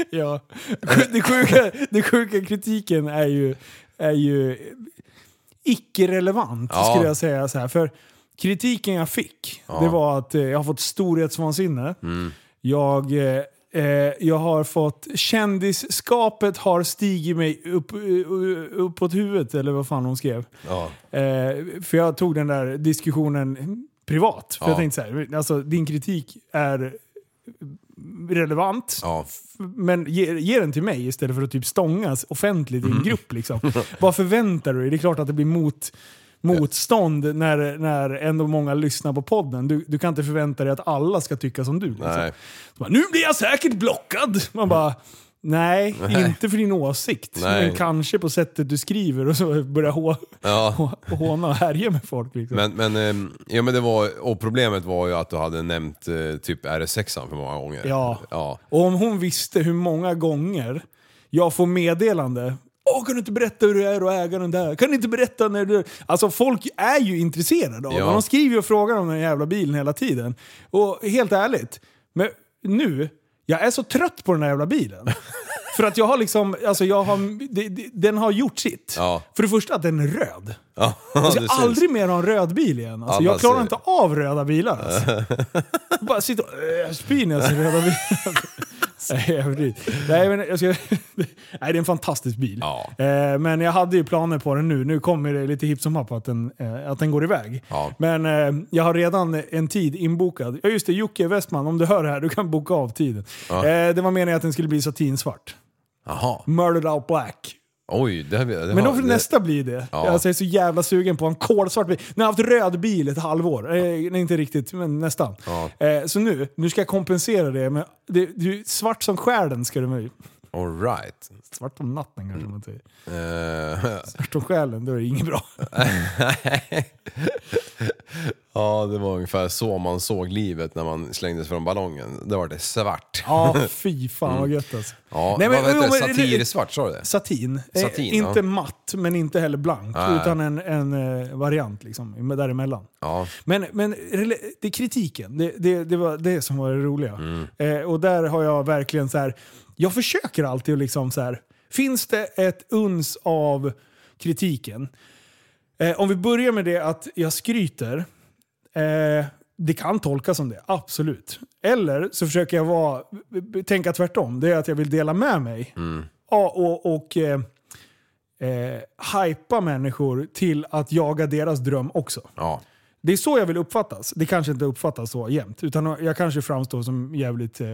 ja. Det sjuka, det sjuka kritiken är ju, är ju icke-relevant Ja. skulle jag säga. Så här. För kritiken jag fick, Ja. det var att eh, jag har fått storhetsvansinne. Mm. Jag, eh, jag har fått... Kändisskapet har stigit mig upp, eh, uppåt huvudet, eller vad fan hon skrev. Ja. Eh, för jag tog den där diskussionen privat. För Ja. jag tänkte så här, alltså din kritik är relevant. Ja. Men ge, ge den till mig istället för att typ stångas offentligt Mm. i en grupp. Liksom. Vad förväntar du dig? Det är klart att det blir mot, motstånd när, när ändå många lyssnar på podden. Du, du kan inte förvänta dig att alla ska tycka som du. Liksom. Nej. Så bara, nu blir jag säkert blockad! Man bara, nej, Nej. inte för din åsikt. Nej. Men kanske på sättet du skriver och så börjar hå, Ja. hå, håna och härja med folk. Liksom. Men, men, ehm, ja, men det var, och problemet var ju att du hade nämnt eh, typ RS6 för många gånger. Ja. ja. Och om hon visste hur många gånger jag får meddelande Åh, kan du inte berätta hur det är att äga den där? Kan du inte berätta när du... Alltså folk är ju intresserade av Ja. De skriver och frågar om den jävla bilen hela tiden. Och helt ärligt, men nu, jag är så trött på den här jävla bilen. För att jag har liksom, alltså jag har, det, det, den har gjort sitt. Ja. För det första att den är röd. Ja, Jag ska syns. aldrig mer ha en röd bil igen. Alltså, Ja, jag klarar inte av röda bilar. Alltså. Bara sitta och äh, spy när jag ser röda bilar. Nej, men jag ska, nej, det är en fantastisk bil. Ja. Eh, men jag hade ju planer på den nu. Nu kommer det lite hipp som happ att den, eh, att den går iväg. Ja. Men eh, jag har redan en tid inbokad. Ja just det, Jocke Westman, om du hör det här, du kan boka av tiden. Ja. Det var meningen att den skulle bli satinsvart. Jaha. Murdered out black. Oj, det, det Men då får det, nästa bli det. Ja. Alltså, jag är så jävla sugen på en kolsvart bil. Nu har jag haft röd bil ett halvår. Eh, nej, inte riktigt, men nästan. Ja. Eh, så nu, nu ska jag kompensera det med... Det, du, svart som själen ska det bli. All right. Svart om natten kanske man säger. Eh, Svart om själen, då är det inget bra. ja, det var ungefär så man såg livet när man slängdes från ballongen. Det var det svart. Ja, fy fan vad gött alltså. Ja, Nej, men- vad men- Satirsvart, sa du det? Satin. Eh, Satin, inte ja. matt, men inte heller blank. Nej. Utan en, en eh, variant liksom, däremellan. Ja. Men, men det är kritiken, det, det, det var det som var det roliga. Mm. Eh, och där har jag verkligen så här. Jag försöker alltid att liksom så här. finns det ett uns av kritiken? Eh, om vi börjar med det att jag skryter, eh, det kan tolkas som det, absolut. Eller så försöker jag vara, tänka tvärtom, det är att jag vill dela med mig. Mm. Ja, och, och eh, eh, hypa människor till att jaga deras dröm också. Ja. Det är så jag vill uppfattas. Det kanske inte uppfattas så jämt. Utan jag kanske framstår som jävligt eh,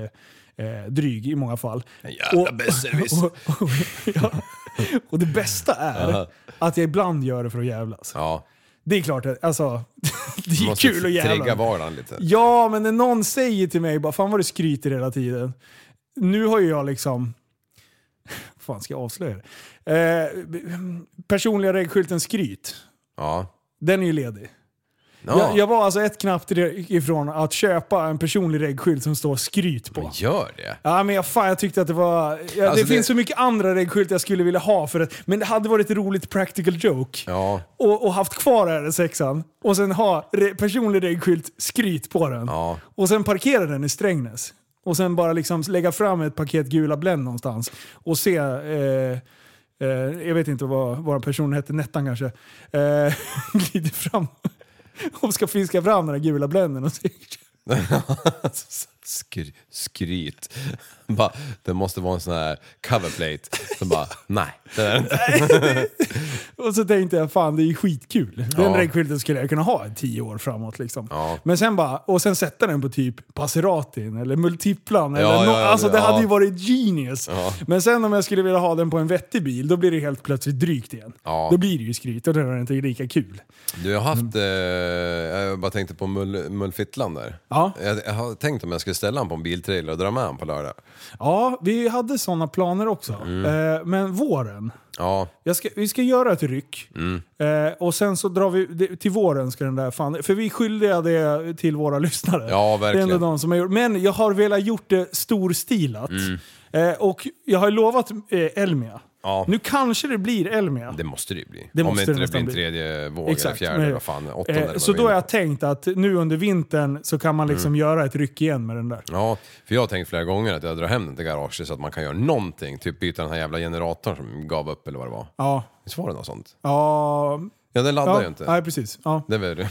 eh, dryg i många fall. En jävla besserwisser. och, och, ja, och det bästa är att jag ibland gör det för att jävlas. Ja. Det är klart, alltså, det är kul att trigga jävlas. vardagen lite. Ja, men när någon säger till mig bara “Fan vad du skryter hela tiden”. Nu har ju jag liksom... fan ska jag avslöja det? Eh, personliga reggskylten skryt. Ja. Den är ju ledig. Ja. Jag, jag var alltså ett knapp ifrån att köpa en personlig reggskylt som står skryt på. Gör det? Ja, men jag, fan, jag tyckte att det var... Ja, det, Alltså, det- finns så mycket andra reggskyltar jag skulle vilja ha, för att, men det hade varit ett roligt practical joke. Ja. Och, och haft kvar RS6an och sen ha re, personlig reggskylt skryt på den. Ja. Och sen parkera den i Strängnäs. Och sen bara liksom lägga fram ett paket gula Blend någonstans. Och se... Eh, eh, jag vet inte vad, vad personen hette, Nettan kanske. Eh, glider fram och ska fiska fram den där gula Blenden. Och se. Skry, skryt. bara, det måste vara en sån här coverplate. Så bara, nej. Det är det inte. Och så tänkte jag, fan det är ju skitkul. Den Ja. räckskylten skulle jag kunna ha i tio år framåt. Liksom. Ja. Men sen bara, och sen sätta den på typ Passeratin eller Multiplan. Eller Ja, ja, ja, alltså det hade ju varit genius. Men sen om jag skulle vilja ha den på en vettig bil, då blir det helt plötsligt drygt igen. Då blir det ju skryt och då är det inte lika kul. Du har haft, eh, jag bara tänkte på Mull, Mullfittlan där. Ja. Jag, jag har tänkt om jag skulle ställa honom på en biltrailer och dra med honom på lördag. Ja, vi hade sådana planer också. Mm. Eh, men våren, Ja, ska, vi ska göra ett ryck. Mm. Eh, och sen så drar vi, till våren ska den där fan, för vi är skyldiga det till våra lyssnare. Ja, Det är verkligen. ändå de som har gjort, men jag har velat gjort det storstilat. Mm. Eh, och jag har lovat eh, Elmia. Ja. Nu kanske det blir Elmia. det måste det ju bli. Det om måste inte det det blir en tredje våg eller Exakt, fjärde, men- vad fan, åttonde Eh, eller så då har jag tänkt att nu under vintern så kan man liksom Mm. göra ett ryck igen med den där. Ja, för jag har tänkt flera gånger att jag drar hem den till garaget så att man kan göra någonting. Typ byta den här jävla generatorn som gav upp eller vad det var. Ja, Visst var det något sånt? ja, Ja, den laddar ja ju inte. Nej, precis. Ja. Det är väl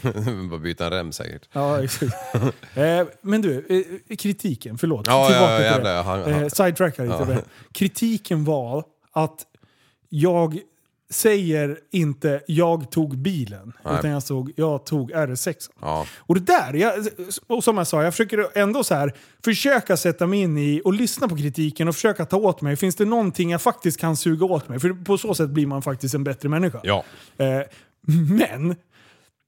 bara byta en rem säkert. Ja, exakt. eh, men du, eh, kritiken, förlåt. Ja, Tillbaka ja, till jävlar, det. jag hann- Eh, sidetrackar lite. Ja. Kritiken var att jag säger inte jag tog bilen, Nej. utan jag, såg, jag tog RS6. Ja. Och det där, jag, och som jag sa, jag försöker ändå så här försöka sätta mig in i och lyssna på kritiken och försöka ta åt mig. Finns det någonting jag faktiskt kan suga åt mig? För på så sätt blir man faktiskt en bättre människa. Ja. Eh, men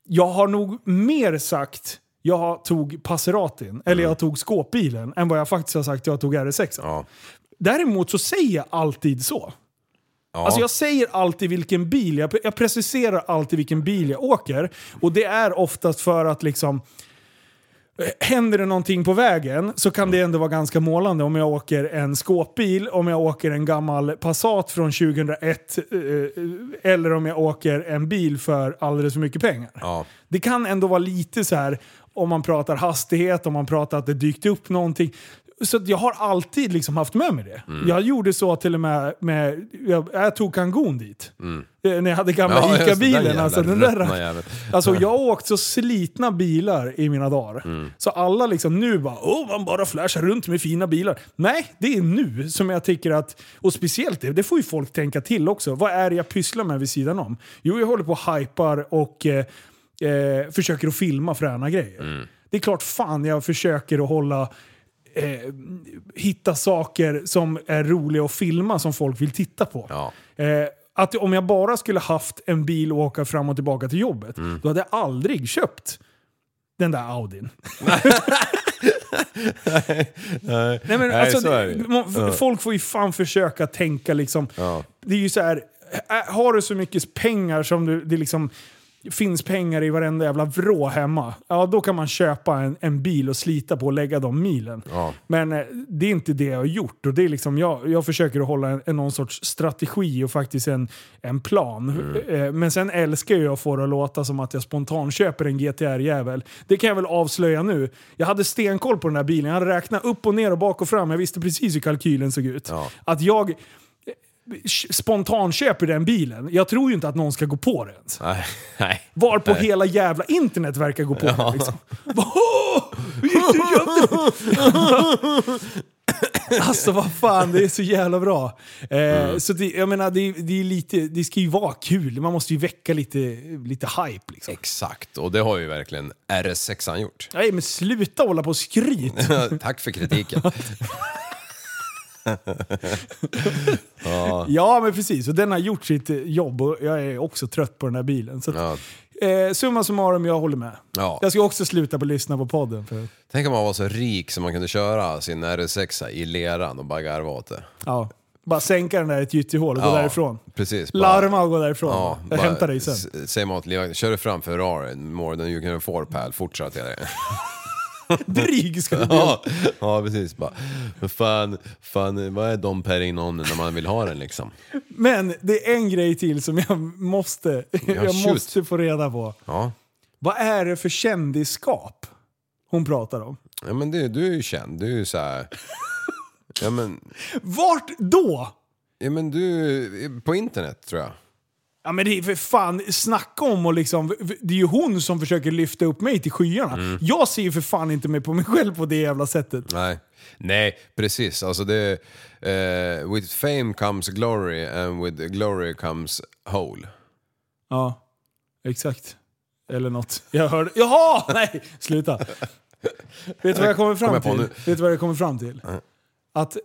jag har nog mer sagt jag tog Passeratin, eller jag tog skåpbilen, än vad jag faktiskt har sagt jag tog RS6. Ja. Däremot så säger jag alltid så. Ja. Alltså jag säger alltid vilken bil, jag, jag preciserar alltid vilken bil jag åker. Och det är oftast för att liksom... eh, Händer det någonting på vägen så kan det ändå vara ganska målande om jag åker en skåpbil, om jag åker en gammal Passat från 2001 eh, eller om jag åker en bil för alldeles för mycket pengar. Ja. Det kan ändå vara lite så här om man pratar hastighet, om man pratar att det dykt upp någonting. Så jag har alltid liksom haft med mig det. Mm. Jag gjorde så till och med, med jag, jag tog Kangon dit. Mm. Eh, När jag hade gamla Ja, ICA-bilen. Alltså, den där, alltså jag har åkt så slitna bilar i mina dagar. Mm. Så alla liksom nu bara åh man bara flashar runt med fina bilar. Nej, det är nu som jag tycker att, och speciellt det, det får ju folk tänka till också. Vad är det jag pysslar med vid sidan om? Jo, jag håller på och hypar och eh, eh, försöker att filma fräna grejer. Mm. Det är klart fan jag försöker att hålla eh, hitta saker som är roliga att filma som folk vill titta på. Ja. Eh, att om jag bara skulle haft en bil och åka fram och tillbaka till jobbet, Mm. då hade jag aldrig köpt den där Audin. Nej, Nej, men Nej, alltså, det. Folk får ju fan försöka tänka liksom. Ja. Det är ju så här, äh, har du så mycket pengar som du, det liksom finns pengar i varenda jävla vrå hemma, ja då kan man köpa en, en bil och slita på och lägga de milen. Ja. Men eh, det är inte det jag har gjort. Och det är liksom, jag, jag försöker att hålla en, en någon sorts strategi och faktiskt en, en plan. Mm. Eh, Men sen älskar jag att få det att låta som att jag spontant köper en GTR-jävel. Det kan jag väl avslöja nu. Jag hade stenkoll på den här bilen. Jag hade räknat upp och ner och bak och fram. Jag visste precis hur kalkylen såg ut. Ja. Att jag eh, spontant köper den bilen. Jag tror ju inte att någon ska gå på det ens. Nej. Nej. Varpå Nej. hela jävla internet verkar gå på Ja. det. Liksom. Alltså vad fan, det är så jävla bra. Eh, Mm. Så det, jag menar, det, det, är lite, det ska ju vara kul. Man måste ju väcka lite, lite hype. Liksom. Exakt, och det har ju verkligen RS6 gjort. Nej men sluta hålla på och skryt. Tack för kritiken. Ja. Ja men precis, och den har gjort sitt jobb och jag är också trött på den här bilen. Så att, Ja. eh, summa summarum, jag håller med. Ja. Jag ska också sluta på att lyssna på podden. För, Tänk om man var så rik som man kunde köra sin RS6 i leran och bara garva åt det. ja, bara sänka den där i ett gyttjehål och gå därifrån. Precis. Larma och gå därifrån. Ja, jag bara hämtar dig sen. s- Säger man åt livvakten, kör du fram Ferrari, more than you can afford pal, fortsätt till det. Dryg ska du bli. ja, ja, precis. Bara, men fan, fan, vad är de per innan när man vill ha den liksom? Men det är en grej till som jag måste, jag shoot. måste få reda på. Ja, Vad är det för kändisskap hon pratar om? ja men du, du är ju känd, du är ju så här. Ja men, Vart då? ja men du, på internet tror jag. Ja men det är för fan, snacka om och liksom, det är ju hon som försöker lyfta upp mig till skyarna. Mm. Jag ser ju för fan inte mig på mig själv på det jävla sättet. Nej, nej precis. Alltså det, eh, with fame comes glory and with glory comes hole. Ja, exakt. Eller något. Jag hörde... Jaha! Nej, sluta. Vet du vad jag kommer fram Kom jag på till? Vet du vad jag kommer fram till? Att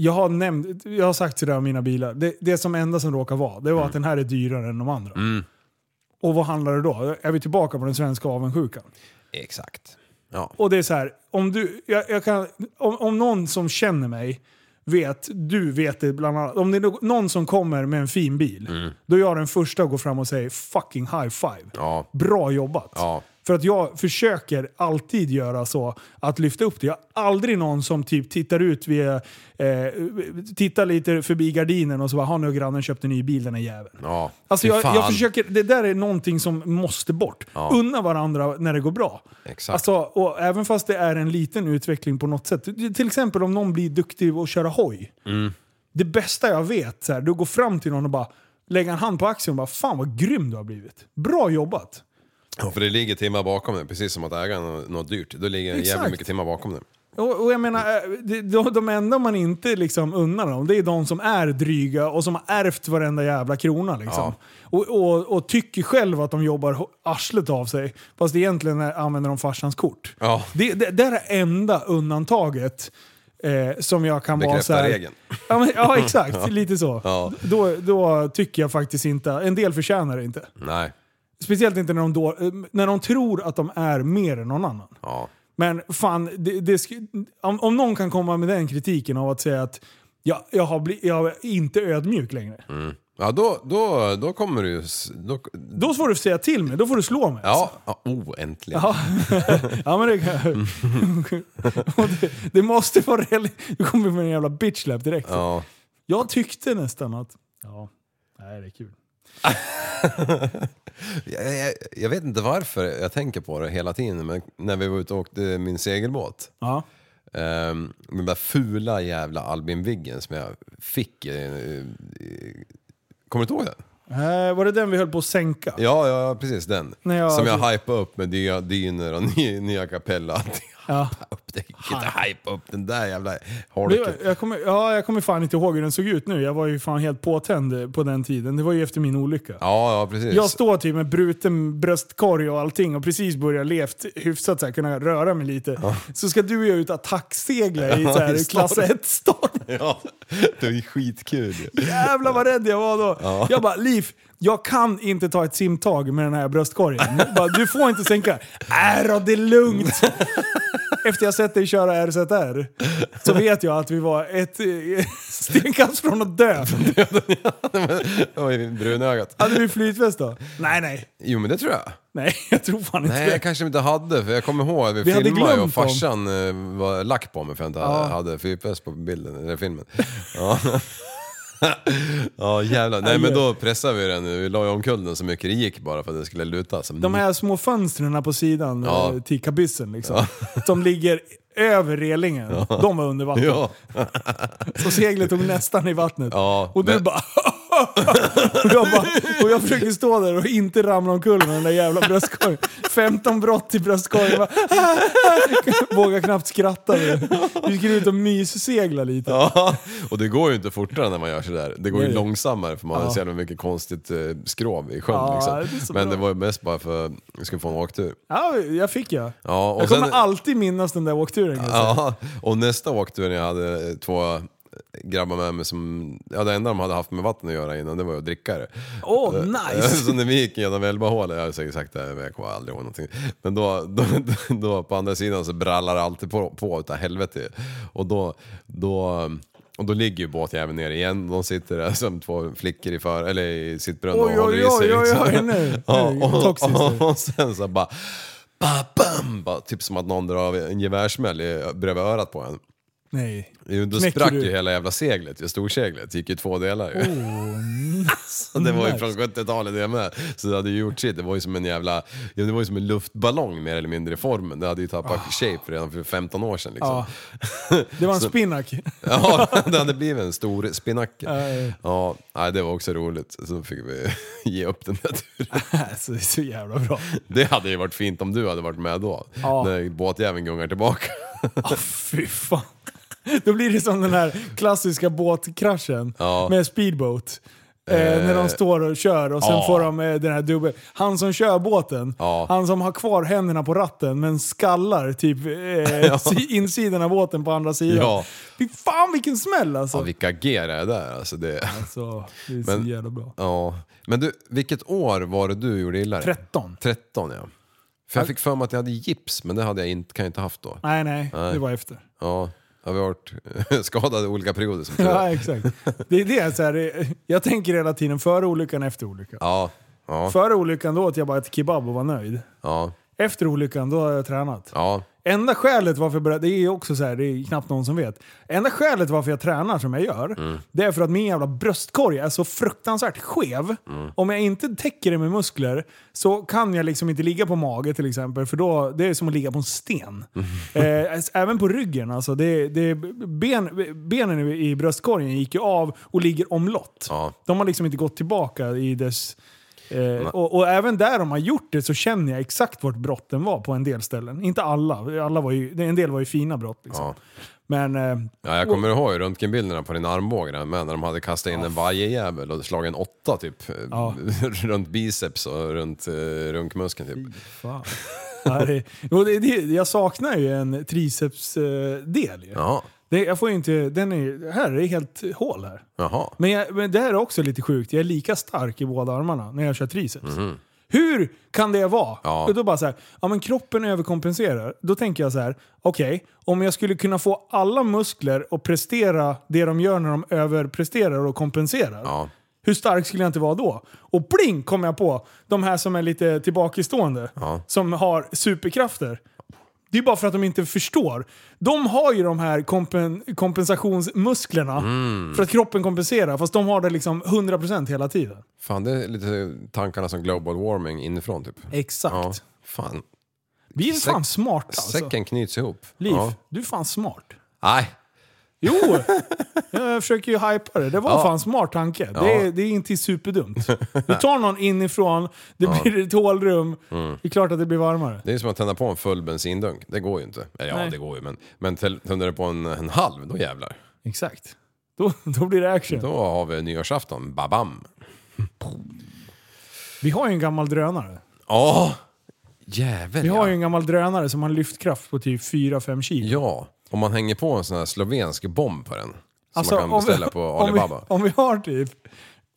jag har nämnt, jag har sagt till det om mina bilar, det, det som enda som råkar vara, det var att den här är dyrare än de andra. Mm. Och vad handlar det då? Är vi tillbaka på den svenska avundsjukan? Exakt. Ja. Och det är så här, om, du, jag, jag kan, om, om någon som känner mig vet, du vet det bland annat, om det är någon som kommer med en fin bil, då är jag den första att gå fram och säga fucking high five. Ja. Bra jobbat. Ja. För att jag försöker alltid göra så, att lyfta upp det. Jag har aldrig någon som typ tittar ut via, eh, tittar lite förbi gardinen och så bara “Har nu grannen köpt en ny bil den är jäveln”. Ja. Alltså jag, jag försöker, det där är någonting som måste bort. Ja. Unna varandra när det går bra. Exakt. Alltså, och även fast det är en liten utveckling på något sätt. Till exempel om någon blir duktig att köra hoj. Mm. Det bästa jag vet, så här, du går fram till någon och bara lägger en hand på axeln och bara “Fan vad grym du har blivit. Bra jobbat”. Ja, för det ligger timmar bakom det, precis som att äga något, dyrt. Då ligger Exakt. jävligt mycket timmar bakom det. Och, och jag menar, eh, de, de enda man inte liksom unnar dem, det är de som är dryga och som har ärvt varenda jävla krona. Liksom. Och, och, och tycker själv att de jobbar arslet av sig, fast egentligen är, använder de farsans kort. Ja. Det, det, det är det enda undantaget eh, som jag kan vara så här, regeln. Ja, men, ja exakt. Ja. Lite så. Ja. Då, då tycker jag faktiskt inte, en del förtjänar det inte. Nej. Speciellt inte när de, då, eh, när de tror att de är mer än någon annan. Ja. Men fan, det, det, om, om någon kan komma med den kritiken av att säga att jag, jag, har bli, jag är inte ödmjuk längre. Mm. Ja, då, då, då kommer du Då, Då får du säga till mig, då får du slå mig. ja, ja, oh, äntligen. Ja, ja men det kan det, det måste vara reell... Du kommer med en jävla bitchlap direkt. Ja. Jag tyckte nästan att... Ja, nej det är kul. Jag, jag, jag vet inte varför jag tänker på det hela tiden, men när vi var ute och åkte min segelbåt. Ja. Um, den där fula jävla Albin Viggen som jag fick. eh, eh, kommer du inte ihåg den? Eh, var det den vi höll på att sänka? Ja, ja precis den. Nej, ja, som jag det- hypade upp med nya dyner och nya, nya kapell och allting. Ja. Upp det, inte hypa upp den där jävla holken. jag, kommer, ja, jag kommer fan inte ihåg hur den såg ut nu. Jag var ju fan helt påtänd på den tiden. Det var ju efter min olycka. Ja, ja precis. Jag står typ med bruten bröstkorg och allting och precis börjar levt hyfsat så här, kunna röra mig lite. Så ska du och jag ut attacksegla i så här, i klass storm. 1-storm. Ja, det är skitkul. Jävlar vad rädd jag var då. Ja. Jag bara, Liv, jag kan inte ta ett simtag med den här bröstkorgen. Bara, du får inte sänka. Äh då, det är lugnt. Efter jag sett dig köra RZR så vet jag att vi var ett eh, stenkast från att dö. Det var ju brunögat. Hade vi flytväst då? Nej, nej. Jo men det tror jag. Nej, jag tror fan inte Nej, det. jag kanske inte hade, för jag kommer ihåg att vi, Vi filmade ju och glömt dem. farsan eh, var lack på mig för att jag inte Ja. hade fyrväst på bilden, eller filmen. Ja, ja jävlar. Nej men då pressade vi den, vi la ju omkull den så mycket det gick bara för att det skulle luta. Så De här små fönstren på sidan Ja. eh, till kabyssen liksom. Som ligger över relingen. De var under vatten. Ja. Så seglet tog nästan i vattnet. Ja, och du men- bara... och, jag bara och jag försöker stå där och inte ramla omkull med den där jävla bröstkorgen. 15 brott i bröstkorgen. Vågar knappt skratta. Vi skulle ut och myssegla lite. Ja, och det går ju inte fortare när man gör sådär. Det går ju Nej. långsammare för man har Ja. så jävla mycket konstigt eh, skrov i sjön. Ja, liksom. det Men bra. det var ju mest bara för att vi skulle få en åktur. Ja, jag fick jag. Ja, och Jag kommer sen- alltid minnas den där åkturen. Kan jag säga. Ja, och nästa åktur när jag hade två grabbar med mig som, ja det enda de hade haft med vatten att göra innan det var ju att dricka det. Åh, Eh, nice! Så när vi gick genom Elbahålet, jag har säkert sagt det, men jag kommer aldrig ihåg någonting. Men då, då, då på andra sidan så brallar det alltid på, på utav helvete. Och då, då och då ligger ju båtjäveln ner igen, de sitter där som två flickor i, för, eller i sitt brunn och Oj, håller oj, i sig. oj, oj, liksom. oj, nu. Ja, Nu, och, toxiskt nu. och, och sen så bara, ba, bam, bara, typ som att någon drar en gevärssmäll bredvid örat på en. Nej. Jo, Då Knäcker sprack du? ju hela jävla seglet, ju storseglet. Gick ju i två delar ju. Oh, Så det var ju från 70-talet det med. Så det hade ju gjort sitt. Det var ju som en jävla, ja, det var ju som en luftballong mer eller mindre i formen. Det hade ju tappat shape redan för 15 år sedan liksom. Ah. Ja. Det var en Så- spinnack. Ja, det hade blivit en stor spinacke. Nej. Ja, nej, det var också roligt. Så fick vi ge upp den där turen. Alltså, det är så jävla bra. Det hade ju varit fint om du hade varit med då. Ja. När båtjäveln gungar tillbaka. Ah, fy fan. Då blir det som den här klassiska båtkraschen Ja. med speedboat. Eh, Eh. när de står och kör och sen Ja. får de eh, den här dubbel... Han som kör båten, Ja. han som har kvar händerna på ratten men skallar typ eh, insidan av båten på andra sidan. Ja. Fy fan vilken smäll alltså! Ja, vilka G det är där alltså. Det... alltså det är Men- så jävla bra. Ja. Men du, vilket år var det du gjorde illa dig? 13. 13 ja. För jag fick för mig att jag hade gips, men det hade jag inte, kan jag inte haft då. Nej, nej, Nej. det var efter. Ja, har varit skadad i olika perioder som. Ja, exakt. Det är det, så här, det- jag tänker hela tiden före olyckan, efter olyckan. Ja, ja, Före olyckan då åt jag bara ett kebab och var nöjd. ja, Efter olyckan då har jag tränat. ja. Enda skälet varför jag började, det är också så här, det är knappt någon som vet. Enda skälet varför jag tränar som jag gör, Mm. det är för att min jävla bröstkorg är så fruktansvärt skev. Mm. Om jag inte täcker det med muskler så kan jag liksom inte ligga på mage till exempel, för då, det är som att ligga på en sten. eh, även på ryggen, alltså. Det, det, ben, benen i i bröstkorgen gick ju av och ligger omlott. Ja. De har liksom inte gått tillbaka i dess... Eh, och, och även där de har gjort det så känner jag exakt vart brotten var på en del ställen. Inte alla, alla var ju, en del var ju fina brott. Liksom. ja. Men eh, Ja, jag kommer ihåg röntgenbilderna på din armbåge med när de hade kastat in en vajerjävel och slagit en åtta typ. Ja. runt biceps och runt uh, runkmuskeln typ. Ja, det, det, jag saknar ju en tricepsdel. Ja, Det, jag får ju inte, den är, här är helt hål här. jaha. Men, jag, men det här är också lite sjukt. Jag är lika stark i båda armarna när jag kör triceps. Mhm. Hur kan det vara? Ja. Och då bara så här, ja men kroppen överkompenserar. Då tänker jag så här, okej, om jag skulle kunna få alla muskler att prestera det de gör när de överpresterar och kompenserar. Ja. Hur stark skulle jag inte vara då? Och pling kom jag på de här som är lite tillbakastående. Ja. Som har superkrafter. Det är bara för att de inte förstår. De har ju de här kompen kompensationsmusklerna Mm. för att kroppen kompenserar. Fast de har det liksom 100% hela tiden. Fan, det är lite tankarna som global warming inifrån typ. Exakt. Ja, fan. Vi är fan smarta alltså. Säcken knyts ihop. Liv, Ja. du är fan smart. Nej, Jo! Jag försöker ju hypa det. Det var Ja. fan smart tanke. Ja. Det, är, det är inte superdumt. Du tar någon inifrån, det blir ett hålrum. Mm. Det är klart att det blir varmare. det är som att tända på en full bensindunk. Det går ju inte. Eller ja, Nej. det går ju men, men tänder du på en, en halv, då jävlar. Exakt. Då, då blir det action. Då har vi nyårsafton, babam. Vi har ju en gammal drönare. Ja, jävel Vi har ja. ju en gammal drönare som har lyftkraft på typ 4-5 kilo. Ja, om man hänger på en sån här slovensk bomb på den. Som Alltså, man kan om vi- beställa på om vi, Alibaba. om vi har typ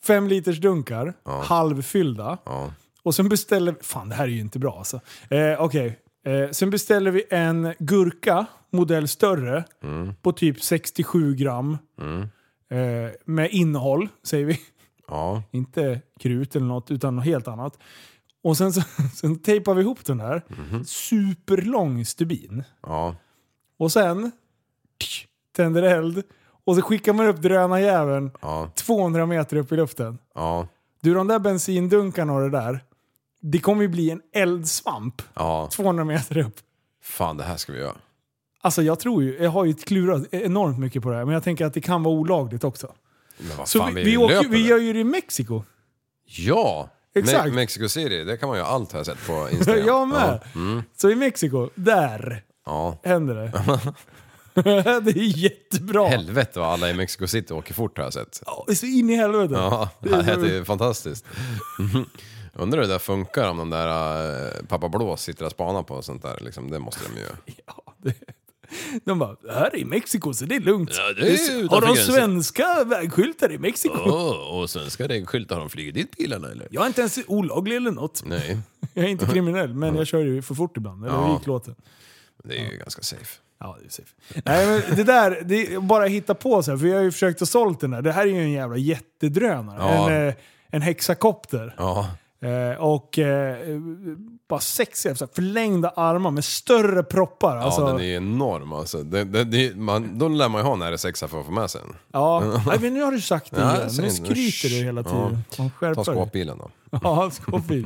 5 liters dunkar, halvfyllda. Ja. Och sen beställer vi... Fan, det här är ju inte bra alltså. Eh, Okej. Eh, sen beställer vi en gurka, modell större, Mm. på typ 67 gram. Eh, med innehåll, säger vi. Ja. Inte krut eller något, utan något helt annat. Och sen, så, sen tejpar vi ihop den där. Superlång stubin. Ja. Och sen tsch, tänder eld. Och så skickar man upp drönarjäveln Ja. 200 meter upp i luften. Ja. Du, de där bensindunkarna och det där. Det kommer ju bli en eldsvamp Ja. 200 meter upp. Fan, det här ska vi göra. Alltså jag tror ju, jag har ju klurat enormt mycket på det här, men jag tänker att det kan vara olagligt också. Men vad Så fan, vi, vi, vi, åker, vi gör ju det i Mexiko. Ja! Exakt. Me- Mexico City, det kan man ju allt har jag sett på Instagram. jag med. Ja. Mm. Så i Mexiko, där ja. händer det. det är jättebra. Helvete vad alla i Mexico City åker fort har jag sett. Ja, det är så in i helvete. Ja, Det det är så- är fantastiskt. Undrar hur det där funkar om de där äh, pappa Blås sitter och spanar på och sånt där. Liksom, det måste de ju. Ja, det, de bara, det här är i Mexiko så det är lugnt. Ja, det är Det- har de gränsen. svenska vägskyltar i Mexiko? och svenska regelskyltar, har de flugit dit bilarna eller? Jag är inte ens olaglig eller något. Nej, Jag är inte kriminell, men jag kör ju för fort ibland. Eller Ja. gick låten. Det är ju ganska safe. Ja, det är safe. Nej, men det där, det är bara hitta på så här, för jag har ju försökt att sålt den där. Det här är ju en jävla jättedrönare. Ja. En, eh, en hexakopter. Ja, Eh, och eh, bara sexiga, så här förlängda armar med större proppar. Ja, Alltså, den är enorm alltså. Det, det, det, man, då lär man ju ha en RS6 för att få med sig den. Ja, Nej, men nu har du sagt det Ja, igen. jag säger Nu skryter du hela tiden. Ja. Skärpa Ta dig. skåpbilen då. Ja, skåpbil.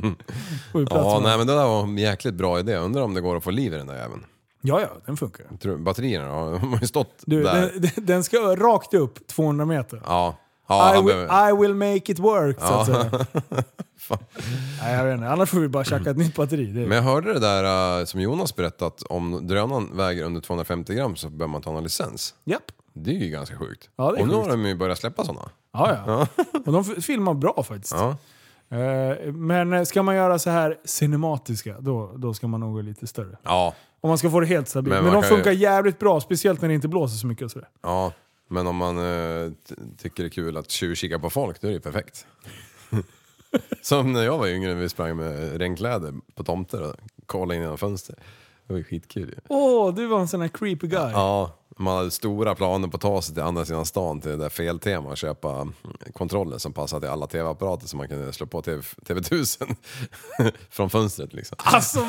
Sju plats Ja, med. nej men det där var en jäkligt bra idé. Undrar om det går att få liv i den där jäveln. Ja, ja, den funkar. Tror- Batterierna då? de har ju stått Du, där. den, den- ska rakt upp 200 meter. Ja. ja I, han will, behöver- I will make it work, så att säga. Nej, jag vet inte. Annars får vi bara tjacka ett nytt batteri. Det är... Men jag hörde det där uh, som Jonas berättat, om drönaren väger under 250 gram så behöver man ta en licens. Japp. Det är ju ganska sjukt. Ja, det är och nu sjukt. har de ju börjat släppa sådana. Ja, ja. Och de f- filmar bra faktiskt. Ja. Eh, Men eh, ska man göra så här cinematiska, då, då ska man nog gå lite större. Ja, Om man ska få det helt stabilt. Men Men, de funkar ju- jävligt bra, speciellt när det inte blåser så mycket och sådär. ja. Men om man t- tycker det är kul att tjuvkika på folk, då är det ju perfekt. som när jag var yngre, vi sprang med regnkläder på tomter och kollade in genom fönster. Det var ju skitkul ju. Åh, du var en sån här creepy guy. Ja, man hade stora planer på att ta sig till andra sidan stan till det där feltema och köpa kontroller som passade till alla tv-apparater så man kunde slå på TV, TV1000 från fönstret liksom. Alltså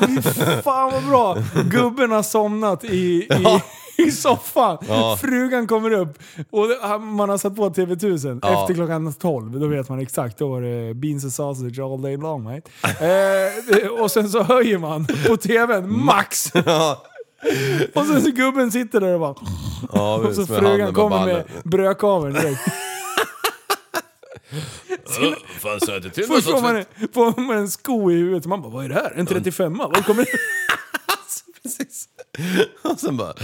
fan vad bra! Gubben har somnat i, i, i soffan. Ja. Frugan kommer upp och man har satt på TV1000 Ja. efter klockan 12. Då vet man exakt, då var det beans and sausage all day long mate. eh, och sen så höjer man på TVn max! Och sen så gubben sitter där och bara... ja, Och så frugan kommer med brödkaveln direkt. Fan sa jag inte till Först får man, tvätt? får man en sko i huvudet man bara vad är det här? En 35 Var kommer det? Precis. Och sen bara,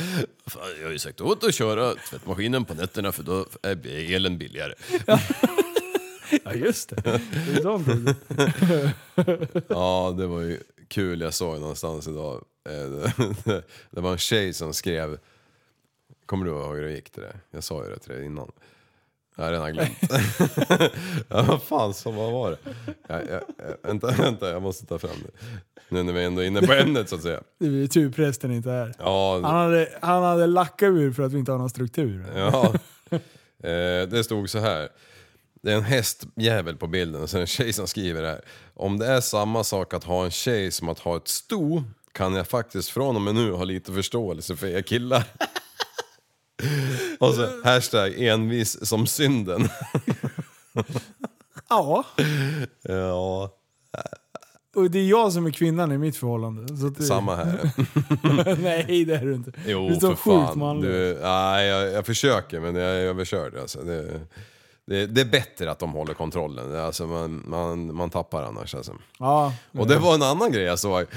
fan, jag har ju sagt åt att köra tvättmaskinen på nätterna för då är elen billigare. Ja just det. det. Ja, det var ju kul. Jag såg någonstans idag. Eh, Det, var en tjej som skrev... Kommer du ihåg hur det gick till det? Jag sa ju det till dig innan. Jag har redan glömt. ja, vad fan, så vad var det? Ja, ja, vänta, vänta, jag måste ta fram det. Nu när vi ändå är inne på ämnet så att säga. Det är tur prästen inte är här. Ja, Han hade, han hade lackat ur för att vi inte har någon struktur. Ja. Eh, det stod så här. Det är en hästjävel på bilden och det en tjej som skriver det här. Om det är samma sak att ha en tjej som att ha ett sto kan jag faktiskt från och med nu ha lite förståelse för er killar. och så hashtag envis som synden. Ja, ja, och det är jag som är kvinnan i mitt förhållande. Så det, samma här. Nej det är du inte. Jo, du är så för sjukt fan. Du, nej, jag, jag försöker men jag är överkörd. Alltså. Det, det, det är bättre att de håller kontrollen. Alltså, man, man, man tappar annars. Alltså. Ja, Och det var en annan grej jag såg. Eh,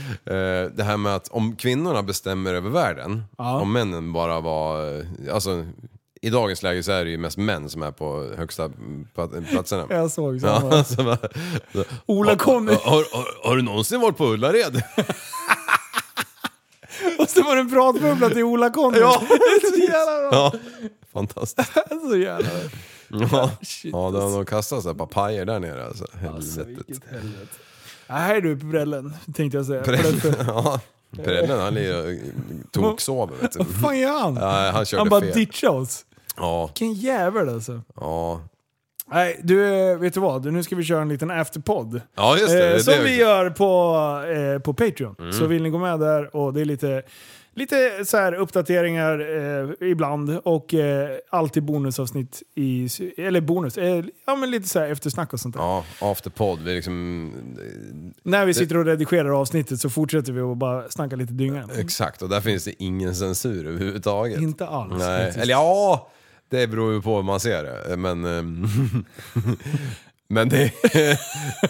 det här med att om kvinnorna bestämmer över världen, Ja. om männen bara var... eh, Alltså, I dagens läge så är det ju mest män som är på högsta pla- platserna. jag såg Ja, samma. så bara, så, Ola kom har, har, har, du någonsin varit på Ullared? Och så var det en pratbubbla till Ola Conny. Ja. så jävla bra. ja, fantastiskt. Så jävla Ja, Shit, ja det har nog kastats ett par pajer där nere alltså. Alltså, Helvetet. vilket helvete. Nej du, brällen tänkte jag säga. Prellen, ja, Prellen han lirar toksover vet du. Vad fan gör han? Ja, han körde han bara fel. ditchade oss. Ja, Vilken jävel alltså. ja. Nej, du, eh, vet du vad? Nu ska vi köra en liten afterpodd. Ja just det. det, Eh, är som det vi gör på, eh, på Patreon. Mm. Så vill ni gå med där och det är lite, lite så här uppdateringar eh, ibland och eh, alltid bonusavsnitt i, eller bonus, eh, ja men lite så här eftersnack och sånt där. Ja, afterpodd. Vi liksom... När vi sitter och redigerar avsnittet så fortsätter vi att bara snacka lite dynga. Exakt, och där finns det ingen censur överhuvudtaget. Inte alls. Nej, eller ja, det beror ju på hur man ser det. Men, ehm, men det,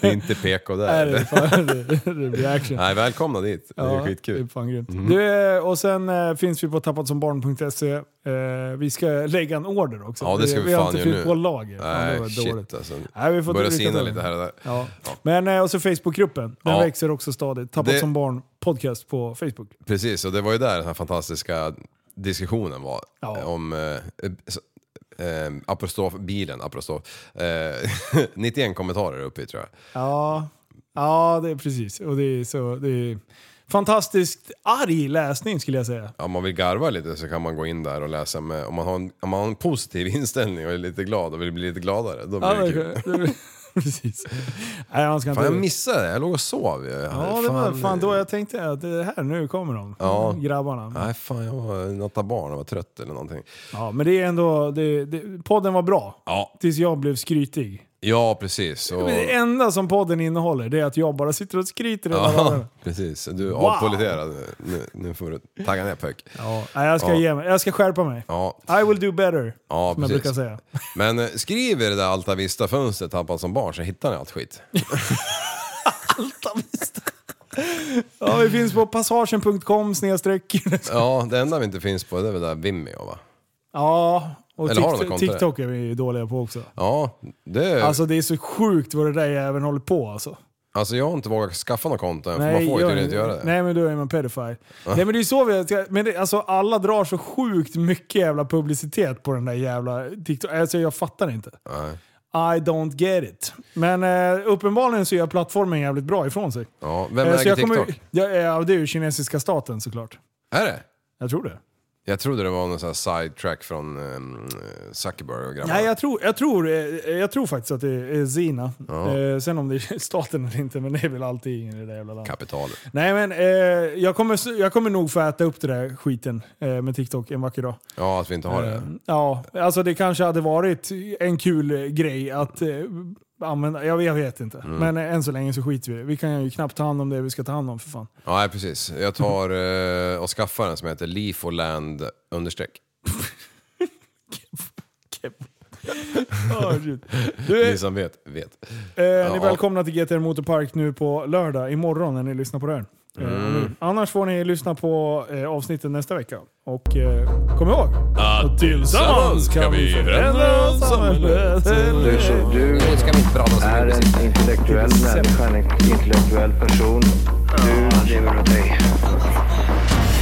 det är inte PK Nej, där. det, är fan, det, det blir action. Nej, välkomna dit. Det är Ja, Det är skitkul. Mm. fan grymt. Du, eh, och sen eh, finns vi på tappatsombarn.se. Eh, vi ska lägga en order också. Ja, det ska vi vi har fan inte göra fyllt nu. på lager. Fan, det Nej, var shit dåligt. alltså. Nej, vi får lycka sina lite här och där. Ja. Men eh, och så Facebookgruppen. Den Ja. växer också stadigt. Tappat Det- som barn podcast på Facebook. Precis, och det var ju där den här fantastiska diskussionen var. Ja. eh, Om eh, eh, apostrofbilen, apostrof. Eh, 91 kommentarer uppe i tror jag. Ja, ja det är precis. Och det är så... Det är fantastiskt arg läsning skulle jag säga. Om man vill garva lite så kan man gå in där och läsa med, om man har en, om man har en positiv inställning och är lite glad och vill bli lite gladare, då blir Ja, det kul. det, precis. Nej, han ska Fan, inte... jag missade det. Jag låg och sov ju. Ja, det var fan då jag tänkte att det här, nu kommer de. Ja. Grabbarna. Nej, fan jag var natta barn och var trött eller någonting. Ja, men det är ändå... Det, det, podden var bra. Ja, Tills jag blev skrytig. Ja precis. Och, det enda som podden innehåller det är att jag bara sitter och skryter hela dagen. precis. Du är Wow. avpoliterad. Nu, nu får du tagga ner pök. Ja, jag ska Ja. ge mig. Jag ska skärpa mig. Ja, I will do better. ja som jag precis. brukar säga. Men eh, skriv i det där Alta Vista-fönstret tappat som barn så hittar ni allt skit. Ja, vi finns på passagen.com snedstreck. Ja, det enda vi inte finns på det är väl där Vimeo va? Ja, och Eller har de TikTok, något konto TikTok är vi dåliga på också. Ja, det... Alltså det är så sjukt vad det där även håller på alltså. Alltså jag har inte vågat skaffa något konto än, för man får ju tydligen inte göra det. Nej men då är man pedofile. Nej men det är så vi, men det, alltså alla drar så sjukt mycket jävla publicitet på den där jävla TikTok. Alltså jag fattar inte. Nej. I don't get it. Men eh, uppenbarligen så gör plattformen jävligt bra ifrån sig. Ja, vem Eh, äger jag kommer- TikTok? ja, ja, det är ju kinesiska staten såklart. Är det? Jag tror det. Jag trodde det var någon sån här sidetrack från um, Zuckerberg och grabbarna. Nej, jag tror, jag, tror, eh, jag tror faktiskt att det är Zina. Ja. Eh, sen om det är staten eller inte, men det är väl alltid ingen i det där jävla landet. Kapitalet. Nej men eh, jag, kommer, jag kommer nog få äta upp det där skiten eh, med TikTok en vacker dag. Ja, att vi inte har det. Eh, ja, alltså det kanske hade varit en kul grej att eh, använda. Jag, jag vet inte. Mm. Men eh, än så länge så skiter vi i det. Vi kan ju knappt ta hand om det vi ska ta hand om för fan. Ja, nej, precis. Jag tar eh, och skaffar en som heter Leafoland understreck. Oh. Du, Ni som vet, vet. Eh, Ni är Ja. välkomna till GTR Motorpark nu på lördag, imorgon när ni lyssnar på det här. Mm. Annars får ni lyssna på eh, avsnitten nästa vecka. Och eh, kom ihåg, Att tillsammans kan vi förändra samhället. Du, så, är en intellektuell människa, en intellektuell person. Du lever åt dig.